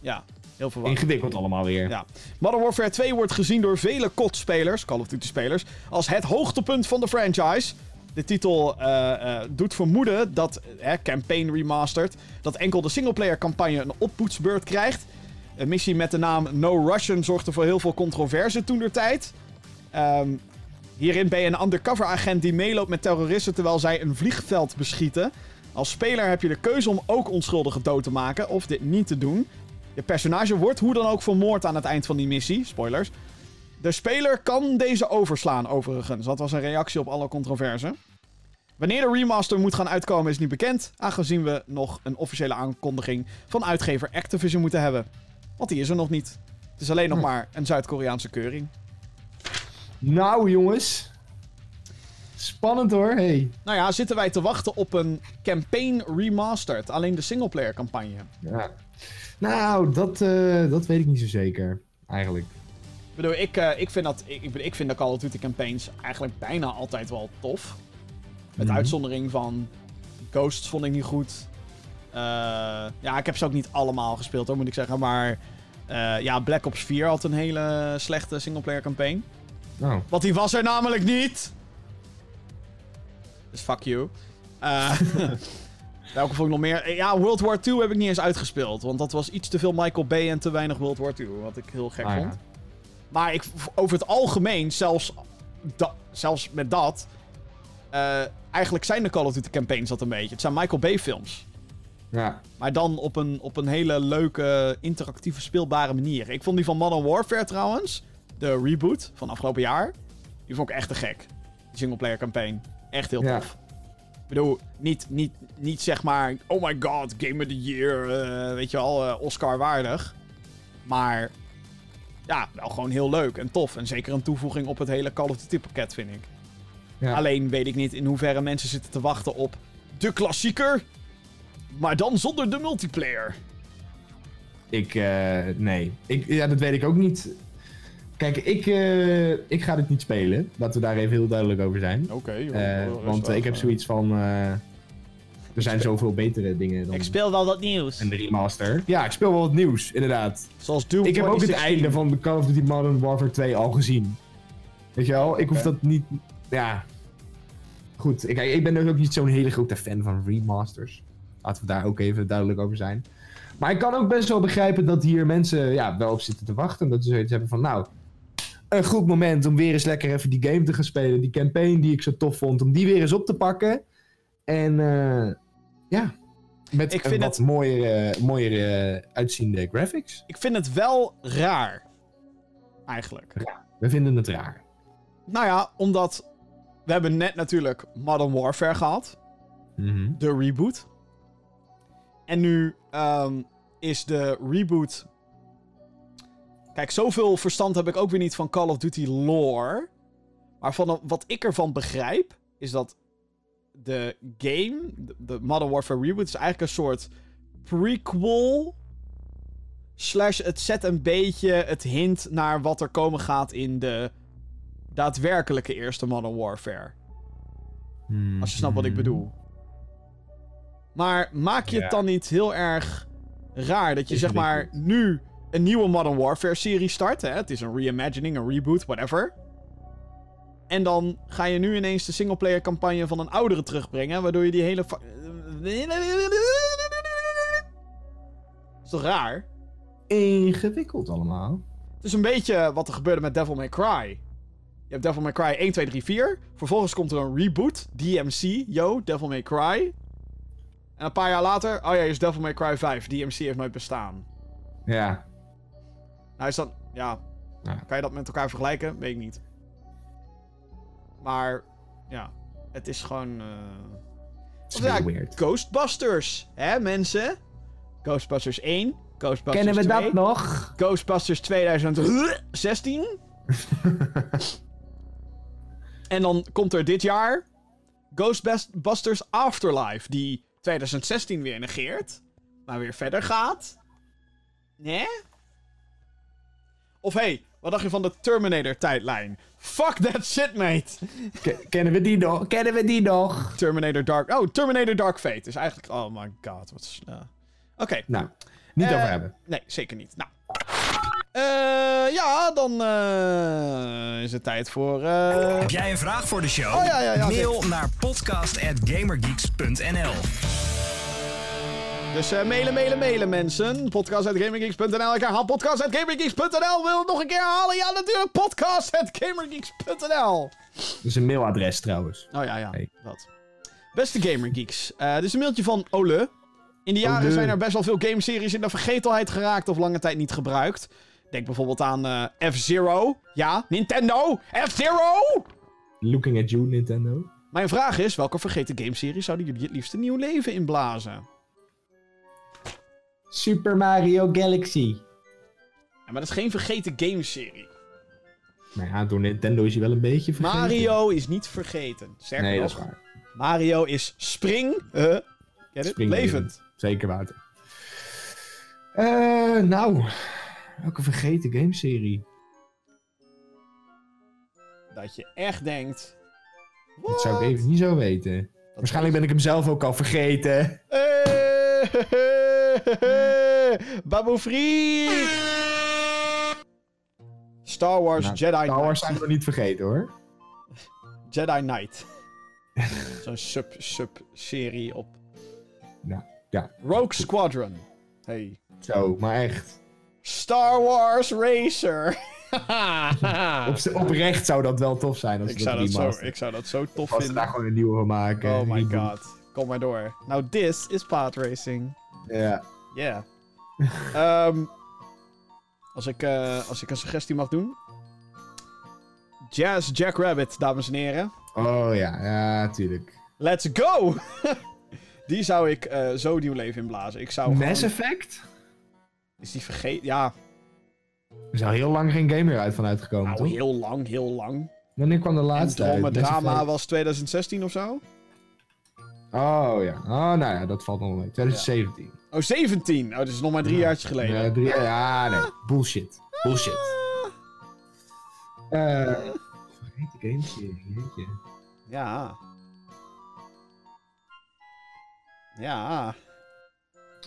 Ja, heel verwarrend. Ingewikkeld allemaal weer. Ja. Modern Warfare 2 wordt gezien door vele COD-spelers, Call of Duty-spelers, als het hoogtepunt van de franchise. De titel uh, uh, doet vermoeden dat uh, Campaign Remastered, dat enkel de singleplayer campagne een oppoetsbeurt krijgt. Een missie met de naam No Russian zorgde voor heel veel controverse toen der tijd. Um, hierin ben je een undercover agent die meeloopt met terroristen terwijl zij een vliegveld beschieten. Als speler heb je de keuze om ook onschuldigen dood te maken of dit niet te doen. Je personage wordt hoe dan ook vermoord aan het eind van die missie. Spoilers. De speler kan deze overslaan, overigens. Dat was een reactie op alle controverse. Wanneer de remaster moet gaan uitkomen is niet bekend, aangezien we nog een officiële aankondiging van uitgever Activision moeten hebben. Want die is er nog niet. Het is alleen nog maar een Zuid-Koreaanse keuring. Nou, jongens. Spannend hoor, hey. Nou ja, zitten wij te wachten op een campaign remastered. Alleen de singleplayer campagne. Ja. Nou, dat, uh, dat weet ik niet zo zeker. Eigenlijk. Ik bedoel, ik, uh, ik, vind dat, ik, ik vind de Call of Duty campaigns eigenlijk bijna altijd wel tof. Met Mhm. uitzondering van Ghosts vond ik niet goed. Uh, ja, ik heb ze ook niet allemaal gespeeld hoor, moet ik zeggen. Maar ja, Black Ops 4 had een hele slechte singleplayer campaign. Oh. Want die was er namelijk niet. Dus fuck you. Uh, (laughs) welke vond ik nog meer? Ja, World War 2 heb ik niet eens uitgespeeld. Want dat was iets te veel Michael Bay en te weinig World War 2. Wat ik heel gek Ah, vond. ja. Maar ik, over het algemeen, zelfs, da, zelfs met dat... Uh, eigenlijk zijn de Call of Duty campaigns dat een beetje. Het zijn Michael Bay films. Ja. Maar dan op een, op een hele leuke, interactieve, speelbare manier. Ik vond die van Modern Warfare trouwens, de reboot van afgelopen jaar, die vond ik echt te gek. die singleplayer campaign. Echt heel Ja. tof. Ik bedoel, niet, niet, niet zeg maar, oh my god, Game of the Year, eh, weet je wel, eh, Oscar waardig. Maar ja, wel gewoon heel leuk en tof. En zeker een toevoeging op het hele Call of Duty pakket, vind ik. Ja. Alleen weet ik niet in hoeverre mensen zitten te wachten op de klassieker, maar dan zonder de multiplayer. Ik, eh, nee. Ik, ja, dat weet ik ook niet. Kijk, ik, eh, ik ga dit niet spelen. Laten we daar even heel duidelijk over zijn. Oké, Eh, want ik heb zoiets van... eh, er zijn zoveel betere dingen dan Ik speel wel wat nieuws. een remaster. Ja, ik speel wel wat nieuws, inderdaad. Zoals Doom Ik heb ook het 2016. einde van de Call of Duty Modern Warfare 2 al gezien. Weet je wel? Ik hoef dat niet... Ja. Goed, ik, ik ben dus ook niet zo'n hele grote fan van remasters. Laten we daar ook even duidelijk over zijn. Maar ik kan ook best wel begrijpen dat hier mensen ja, wel op zitten te wachten. Dat ze zoiets hebben van, nou... Een goed moment om weer eens lekker even die game te gaan spelen. Die campaign die ik zo tof vond, om die weer eens op te pakken. En eh, ja, met Ik vind wat het- mooiere, mooiere uitziende graphics. Ik vind het wel raar. Eigenlijk. We vinden het raar. Nou ja, omdat we hebben net natuurlijk Modern Warfare gehad. Mhm. De reboot. En nu ehm, is de reboot... Kijk, zoveel verstand heb ik ook weer niet van Call of Duty lore. Maar van wat ik ervan begrijp, is dat de game, de, de Modern Warfare reboot, is eigenlijk een soort prequel. Slash, het zet een beetje het hint naar wat er komen gaat in de daadwerkelijke eerste Modern Warfare. Als je snapt wat ik bedoel. Maar maak je het dan niet heel erg raar dat je zeg maar nu een nieuwe Modern Warfare serie start? Hè? Het is een reimagining, een reboot, whatever. En dan ga je nu ineens de singleplayer campagne van een oudere terugbrengen, waardoor je die hele. is toch raar? Ingewikkeld allemaal. Het is een beetje wat er gebeurde met Devil May Cry. Je hebt Devil May Cry 1, 2, 3, 4. Vervolgens komt er een reboot. DMC, yo, Devil May Cry. En een paar jaar later, oh ja, is Devil May Cry 5. DMC heeft nooit bestaan. Ja. Nou is dat, ja, Ja. kan je dat met elkaar vergelijken? Weet ik niet. Maar, ja, het is gewoon... Of ja, heel weird. Ghostbusters, hè mensen? Ghostbusters 1, Ghostbusters Kennen we 2, dat nog? Ghostbusters 2016. (laughs) en dan komt er dit jaar Ghostbusters Afterlife, die 2016 weer negeert, maar weer verder gaat. Nee? Of hey, wat dacht je van de Terminator-tijdlijn? Fuck that shit, mate! Ke- kennen we die nog? Kennen we die nog? Terminator Dark... Oh, Terminator Dark Fate is eigenlijk... Oh my god, wat... is-. Oké, Nou, niet Eh, over hebben. Nee, zeker niet. Nou. Eh, ja, dan eh, is het tijd voor. eh, Heb jij een vraag voor de show? Oh, ja, ja, ja, Mail naar podcast.gamergeeks.nl Dus eh, mailen, mailen, mailen, mensen. Podcast.gamergeeks.nl. Ik herhaal podcast.gamergeeks.nl. Wil het nog een keer herhalen? Ja, natuurlijk. Podcast.gamergeeks.nl. Dat is een mailadres trouwens. Oh ja, ja. Hey. Dat. Beste Gamergeeks. eh dit is een mailtje van Ole. In de jaren Ole. zijn er best wel veel gameseries in de vergetelheid geraakt of lange tijd niet gebruikt. Denk bijvoorbeeld aan eh, F-Zero. Ja, Nintendo. F-Zero! Looking at you, Nintendo. Mijn vraag is, welke vergeten gameseries zouden jullie het liefst een nieuw leven inblazen? Super Mario Galaxy. Ja, maar dat is geen vergeten gameserie. Nou ja, door Nintendo is hij wel een beetje vergeten. Mario is niet vergeten. Sterker Nee, dat is waar. Mario is spring... eh? Springlevend. Levend. Zeker water. Eh, nou. Welke vergeten gameserie? Dat je echt denkt... Dat zou ik even niet zo weten. Waarschijnlijk ben ik hem zelf ook al vergeten. Hey, (laughs) (laughs) Babu Free! Star Wars Nou, Jedi Star Wars Knight. zijn we niet vergeten hoor. Jedi Knight. (laughs) Zo'n sub-sub-serie op Nou, ja. Rogue Squadron. Hey. Zo, maar echt. Star Wars Racer. (laughs) Op, oprecht zou dat wel tof zijn als ik, zou dat zo, ik zou dat zo tof Als ze vinden. daar gewoon een nieuwe van maken. Oh my god. Kom maar door. Nou, this is pod Ja. Yeah. Ehm, als, ik, eh, als ik een suggestie mag doen. Jazz Jackrabbit, dames en heren. Oh ja, ja, tuurlijk. Let's go! (laughs) die zou ik eh, zo nieuw leven inblazen. Ik zou Mass gewoon- Effect? Is die vergeten? Ja, Er is al heel lang geen game meer uit van uitgekomen, nou toch? heel lang, heel lang. Wanneer kwam de laatste uit? Drama Effect? was 2016 of zo? Oh ja. Oh, nou ja, dat valt nog wel mee. 2017. Oh, 17! Oh, dat is nog maar drie jaartjes geleden. Ja, drie, ja, nee. Bullshit. Bullshit. Eh. Vergeten gameserie, jeetje. Ja. Ja.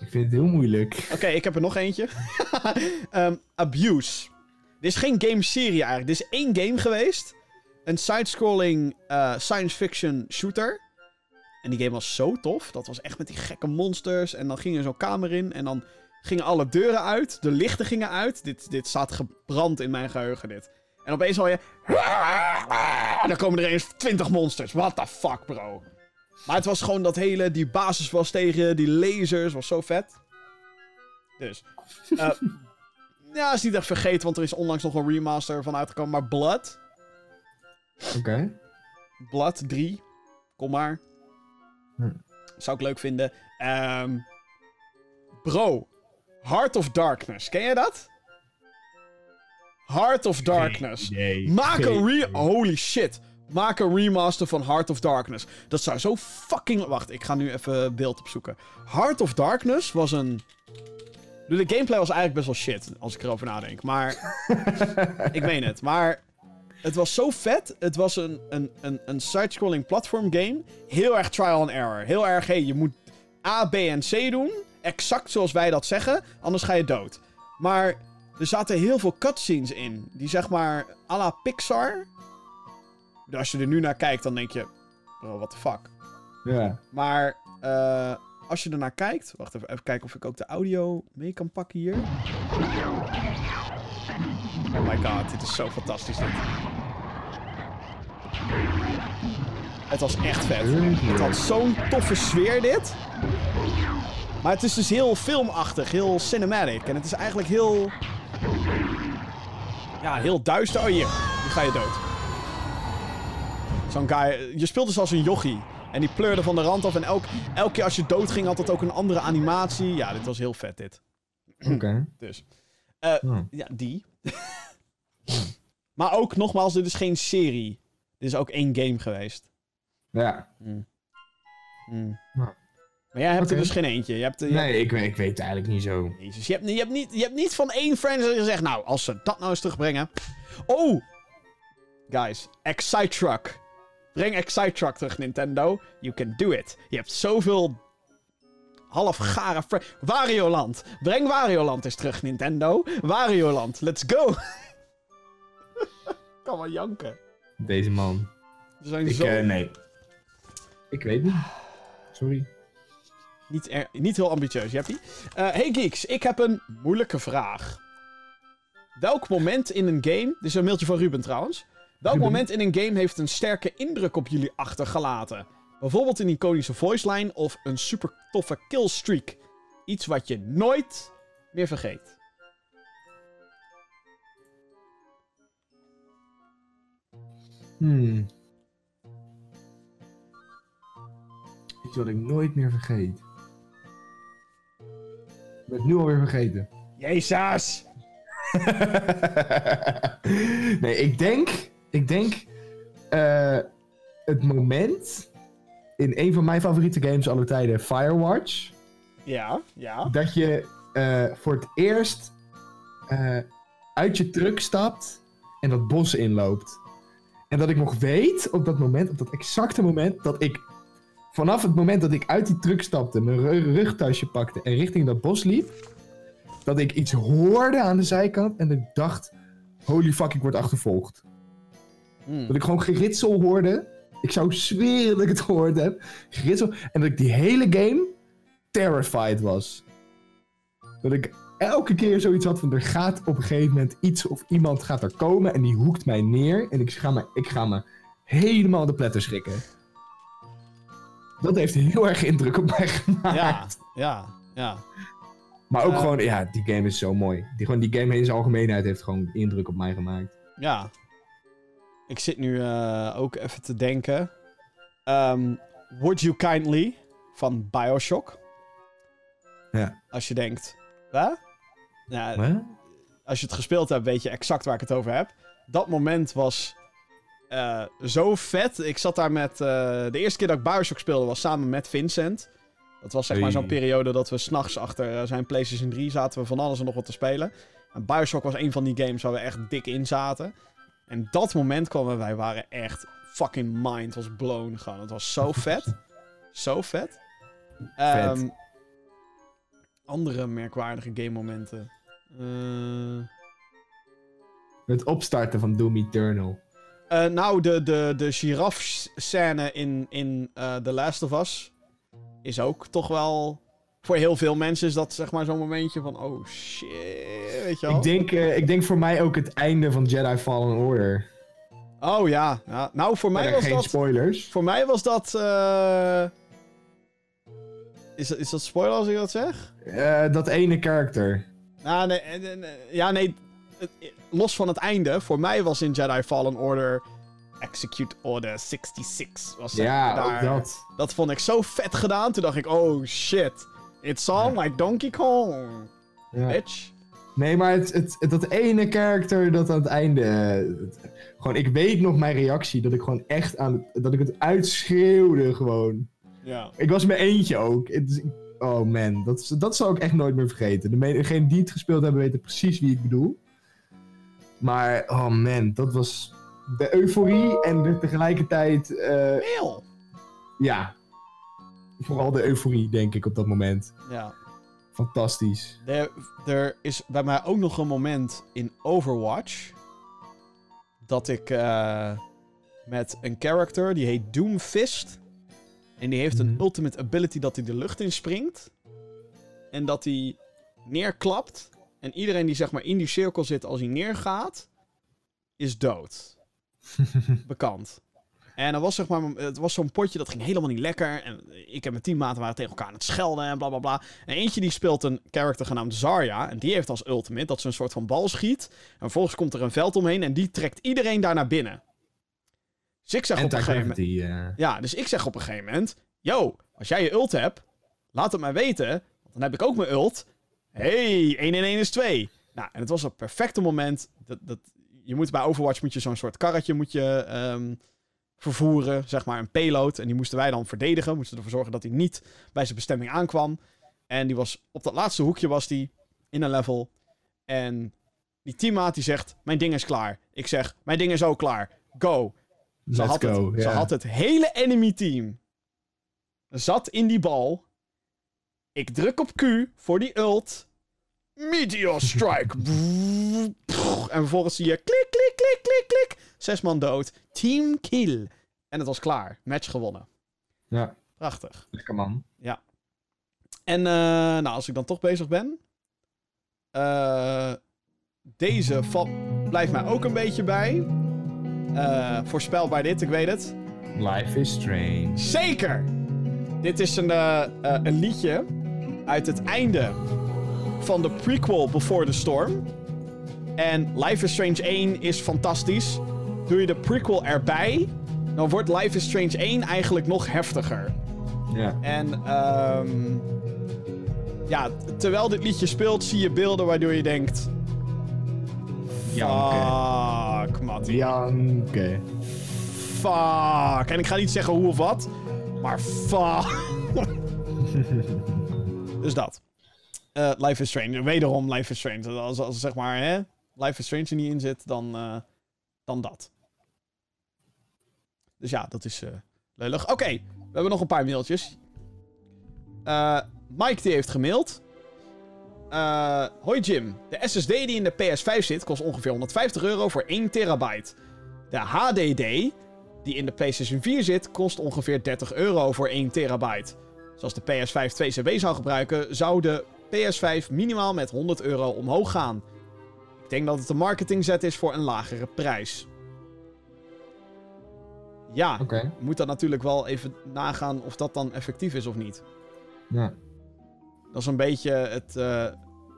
Ik vind het heel moeilijk. Oké, ik heb er nog eentje. (laughs) Ehm, Abuse. Dit is geen game-serie eigenlijk. Dit is één game geweest. Een side-scrolling eh, science fiction shooter. En die game was zo tof. Dat was echt met die gekke monsters. En dan ging er zo'n kamer in. En dan gingen alle deuren uit. De lichten gingen uit. Dit, dit staat gebrand in mijn geheugen, dit. En opeens hoor je... En dan komen er eens 20 monsters. What the fuck, bro. Maar het was gewoon dat hele... Die basis was tegen die lasers. Was zo vet. Dus. eh, (laughs) ja, is niet echt vergeten, want er is onlangs nog een remaster van uitgekomen. Maar Blood. Oké. Blood 3. Kom maar. Hm. Zou ik leuk vinden. Ehm, bro. Heart of Darkness. Ken je dat? Heart of Darkness. Nee. Maak een re... Holy shit. Maak een remaster van Heart of Darkness. Dat zou zo fucking... Wacht, ik ga nu even beeld opzoeken. Heart of Darkness was een... De gameplay was eigenlijk best wel shit, als ik erover nadenk. Maar... (laughs) ik meen het. Maar... Het was zo vet. Het was een, een, een, een side-scrolling platform game. Heel erg trial and error. Heel erg, hey, je moet A, B en C doen. Exact zoals wij dat zeggen. Anders ga je dood. Maar er zaten heel veel cutscenes in. Die zeg maar à la Pixar. Als je er nu naar kijkt, dan denk je... Bro, what the fuck. Ja. Maar eh, als je ernaar kijkt... Wacht even, even kijken of ik ook de audio mee kan pakken hier. Oh my god, dit is zo fantastisch dit. Het was echt vet. Het had zo'n toffe sfeer dit. Maar het is dus heel filmachtig, heel cinematic. En het is eigenlijk heel... Ja, heel duister. Oh hier, nu ga je dood. Zo'n guy... Je speelt dus als een jochie. En die pleurde van de rand af. En elk, elke keer als je dood ging, had het ook een andere animatie. Ja, dit was heel vet dit. Oké. (clears throat) Dus. Eh, Hmm. Ja, die. (laughs) maar ook, nogmaals, dit is geen serie. Dit is ook één game geweest. Ja. Hmm. Nou. Maar jij hebt er dus geen eentje. Je hebt, je hebt- Nee, ik, weet- ik weet het eigenlijk niet zo. Jezus, je hebt, je, hebt niet, je hebt niet van één franchise gezegd, nou, als ze dat nou eens terugbrengen. Oh! Guys, Excitruck. Breng Excitruck terug, Nintendo. You can do it. Je hebt zoveel halfgare... fra- Wario Land. Breng Wario Land eens terug, Nintendo. Wario Land, let's go. Ik (laughs) kan wel janken. Deze man. Er zijn Ik, zo... eh, nee. Ik weet niet. Sorry. Niet, er- niet heel ambitieus, Jeppie. Eh hey geeks, ik heb een moeilijke vraag. Welk moment in een game... Dit is een mailtje van Ruben trouwens. Welk Ruben. moment in een game heeft een sterke indruk op jullie achtergelaten? Bijvoorbeeld een iconische voice line of een super toffe killstreak. Iets wat je nooit meer vergeet. Hmm. Iets wat ik nooit meer vergeet. Ik ben het nu alweer vergeten. Jezus! (laughs) nee, ik denk... Ik denk... eh, het moment... In een van mijn favoriete games aller tijden, Firewatch... Ja, ja. dat je eh, voor het eerst eh, uit je truck stapt en dat bos inloopt. En dat ik nog weet op dat moment, op dat exacte moment, dat ik vanaf het moment dat ik uit die truck stapte, mijn ru- rugtasje pakte en richting dat bos liep, dat ik iets hoorde aan de zijkant en ik dacht, holy fuck, ik word achtervolgd. Hmm. Dat ik gewoon geritsel hoorde. Ik zou zweren dat ik het gehoord heb. Geritsel. En dat ik die hele game terrified was. Dat ik elke keer zoiets had van er gaat op een gegeven moment iets of iemand gaat er komen en die hoekt mij neer. En ik ga me, ik ga me helemaal de pletter schrikken. Dat heeft heel erg indruk op mij gemaakt. Ja, ja, ja. Maar ook gewoon, ja, die game is zo mooi. Die, gewoon, die game in zijn algemeenheid heeft gewoon indruk op mij gemaakt. Ja. Ik zit nu eh, ook even te denken. Ehm, Would You Kindly van Bioshock. Ja. Als je denkt, hè? Ja, Huh? als je het gespeeld hebt, weet je exact waar ik het over heb. Dat moment was eh, zo vet. Ik zat daar met... eh, de eerste keer dat ik Bioshock speelde was samen met Vincent. Dat was zeg maar zo'n periode dat we s'nachts achter zijn PlayStation 3 zaten we van alles en nog wat te spelen. En Bioshock was een van die games waar we echt dik in zaten. En dat moment kwam en wij waren echt... Fucking mind was blown gewoon. Het was zo (laughs) vet. zo vet. Ehm, andere merkwaardige game momenten. Eh... Het opstarten van Doom Eternal. Eh, nou, de, de, de giraf-scène in, in eh, The Last of Us is ook toch wel... Voor heel veel mensen is dat zeg maar zo'n momentje van... Oh shit, weet je wel? Ik denk, eh, ik denk voor mij ook het einde van Jedi Fallen Order. Oh ja. ja. Nou, voor mij was geen dat... spoilers. Voor mij was dat... eh, Is, dat- is dat spoiler als ik dat zeg? Eh, dat ene karakter. Nou, nee, nee, ja, nee. los van het einde, voor mij was in Jedi Fallen Order Execute Order 66. Was Ja, daar. dat. Dat vond ik zo vet gedaan. Toen dacht ik, oh shit. It's all like Donkey Kong, Ja. bitch. Nee, maar het, het, het- dat ene karakter dat aan het einde... eh, het- gewoon, ik weet nog mijn reactie. Dat ik gewoon echt aan... het- Dat ik het uitschreeuwde gewoon. Ja. Ik was mijn eentje ook. Het oh man, dat, dat zal ik echt nooit meer vergeten. De- Degenen die het gespeeld hebben weten precies wie ik bedoel. Maar, oh man, dat was de euforie en de tegelijkertijd... Heel. ja, vooral de euforie denk ik op dat moment. Ja. Fantastisch. Er, er is bij mij ook nog een moment in Overwatch. Dat ik eh, met een character, die heet Doomfist. En die heeft een Mhm. ultimate ability dat hij de lucht in springt. En dat hij neerklapt. En iedereen die zeg maar in die cirkel zit als hij neergaat, is dood. (laughs) Bekend. En er was zeg maar, het was zo'n potje dat ging helemaal niet lekker. En ik en mijn teammaten waren tegen elkaar aan het schelden en bla bla bla. En eentje die speelt een character genaamd Zarya. En die heeft als ultimate dat ze een soort van bal schiet. En vervolgens komt er een veld omheen en die trekt iedereen daar naar binnen. Dus ik zeg op een gegeven moment... Eh. Ja, dus ik zeg op een gegeven moment... Yo, als jij je ult hebt, laat het mij weten. Want dan heb ik ook mijn ult. hey, 1 en 1 is 2. Nou, en het was een perfecte moment. Dat, dat, je moet bij Overwatch moet je zo'n soort karretje moet je, ehm, vervoeren. Zeg maar een payload. En die moesten wij dan verdedigen. Moesten ervoor zorgen dat hij niet bij zijn bestemming aankwam. En die was op dat laatste hoekje was die in een level. En die teammaat die zegt, mijn ding is klaar. Ik zeg, mijn ding is ook klaar. Go. Ze, Let's had, go. het, ze had het hele enemy team. Zat in die bal. Ik druk op Q voor die ult. Meteor strike. (laughs) en vervolgens zie je klik, klik, klik, klik, klik. Zes man dood. Team kill. En het was klaar. Match gewonnen. Ja, Prachtig. lekker man. En eh, nou, als ik dan toch bezig ben. eh, deze val- blijft mij ook een beetje bij. Eh, voorspelbaar dit, ik weet het. Life is strange. Zeker! Dit is een, een liedje uit het einde van de prequel Before the Storm. En Life is Strange 1 is fantastisch. Doe je de prequel erbij, dan wordt Life is Strange 1 eigenlijk nog heftiger. Ja. En ehm ja, terwijl dit liedje speelt, zie je beelden waardoor je denkt... Janken. Fuck. Janken. Fuck. En ik ga niet zeggen hoe of wat, maar fuck. (laughs) dus dat. Eh, Life is Strange. Wederom Life is Strange. Als, als zeg maar, hè, Life is Strange er niet in zit, dan, eh, dan dat. Dus ja, dat is eh lullig. Oké, we hebben nog een paar mailtjes. Eh, Mike die heeft gemaild. Eh, hoi Jim. De SSD die in de PS5 zit kost ongeveer 150 euro voor 1 terabyte. De HDD die in de PlayStation 4 zit kost ongeveer 30 euro voor 1 terabyte. Dus als de PS5 2 CB zou gebruiken, zou de PS5 minimaal met 100 euro omhoog gaan. Ik denk dat het een marketingzet is voor een lagere prijs. Ja, moet dan natuurlijk wel even nagaan of dat dan effectief is of niet. Ja. Dat is een beetje het, eh,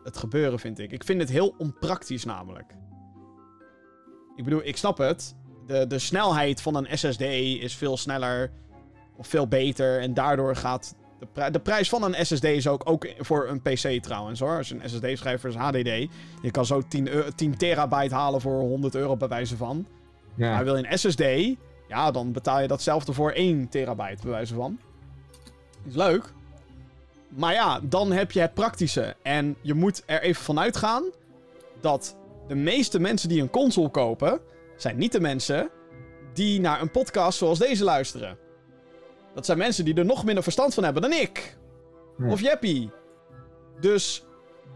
het gebeuren, vind ik. Ik vind het heel onpraktisch namelijk. Ik bedoel, ik snap het. de, de snelheid van een SSD is veel sneller of veel beter. En daardoor gaat de, pri- de prijs van een SSD is ook, ook voor een PC trouwens hoor. Als je een SSD-schrijver is HDD. Je kan zo 10, eu- 10 terabyte halen voor 100 euro bij wijze van. Ja. Maar wil je een SSD, ja, dan betaal je datzelfde voor 1 terabyte, bij wijze van. Is leuk. Maar ja, dan heb je het praktische. En je moet er even van uitgaan dat de meeste mensen die een console kopen, zijn niet de mensen die naar een podcast zoals deze luisteren. Dat zijn mensen die er nog minder verstand van hebben dan ik. Of Jeppie. Dus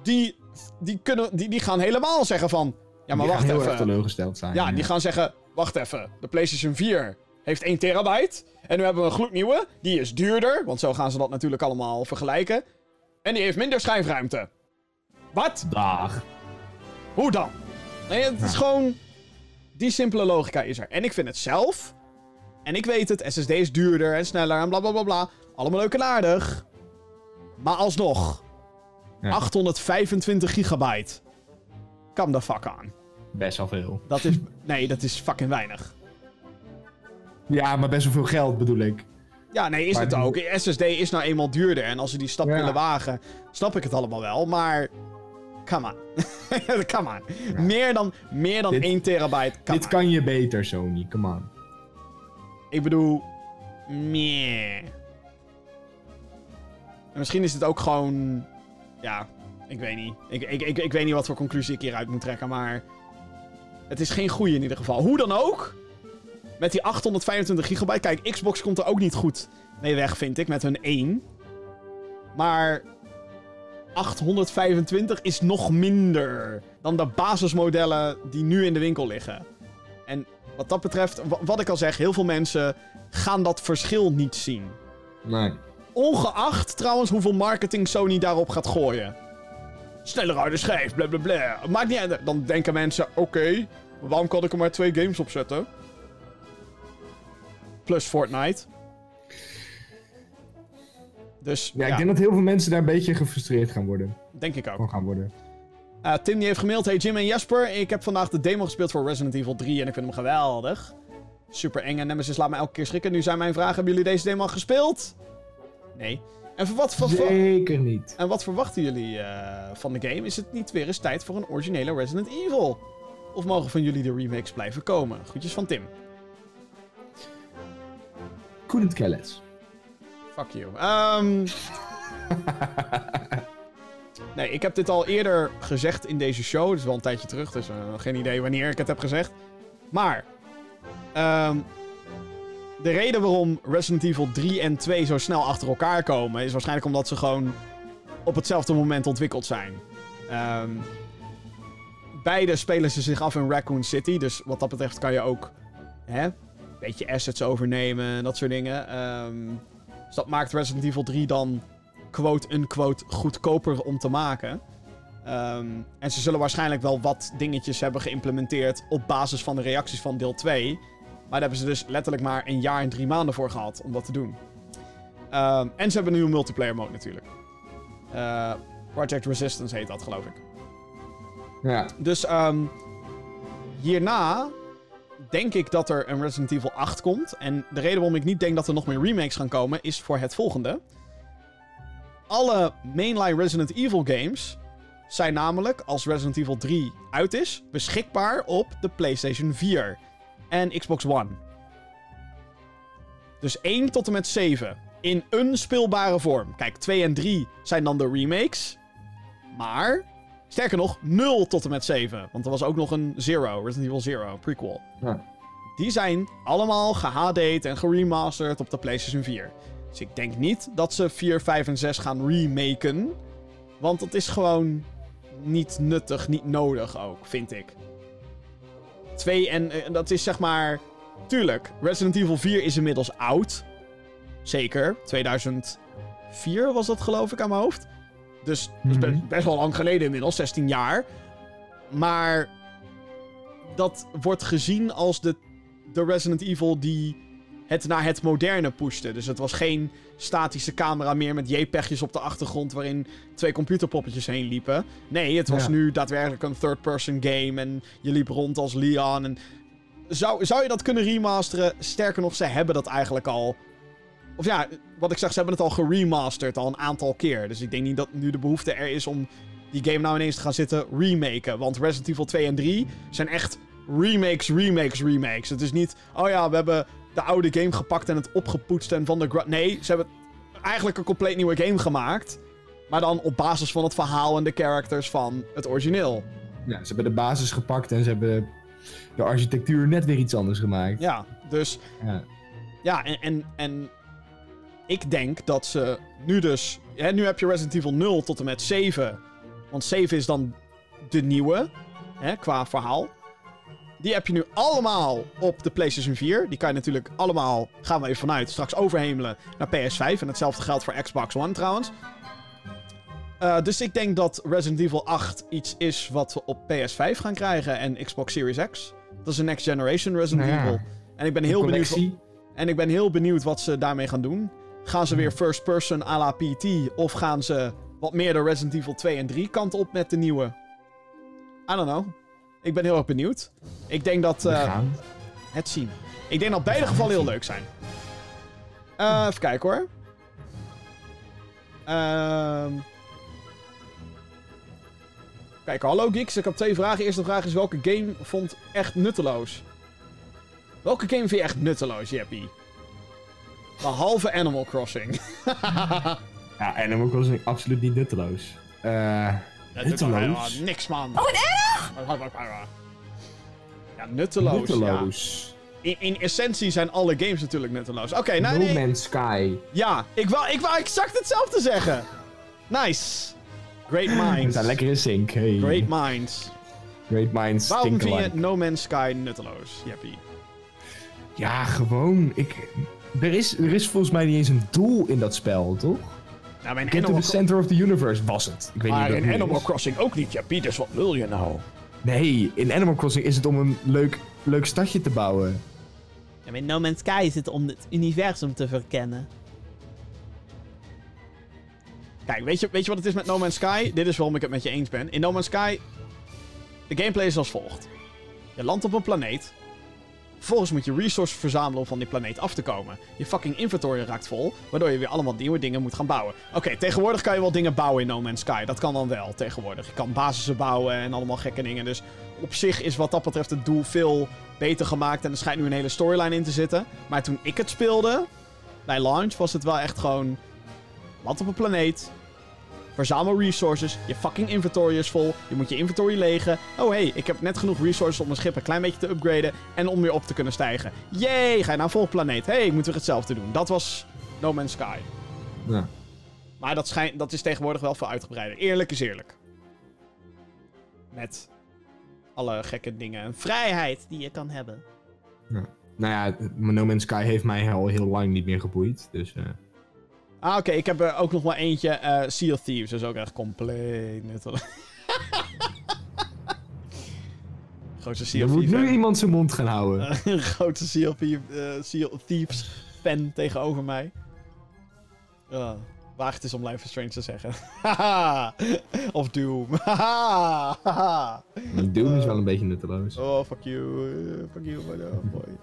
die, die, kunnen, die, die gaan helemaal zeggen van... Ja, maar Die wacht gaan heel even. erg teleurgesteld zijn. Ja, die gaan zeggen: wacht even, de PlayStation 4 heeft 1 terabyte. En nu hebben we een gloednieuwe, die is duurder, want zo gaan ze dat natuurlijk allemaal vergelijken. En die heeft minder schijfruimte. Wat? Dag. Hoe dan? Nee, het is gewoon. Die simpele logica is er. En ik vind het zelf. En ik weet het, SSD is duurder en sneller en bla bla bla bla. Allemaal leuk en aardig. Maar alsnog. Ja. 825 gigabyte. Kam de fuck aan. Best wel veel. Dat is. Nee, dat is fucking weinig. Ja, maar best wel veel geld bedoel ik. Ja, nee, is Maar het die- ook. SSD is nou eenmaal duurder. En als ze die stap Ja. willen wagen, snap ik het allemaal wel. Maar. Come on. (laughs) come on. Meer dan, meer dan Dit- 1 terabyte. Come Dit on. kan je beter, Sony. Come on. Ik bedoel. Meh. En misschien is het ook gewoon. Ja, ik weet niet. Ik, ik, ik, ik weet niet wat voor conclusie ik hieruit moet trekken, maar. Het is geen goede in ieder geval. Hoe dan ook. Met die 825 gigabyte. Kijk, Xbox komt er ook niet goed mee weg, vind ik, met hun 1. Maar. 825 is nog minder dan de basismodellen die nu in de winkel liggen. En wat dat betreft, wa- wat ik al zeg, heel veel mensen gaan dat verschil niet zien. Nee. Ongeacht trouwens hoeveel marketing Sony daarop gaat gooien. Sneller uit de schijf, bla bla bla. Maakt niet uit. Dan denken mensen: oké, waarom kan ik er maar twee games op zetten? Plus Fortnite. Dus Ja, ja, ik denk dat heel veel mensen daar een beetje gefrustreerd gaan worden. denk ik ook. Van gaan worden. Eh, Tim die heeft gemaild. Hey Jim en Jasper, ik heb vandaag de demo gespeeld voor Resident Evil 3 en ik vind hem geweldig. Super eng en Nemesis laat me elke keer schrikken. Nu zijn mijn vragen, hebben jullie deze demo al gespeeld? Nee. En, voor wat, voor- Zeker niet. en wat verwachten jullie eh, van de game? Is het niet weer eens tijd voor een originele Resident Evil? Of mogen van jullie de remakes blijven komen? Groetjes van Tim. Couldn't care less. Fuck you. Ehm. (laughs) nee, ik heb dit al eerder gezegd in deze show. Het is wel een tijdje terug, dus eh, geen idee wanneer ik het heb gezegd. Maar. ehm, de reden waarom Resident Evil 3 en 2 zo snel achter elkaar komen... is waarschijnlijk omdat ze gewoon op hetzelfde moment ontwikkeld zijn. Ehm, beide spelen ze zich af in Raccoon City. Dus wat dat betreft kan je ook... Hè, een beetje assets overnemen en dat soort dingen. Ehm, dus dat maakt Resident Evil 3 dan quote-unquote goedkoper om te maken. Ehm, en ze zullen waarschijnlijk wel wat dingetjes hebben geïmplementeerd op basis van de reacties van deel 2. Maar daar hebben ze dus letterlijk maar een jaar en drie maanden voor gehad om dat te doen. Ehm, en ze hebben een nieuwe multiplayer mode natuurlijk. Eh, Project Resistance heet dat, geloof ik. Ja. Dus ehm, hierna denk ik dat er een Resident Evil 8 komt. En de reden waarom ik niet denk dat er nog meer remakes gaan komen, is voor het volgende. Alle mainline Resident Evil games zijn namelijk, als Resident Evil 3 uit is, beschikbaar op de PlayStation 4 en Xbox One. Dus 1 tot en met 7 in een speelbare vorm. Kijk, 2 en 3 zijn dan de remakes. Maar Sterker nog, 0 tot en met 7. Want er was ook nog een Zero, Resident Evil Zero, prequel. Ja. Die zijn allemaal gehD'd en geremasterd op de PlayStation 4. Dus ik denk niet dat ze 4, 5 en 6 gaan remaken. Want dat is gewoon niet nuttig, niet nodig ook, vind ik. 2 en eh, dat is zeg maar... Tuurlijk, Resident Evil 4 is inmiddels oud. Zeker, 2004 was dat geloof ik aan mijn hoofd. Dus dat is be- Mhm. best wel lang geleden inmiddels, 16 jaar. Maar dat wordt gezien als de, de Resident Evil die het naar het moderne pushte. Dus het was geen statische camera meer met JPEG'jes op de achtergrond waarin twee computerpoppetjes heen liepen. Nee, het was Ja. nu daadwerkelijk een third-person game en je liep rond als Leon en zou, zou je dat kunnen remasteren? Sterker nog, ze hebben dat eigenlijk al. Of ja, wat ik zeg, ze hebben het al geremasterd al een aantal keer. Dus ik denk niet dat nu de behoefte er is om die game nou ineens te gaan zitten remaken. Want Resident Evil 2 en 3 zijn echt remakes, remakes, remakes. Het is niet, oh ja, we hebben de oude game gepakt en het opgepoetst en van de... gra- Nee, ze hebben eigenlijk een compleet nieuwe game gemaakt. Maar dan op basis van het verhaal en de characters van het origineel. Ja, ze hebben de basis gepakt en ze hebben de architectuur net weer iets anders gemaakt. Ja, dus Ja. Ja, en, en, en ik denk dat ze nu dus... Hè, nu heb je Resident Evil 0 tot en met 7. Want 7 is dan de nieuwe, hè, qua verhaal. Die heb je nu allemaal op de PlayStation 4. Die kan je natuurlijk allemaal, gaan we even vanuit, straks overhemelen naar PS5. En hetzelfde geldt voor Xbox One trouwens. Eh, dus ik denk dat Resident Evil 8 iets is wat we op PS5 gaan krijgen en Xbox Series X. Dat is een next generation Resident Nou ja. Evil. En ik ben heel benieuwd... Collectie. En ik ben heel benieuwd wat ze daarmee gaan doen. Gaan ze weer first person à la PT? Of gaan ze wat meer de Resident Evil 2 en 3 kant op met de nieuwe? I don't know. Ik ben heel erg benieuwd. Ik denk dat... We eh, gaan. het zien. Ik denk dat beide gevallen heel leuk zijn. Eh, even kijken hoor. Ehm Kijk, hallo geeks. Ik heb twee vragen. Eerste vraag is welke game vond echt nutteloos? Welke game vind je echt nutteloos, Jeppie? Behalve Animal Crossing. (laughs) Ja, Animal Crossing absoluut niet nutteloos. Eh nutteloos? Ja, niks, man. Oh, wat erg! Ja, nutteloos. Nutteloos. Ja. In, in essentie zijn alle games natuurlijk nutteloos. Oké, nou no. Man's Sky. Ja, ik wou, ik wou exact hetzelfde zeggen. Nice. Great We minds. zijn lekker in sync. Hey. Great minds. Great minds Waarom vind je. No Man's Sky nutteloos, Jeppie? Ja, gewoon. Ik... Er, is, er is volgens mij niet eens een doel in dat spel, toch? Nou, mijn Get to the center of the universe was het. Ik weet maar niet in Animal is. Crossing ook niet, Jeppie. Dus wat wil je nou? Nee, in Animal Crossing is het om een leuk, leuk stadje te bouwen. Ja, maar in No Man's Sky is het om het universum te verkennen. Kijk, weet je, weet je wat het is met No Man's Sky? Dit is waarom ik het met je eens ben. In No Man's Sky, de gameplay is als volgt. Je landt op een planeet. Vervolgens moet je resources verzamelen om van die planeet af te komen. Je fucking inventory raakt vol, waardoor je weer allemaal nieuwe dingen moet gaan bouwen. Oké, tegenwoordig kan je wel dingen bouwen in No Man's Sky. Dat kan dan wel, tegenwoordig. Je kan basissen bouwen en allemaal gekke dingen. Dus op zich is wat dat betreft het doel veel beter gemaakt. En er schijnt nu een hele storyline in te zitten. Maar toen ik het speelde, bij launch, was het wel echt gewoon... Land op een planeet. Verzamel resources. Je fucking inventory is vol. Je moet je inventory legen. Oh hey, ik heb net genoeg resources om mijn schip een klein beetje te upgraden. En om weer op te kunnen stijgen. Yay, ga je naar een volgende planeet. hey, ik moet weer hetzelfde doen. Dat was No Man's Sky. Ja. Maar dat, schijnt, dat is tegenwoordig wel veel uitgebreider. Eerlijk is eerlijk. Met alle gekke dingen. en Vrijheid die je kan hebben. Nou ja, No Man's Sky heeft mij al heel lang niet meer geboeid. Dus eh, Ah, oké. Ik heb er ook nog maar eentje. eh sea of Thieves. Dat is ook echt compleet nutteloos. (laughs) Grootste Sea er of moet Thieves. nu iemand zijn mond gaan houden. (laughs) Een grote Sea of, Thieves, eh, sea of Thieves fan tegenover mij. Uh, waag het is om Life is Strange te zeggen. (laughs) Of Doom. Doom is wel een beetje nutteloos. oh, fuck you. eh, fuck you, my boy.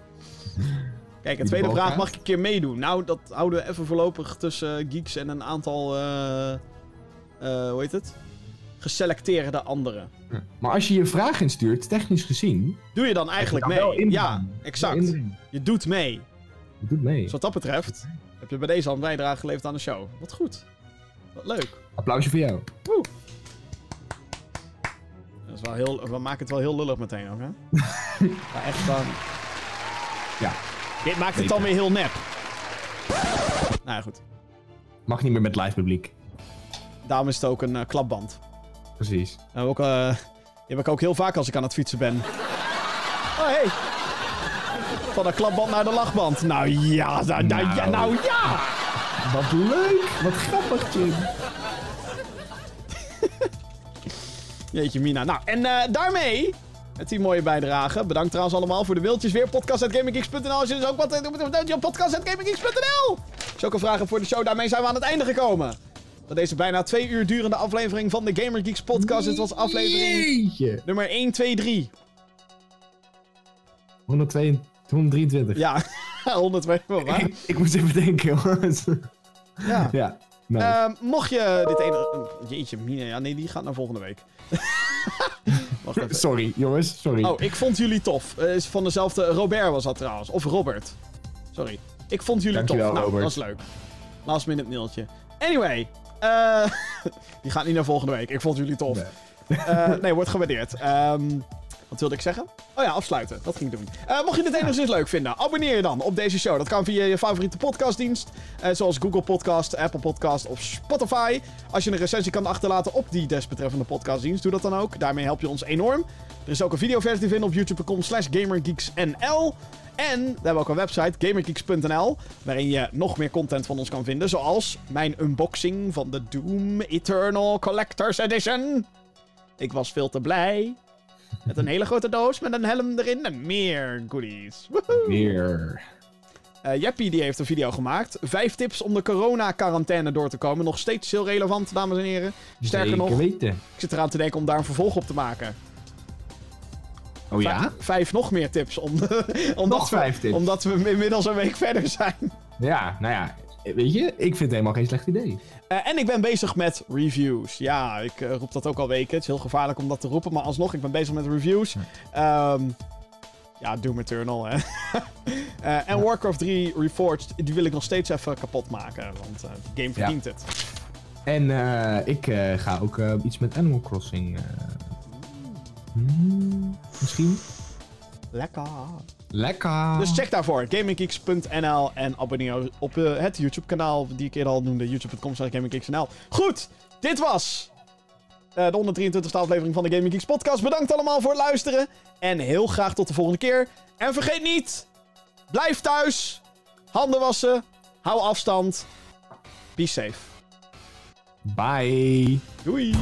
Kijk, een de tweede vraag. Mag ik een keer meedoen? Nou, dat houden we even voorlopig tussen eh, geeks en een aantal... eh eh, hoe heet het? Geselecteerde anderen. Ja. Maar als je je vraag instuurt, technisch gezien... Doe je dan eigenlijk je dan mee? Ja, exact. Je doet mee. Je doet mee. Dus wat dat betreft heb je bij deze al een bijdrage geleverd aan de show. Wat goed. Wat leuk. Applausje voor jou. Dat is wel heel, we maken het wel heel lullig meteen ook, hè? (laughs) maar echt dan... Ja, Dit maakt het dan weer heel nep. Nou ja, goed. mag niet meer met live publiek. Daarom is het ook een eh, klapband. Precies. En ook, eh, die heb ik ook heel vaak als ik aan het fietsen ben. Oh, hey. Van de klapband naar de lachband. Nou ja, nou, nou, ja, Nou. nou ja. Wat leuk! Wat grappig, Jim. Jeetje mina. Nou, en eh, daarmee... Met die mooie bijdrage. Bedankt trouwens allemaal voor de wiltjes weer. Podcast.gaminggeeks.nl Als je dus ook wat... eh, Podcast.gaminggeeks.nl ook een vraag hebt voor de show, daarmee zijn we aan het einde gekomen. Van deze bijna twee uur durende aflevering van de Gamer Geeks podcast. Dit was aflevering Jeetje. nummer 1, 2, 3. 122, 123. Ja, (laughs) 102 waar. Ik, ik moest even denken, jongens. (laughs) Ja. ja. Ehm, mocht je dit ene... Jeetje, Mina. Ja, nee, die gaat naar volgende week. (laughs) Wacht even. sorry, jongens. Sorry. Oh, ik vond jullie tof. Eh, is van dezelfde... Robert was dat trouwens. Of Robert. Sorry. Ik vond jullie Dankjewel, tof. Nou, Robert. dat is leuk. Last minute mailtje. Anyway. eh, (laughs) die gaat niet naar volgende week. Ik vond jullie tof. Nee. Eh, nee, wordt gewaardeerd. Ehm, wat wilde ik zeggen? Oh ja, afsluiten. Dat ging ik doen. Eh, mocht je dit enigszins leuk vinden, abonneer je dan op deze show. Dat kan via je favoriete podcastdienst. eh, zoals Google Podcast, Apple Podcast of Spotify. Als je een recensie kan achterlaten op die desbetreffende podcastdienst, doe dat dan ook. Daarmee help je ons enorm. Er is ook een videoversie te vinden op youtube.com slash gamergeeksnl. En we hebben ook een website, gamergeeks.nl, waarin je nog meer content van ons kan vinden. Zoals mijn unboxing van de Doom Eternal Collector's Edition. Ik was veel te blij. Met een hele grote doos met een helm erin en meer goodies. Woehoe. Eh, Jeppie die heeft een video gemaakt. Vijf tips om de corona-quarantaine door te komen. Nog steeds heel relevant, dames en heren. Sterker Zeker nog, weten. ik zit eraan te denken om daar een vervolg op te maken. Oh ja? Vijf, vijf nog meer tips. Om (laughs) omdat, Nog we- vijf tips. omdat we inmiddels een week verder zijn. Ja, nou ja. Weet je, ik vind het helemaal geen slecht idee. Eh, en ik ben bezig met reviews. Ja, ik eh, roep dat ook al weken. Het is heel gevaarlijk om dat te roepen. Maar alsnog, ik ben bezig met reviews. Ehm, ja, Doom Eternal, hè. (laughs) Eh, en Warcraft 3 Reforged, die wil ik nog steeds even kapot maken. Want eh de game verdient het. En eh, ik eh, ga ook iets met Animal Crossing. eh, hmm, misschien? Lekker. Lekker. Dus check daarvoor. GamingGeeks.nl en abonneer je op eh, het YouTube-kanaal die ik eerder al noemde. YouTube.com slash GamingGeeks.nl Goed, dit was eh, de 123e aflevering van de Gaming Geeks podcast. Bedankt allemaal voor het luisteren. En heel graag tot de volgende keer. En vergeet niet, blijf thuis. Handen wassen. Hou afstand. Be safe. Bye. Doei.